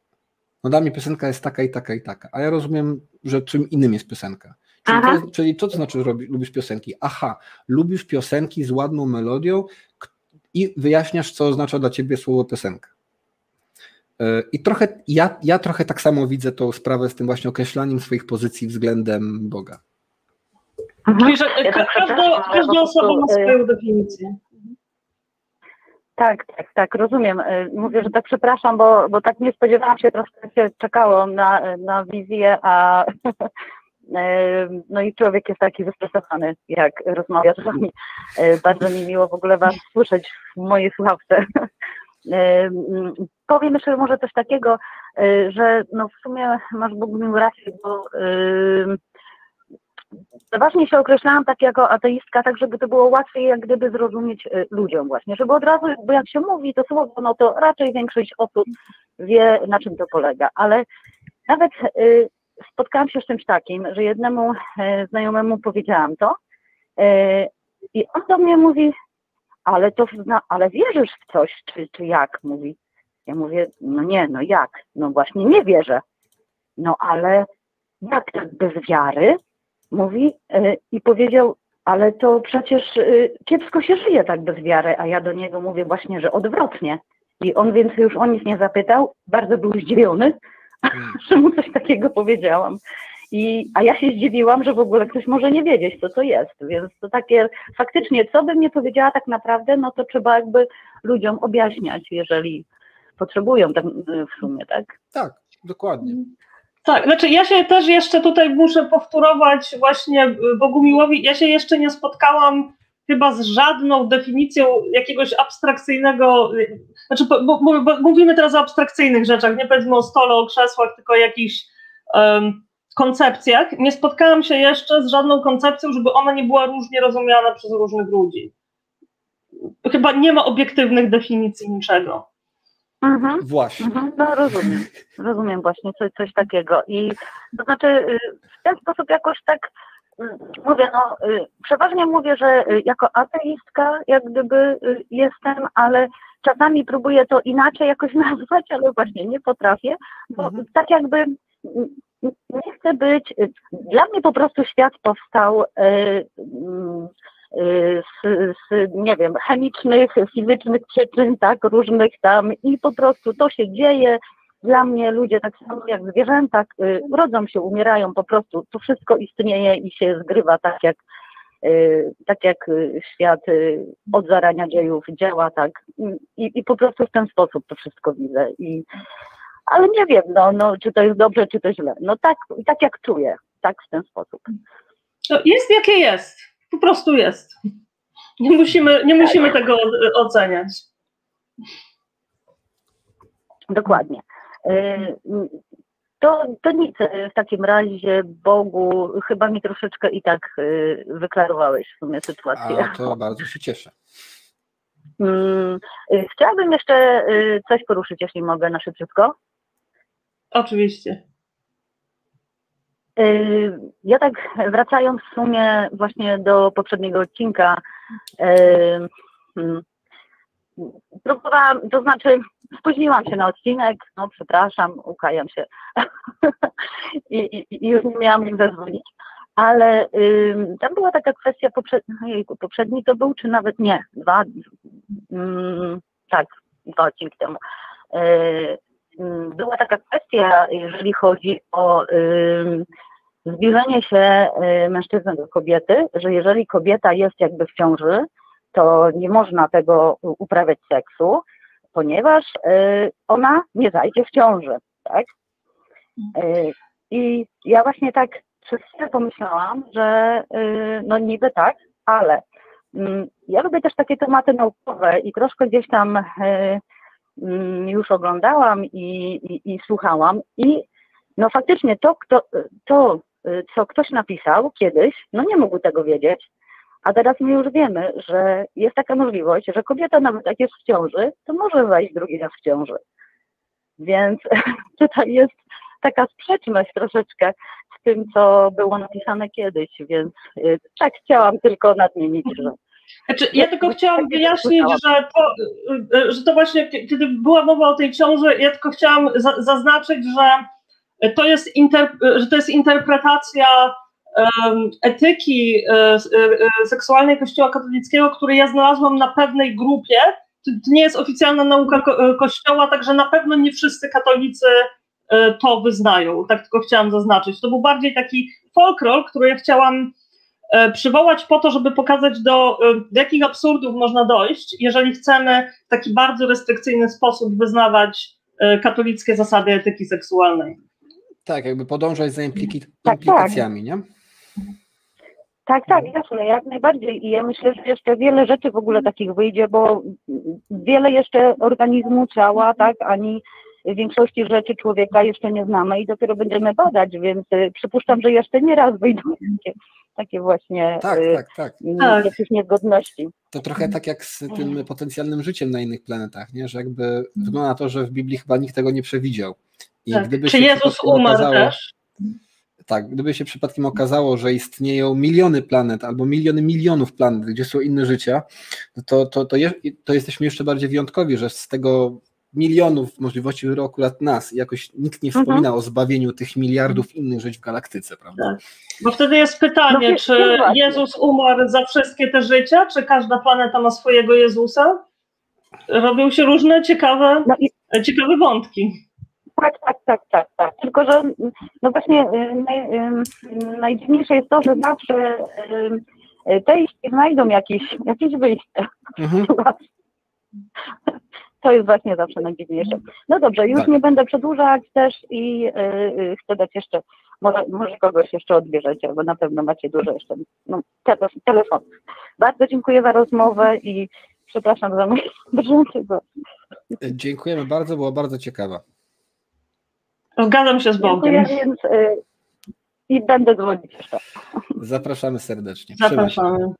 No dla mnie piosenka jest taka i taka i taka, a ja rozumiem, że czym innym jest piosenka. Czyli, to, czyli co to znaczy, że lubisz piosenki? Aha, lubisz piosenki z ładną melodią i wyjaśniasz, co oznacza dla ciebie słowo piosenka. Yy, I trochę, ja, ja trochę tak samo widzę tą sprawę z tym właśnie określaniem swoich pozycji względem Boga. Mhm. Czyli, że Ja ka- też każda, każda osoba ma y, swoją definicję. Tak, tak, tak, rozumiem. Y, Mówię, że tak przepraszam, bo, bo tak nie spodziewałam się, troszkę się czekało na, na wizję, a y, no i człowiek jest taki zestresowany, jak rozmawia z wami. Bardzo mi miło w ogóle was słyszeć w mojej słuchawce. Mm, Powiem jeszcze może coś takiego, że no w sumie masz Bogumił rację, bo y, Przeważnie się określałam tak jako ateistka, tak żeby to było łatwiej jak gdyby zrozumieć y, ludziom właśnie, żeby od razu, bo jak się mówi to słowo, no to raczej większość osób wie na czym to polega, ale nawet y, spotkałam się z czymś takim, że jednemu y, znajomemu powiedziałam to y, i on do mnie mówi, ale to, no, ale wierzysz w coś, czy, czy jak? Mówi. Ja mówię, no nie, no jak? No właśnie nie wierzę. No ale jak tak bez wiary? Mówi y, i powiedział, ale to przecież y, kiepsko się żyje tak bez wiary, a ja do niego mówię właśnie, że odwrotnie. I on więcej już o nic nie zapytał, bardzo był zdziwiony, że mu coś takiego powiedziałam. I, a ja się zdziwiłam, że w ogóle ktoś może nie wiedzieć, co to jest. Więc to takie faktycznie, co bym nie powiedziała tak naprawdę, no to trzeba jakby ludziom objaśniać, jeżeli potrzebują tak, w sumie, tak? Tak, dokładnie. Tak, znaczy ja się też jeszcze tutaj muszę powtórować właśnie Bogumiłowi, ja się jeszcze nie spotkałam chyba z żadną definicją jakiegoś abstrakcyjnego, znaczy bo, bo, bo mówimy teraz o abstrakcyjnych rzeczach, nie powiedzmy o stole, o krzesłach, tylko o jakichś um, koncepcjach. Nie spotkałam się jeszcze z żadną koncepcją, żeby ona nie była różnie rozumiana przez różnych ludzi. Chyba nie ma obiektywnych definicji niczego. Mhm. Właśnie. Mhm. No rozumiem, rozumiem właśnie coś, coś takiego. I to znaczy y, w ten sposób jakoś tak y, mówię, no y, przeważnie mówię, że jako ateistka jak gdyby jestem, ale czasami próbuję to inaczej jakoś nazwać, ale właśnie nie potrafię, bo mhm. tak jakby nie chcę być, dla mnie po prostu świat powstał z, z, nie wiem, chemicznych, fizycznych przyczyn, tak, różnych tam i po prostu to się dzieje. Dla mnie ludzie tak samo jak zwierzęta y, rodzą się, umierają, po prostu to wszystko istnieje i się zgrywa tak jak y, tak jak y, świat od zarania dziejów działa, tak I, i po prostu w ten sposób to wszystko widzę. I, ale nie wiem, no, no, czy to jest dobrze, czy to źle. No tak, tak jak czuję, tak w ten sposób. To jest jakie jest po prostu jest. Nie musimy, nie musimy tego oceniać. Dokładnie. Y, to, to nic w takim razie, Bogu, chyba mi troszeczkę i tak y, wyklarowałeś w sumie sytuację. A to bardzo się cieszę. Mm, y, chciałabym jeszcze coś poruszyć, jeśli mogę, na szybciutko. Oczywiście. Y, ja tak wracając w sumie właśnie do poprzedniego odcinka, y, hmm, próbowałam, to znaczy spóźniłam się na odcinek, no przepraszam, ukajam się. I, i, już nie miałam jak zadzwonić, ale y, tam była taka kwestia, poprzedni, poprzedni to był, czy nawet nie, dwa, mm, tak, dwa odcinki temu. Była taka kwestia, jeżeli chodzi o zbliżenie się y, mężczyzny do kobiety, że jeżeli kobieta jest jakby w ciąży, to nie można tego uprawiać seksu, ponieważ y, ona nie zajdzie w ciąży, tak? Y, I ja właśnie tak przez chwilę pomyślałam, że no niby tak, ale mm, ja lubię też takie tematy naukowe i troszkę gdzieś tam Mm, już oglądałam i, i, i słuchałam. I no faktycznie to, kto, to, co ktoś napisał kiedyś, no nie mógł tego wiedzieć, a teraz my już wiemy, że jest taka możliwość, że kobieta nawet jak jest w ciąży, to może wejść drugi raz w ciąży. Więc tutaj jest taka sprzeczność troszeczkę z tym, co było napisane kiedyś, więc y, tak chciałam tylko nadmienić, że znaczy, ja tylko chciałam wyjaśnić, że to, że to właśnie, kiedy była mowa o tej ciąży, ja tylko chciałam za, zaznaczyć, że to jest, inter, że to jest interpretacja um, etyki um, seksualnej Kościoła katolickiego, który ja znalazłam na pewnej grupie. To, to nie jest oficjalna nauka ko Kościoła, także na pewno nie wszyscy katolicy to wyznają. Tak tylko chciałam zaznaczyć. To był bardziej taki folklor, który ja chciałam E, przywołać po to, żeby pokazać do, e, do jakich absurdów można dojść, jeżeli chcemy w taki bardzo restrykcyjny sposób wyznawać e, katolickie zasady etyki seksualnej. Tak, jakby podążać za impliki, tak, tak. implikacjami, tak. nie? Tak, tak, jasne, jak najbardziej. I ja myślę, że jeszcze wiele rzeczy w ogóle takich wyjdzie, bo wiele jeszcze organizmu, ciała, tak, ani większości rzeczy człowieka jeszcze nie znamy i dopiero będziemy badać, więc przypuszczam, że jeszcze nie raz wyjdą takie właśnie tak, y, tak, tak. tak. jakieś niezgodności. To trochę tak jak z tym potencjalnym życiem na innych planetach, nie? że jakby wygląda na to, że w Biblii chyba nikt tego nie przewidział. I tak. gdyby Czy Jezus umarł okazało, też? Tak, gdyby się przypadkiem okazało, że istnieją miliony planet albo miliony milionów planet, gdzie są inne życia, to, to, to, je, to jesteśmy jeszcze bardziej wyjątkowi, że z tego milionów możliwości wyboru akurat nas. Jakoś nikt nie wspomina mhm. o zbawieniu tych miliardów innych żyć w galaktyce, prawda? Tak. Bo wtedy jest pytanie, no, czy Jezus umarł za wszystkie te życia, czy każda planeta ma swojego Jezusa? Robią się różne ciekawe, no i... ciekawe wątki. Tak, tak, tak, tak, tak. Tylko, że no właśnie y, naj, y, najdziwniejsze jest to, że zawsze y, te znajdą jakieś, jakieś wyjście. Mhm. To jest właśnie zawsze najdziwniejsze. No dobrze, już Tak. nie będę przedłużać też i y, y, chcę dać jeszcze, może, może kogoś jeszcze odbierzecie, bo na pewno macie dużo jeszcze no, tele, telefonów. Bardzo dziękuję za rozmowę i przepraszam za mój brzący głos. Dziękujemy bardzo, była bardzo ciekawa. Zgadzam się z Dziękuję, Bogiem. więc y, i będę dzwonić jeszcze. Zapraszamy serdecznie. Zapraszamy.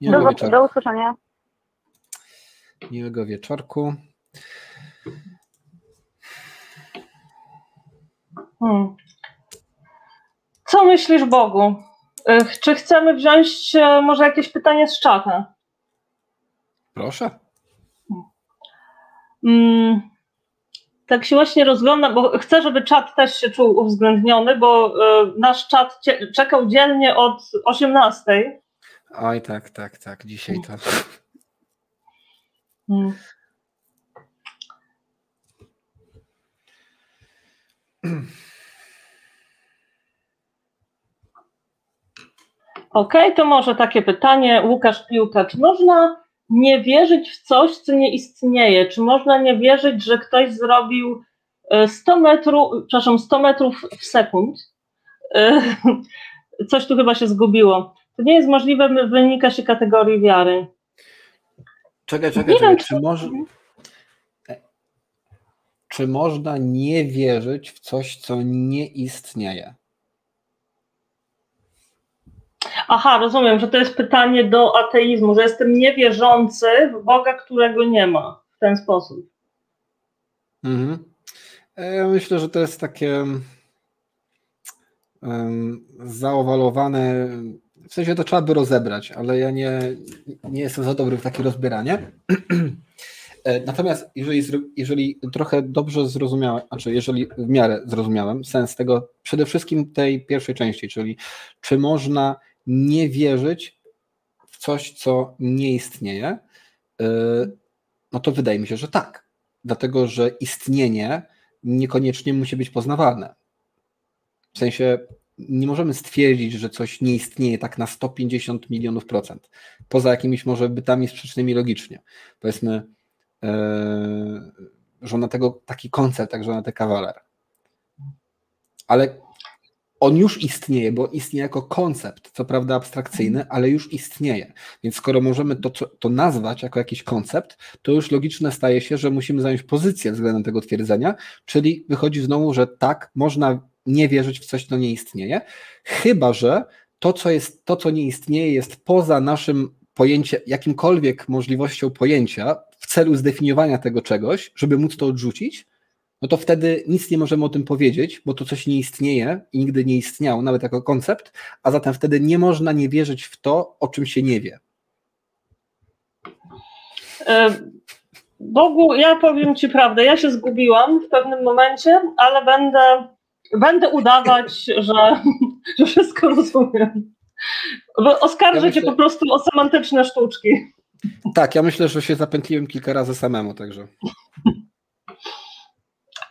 Do, do usłyszenia. Miłego wieczorku. Hmm. Co myślisz, Bogu? Czy chcemy wziąć e, może jakieś pytanie z czata? Proszę. Mm, tak się właśnie rozglądam, bo chcę, żeby czat też się czuł uwzględniony, bo e, nasz czat czekał dziennie od 18. Oj, tak, tak, tak. Dzisiaj to. Okej, to może takie pytanie, Łukasz Piłka, czy można nie wierzyć w coś, co nie istnieje? Czy można nie wierzyć, że ktoś zrobił e, 100 metrów, przepraszam, 100 metrów w sekund? E, Coś tu chyba się zgubiło. To nie jest możliwe, wynika się kategorii wiary. Czekaj, czekaj, Nie czekaj. wiem, Czy, może... czy można nie wierzyć w coś, co nie istnieje? Aha, rozumiem, że to jest pytanie do ateizmu, że jestem niewierzący w Boga, którego nie ma w ten sposób. Mhm. E, Ja myślę, że to jest takie um, zaowalowane. W sensie to trzeba by rozebrać, ale ja nie, nie jestem za dobry w takie rozbieranie. E, Natomiast jeżeli, jeżeli trochę dobrze zrozumiałem, znaczy jeżeli w miarę zrozumiałem sens tego, przede wszystkim tej pierwszej części, czyli czy można nie wierzyć w coś, co nie istnieje, e, no to wydaje mi się, że tak. Dlatego, że istnienie niekoniecznie musi być poznawalne. W sensie nie możemy stwierdzić, że coś nie istnieje tak na 150 milionów procent, poza jakimiś może bytami sprzecznymi logicznie. Powiedzmy, yy, żona tego, taki koncept jak żona te kawaler. Ale on już istnieje, bo istnieje jako koncept, co prawda abstrakcyjny, ale już istnieje. Więc skoro możemy to, to nazwać jako jakiś koncept, to już logiczne staje się, że musimy zająć pozycję względem tego twierdzenia, czyli wychodzi znowu, że tak, można nie wierzyć w coś, co nie istnieje, chyba że to, co, jest, to, co nie istnieje, jest poza naszym pojęciem, jakimkolwiek możliwością pojęcia w celu zdefiniowania tego czegoś, żeby móc to odrzucić, no to wtedy nic nie możemy o tym powiedzieć, bo to coś nie istnieje i nigdy nie istniało, nawet jako koncept, a zatem wtedy nie można nie wierzyć w to, o czym się nie wie. Bogu, ja powiem Ci prawdę, ja się zgubiłam w pewnym momencie, ale będę, będę udawać, że, że wszystko rozumiem. Bo oskarżę Ja myślę- Cię po prostu o semantyczne sztuczki. Tak, ja myślę, że się zapętliłem kilka razy samemu, także.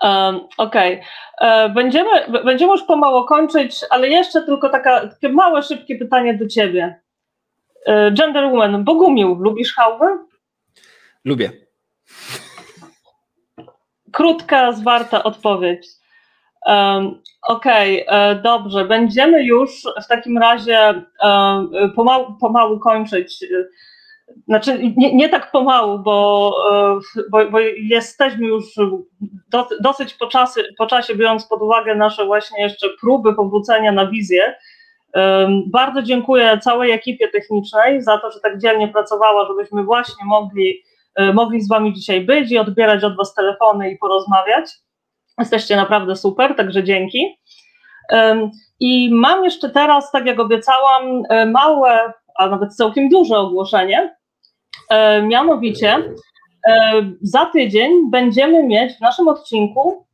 Um, Okej. E, Będziemy, będziemy już pomału kończyć, ale jeszcze tylko taka, takie małe, szybkie pytanie do Ciebie. E, Genderwoman, Bogumił, lubisz hałwy? Lubię. Krótka, zwarta odpowiedź. Um, Okej, e, dobrze. Będziemy już w takim razie e, pomału, pomału kończyć. Znaczy, nie, nie tak pomału, bo, e, bo, bo jesteśmy już do, dosyć po, czasy, po czasie, biorąc pod uwagę nasze właśnie jeszcze próby powrócenia na wizję. Em, Bardzo dziękuję całej ekipie technicznej za to, że tak dzielnie pracowała, żebyśmy właśnie mogli mogli z Wami dzisiaj być i odbierać od Was telefony i porozmawiać. Jesteście naprawdę super, także dzięki. I mam jeszcze teraz, tak jak obiecałam, e, małe, a nawet całkiem duże ogłoszenie. E, Mianowicie e, za tydzień będziemy mieć w naszym odcinku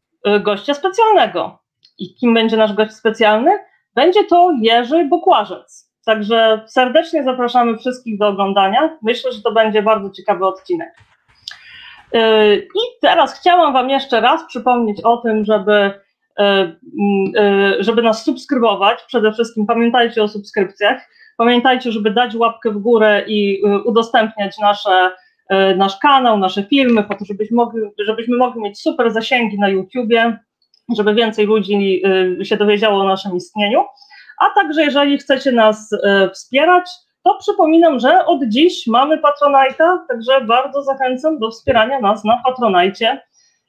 gościa specjalnego. I kim będzie nasz gość specjalny? Będzie to Jerzy Bokłażec. Także serdecznie zapraszamy wszystkich do oglądania. Myślę, że to będzie bardzo ciekawy odcinek. E, I teraz chciałam Wam jeszcze raz przypomnieć o tym, żeby, żeby nas subskrybować. Przede wszystkim pamiętajcie o subskrypcjach. Pamiętajcie, żeby dać łapkę w górę i udostępniać nasze, nasz kanał, nasze filmy, po to, żebyśmy mogli, żebyśmy mogli mieć super zasięgi na YouTubie, żeby więcej ludzi się dowiedziało o naszym istnieniu. A także, jeżeli chcecie nas wspierać, to przypominam, że od dziś mamy Patronite'a, także bardzo zachęcam do wspierania nas na Patronite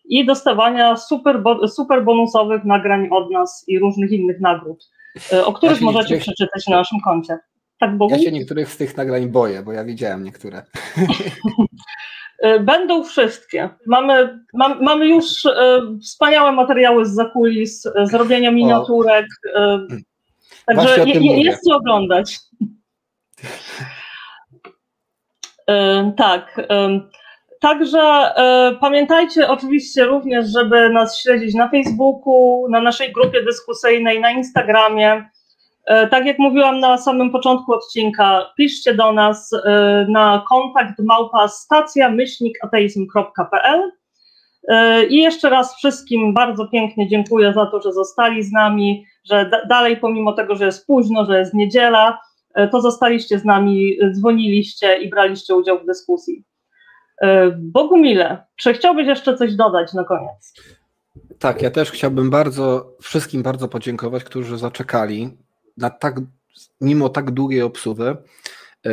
i dostawania super, super bonusowych nagrań od nas i różnych innych nagród, e, o których ja możecie niektórych... przeczytać na naszym koncie. Tak, Bogu? Ja się niektórych z tych nagrań boję, bo ja widziałem niektóre. E, będą wszystkie. Mamy, mam, mamy już e, wspaniałe materiały z zakulis, e, zrobienia miniaturek. E, także je, jest co oglądać. E, tak. E, także e, pamiętajcie oczywiście również, żeby nas śledzić na Facebooku, na naszej grupie dyskusyjnej, na Instagramie. Tak jak mówiłam na samym początku odcinka, piszcie do nas na kontakt małpa stacja myślnikateizm.pl i jeszcze raz wszystkim bardzo pięknie dziękuję za to, że zostali z nami, że dalej pomimo tego, że jest późno, że jest niedziela, E, to zostaliście z nami, dzwoniliście i braliście udział w dyskusji. E, Bogumile, czy chciałbyś jeszcze coś dodać na koniec? Tak, ja też chciałbym bardzo wszystkim bardzo podziękować, którzy zaczekali na tak, mimo tak długiej obsuwy. E,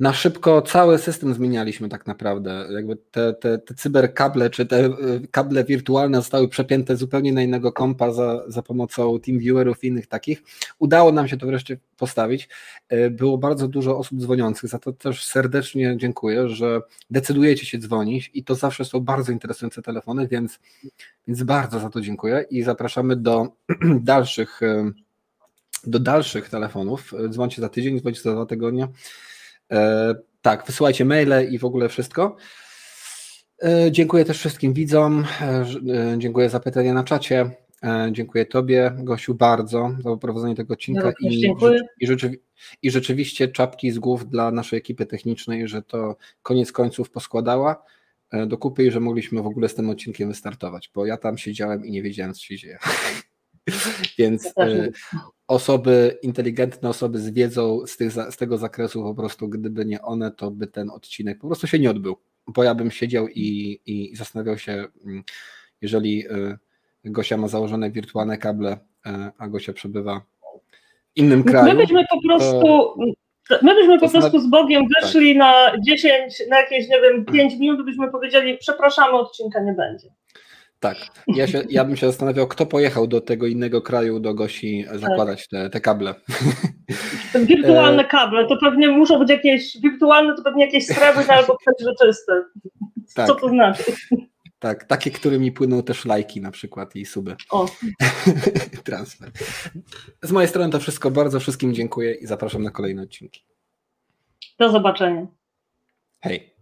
na szybko cały system zmienialiśmy tak naprawdę. Jakby te, te, te cyberkable czy te y, kable wirtualne zostały przepięte zupełnie na innego kompa za, za pomocą TeamViewerów i innych takich. Udało nam się to wreszcie postawić. Y, było bardzo dużo osób dzwoniących, za to też serdecznie dziękuję, że decydujecie się dzwonić i to zawsze są bardzo interesujące telefony, więc, więc bardzo za to dziękuję i zapraszamy do dalszych y, do dalszych telefonów. Dzwońcie za tydzień, dzwońcie za dwa tygodnie. E, tak, wysyłajcie maile i w ogóle wszystko. E, dziękuję też wszystkim widzom. E, dziękuję za pytania na czacie. Dziękuję Tobie, Gosiu, bardzo za poprowadzenie tego odcinka ja i, dziękuję. i, rzeczywi i rzeczywiście czapki z głów dla naszej ekipy technicznej, że to koniec końców poskładała do kupy i że mogliśmy w ogóle z tym odcinkiem wystartować, bo ja tam siedziałem i nie wiedziałem, co się dzieje. Więc osoby, inteligentne osoby z wiedzą z, tych, z tego zakresu, po prostu gdyby nie one, to by ten odcinek po prostu się nie odbył. Bo ja bym siedział i, i zastanawiał się, mm, jeżeli y, Gosia ma założone wirtualne kable, y, a Gosia przebywa w innym kraju. My byśmy po prostu. To... My byśmy po prostu z Bogiem wyszli tak. na 10, na jakieś, nie wiem, 5 minut, byśmy powiedzieli, przepraszamy, odcinka nie będzie. Tak. Ja, się, ja bym się zastanawiał, kto pojechał do tego innego kraju, do Gosi zakładać te, te kable. Wirtualne e, kable, to pewnie muszą być jakieś, wirtualne to pewnie jakieś srebrne albo przezroczyste. Tak. Co to znaczy? Tak, takie, którymi płyną też lajki na przykład i suby. O. Transfer. Z mojej strony to wszystko. Bardzo wszystkim dziękuję i zapraszam na kolejne odcinki. Do zobaczenia. Hej.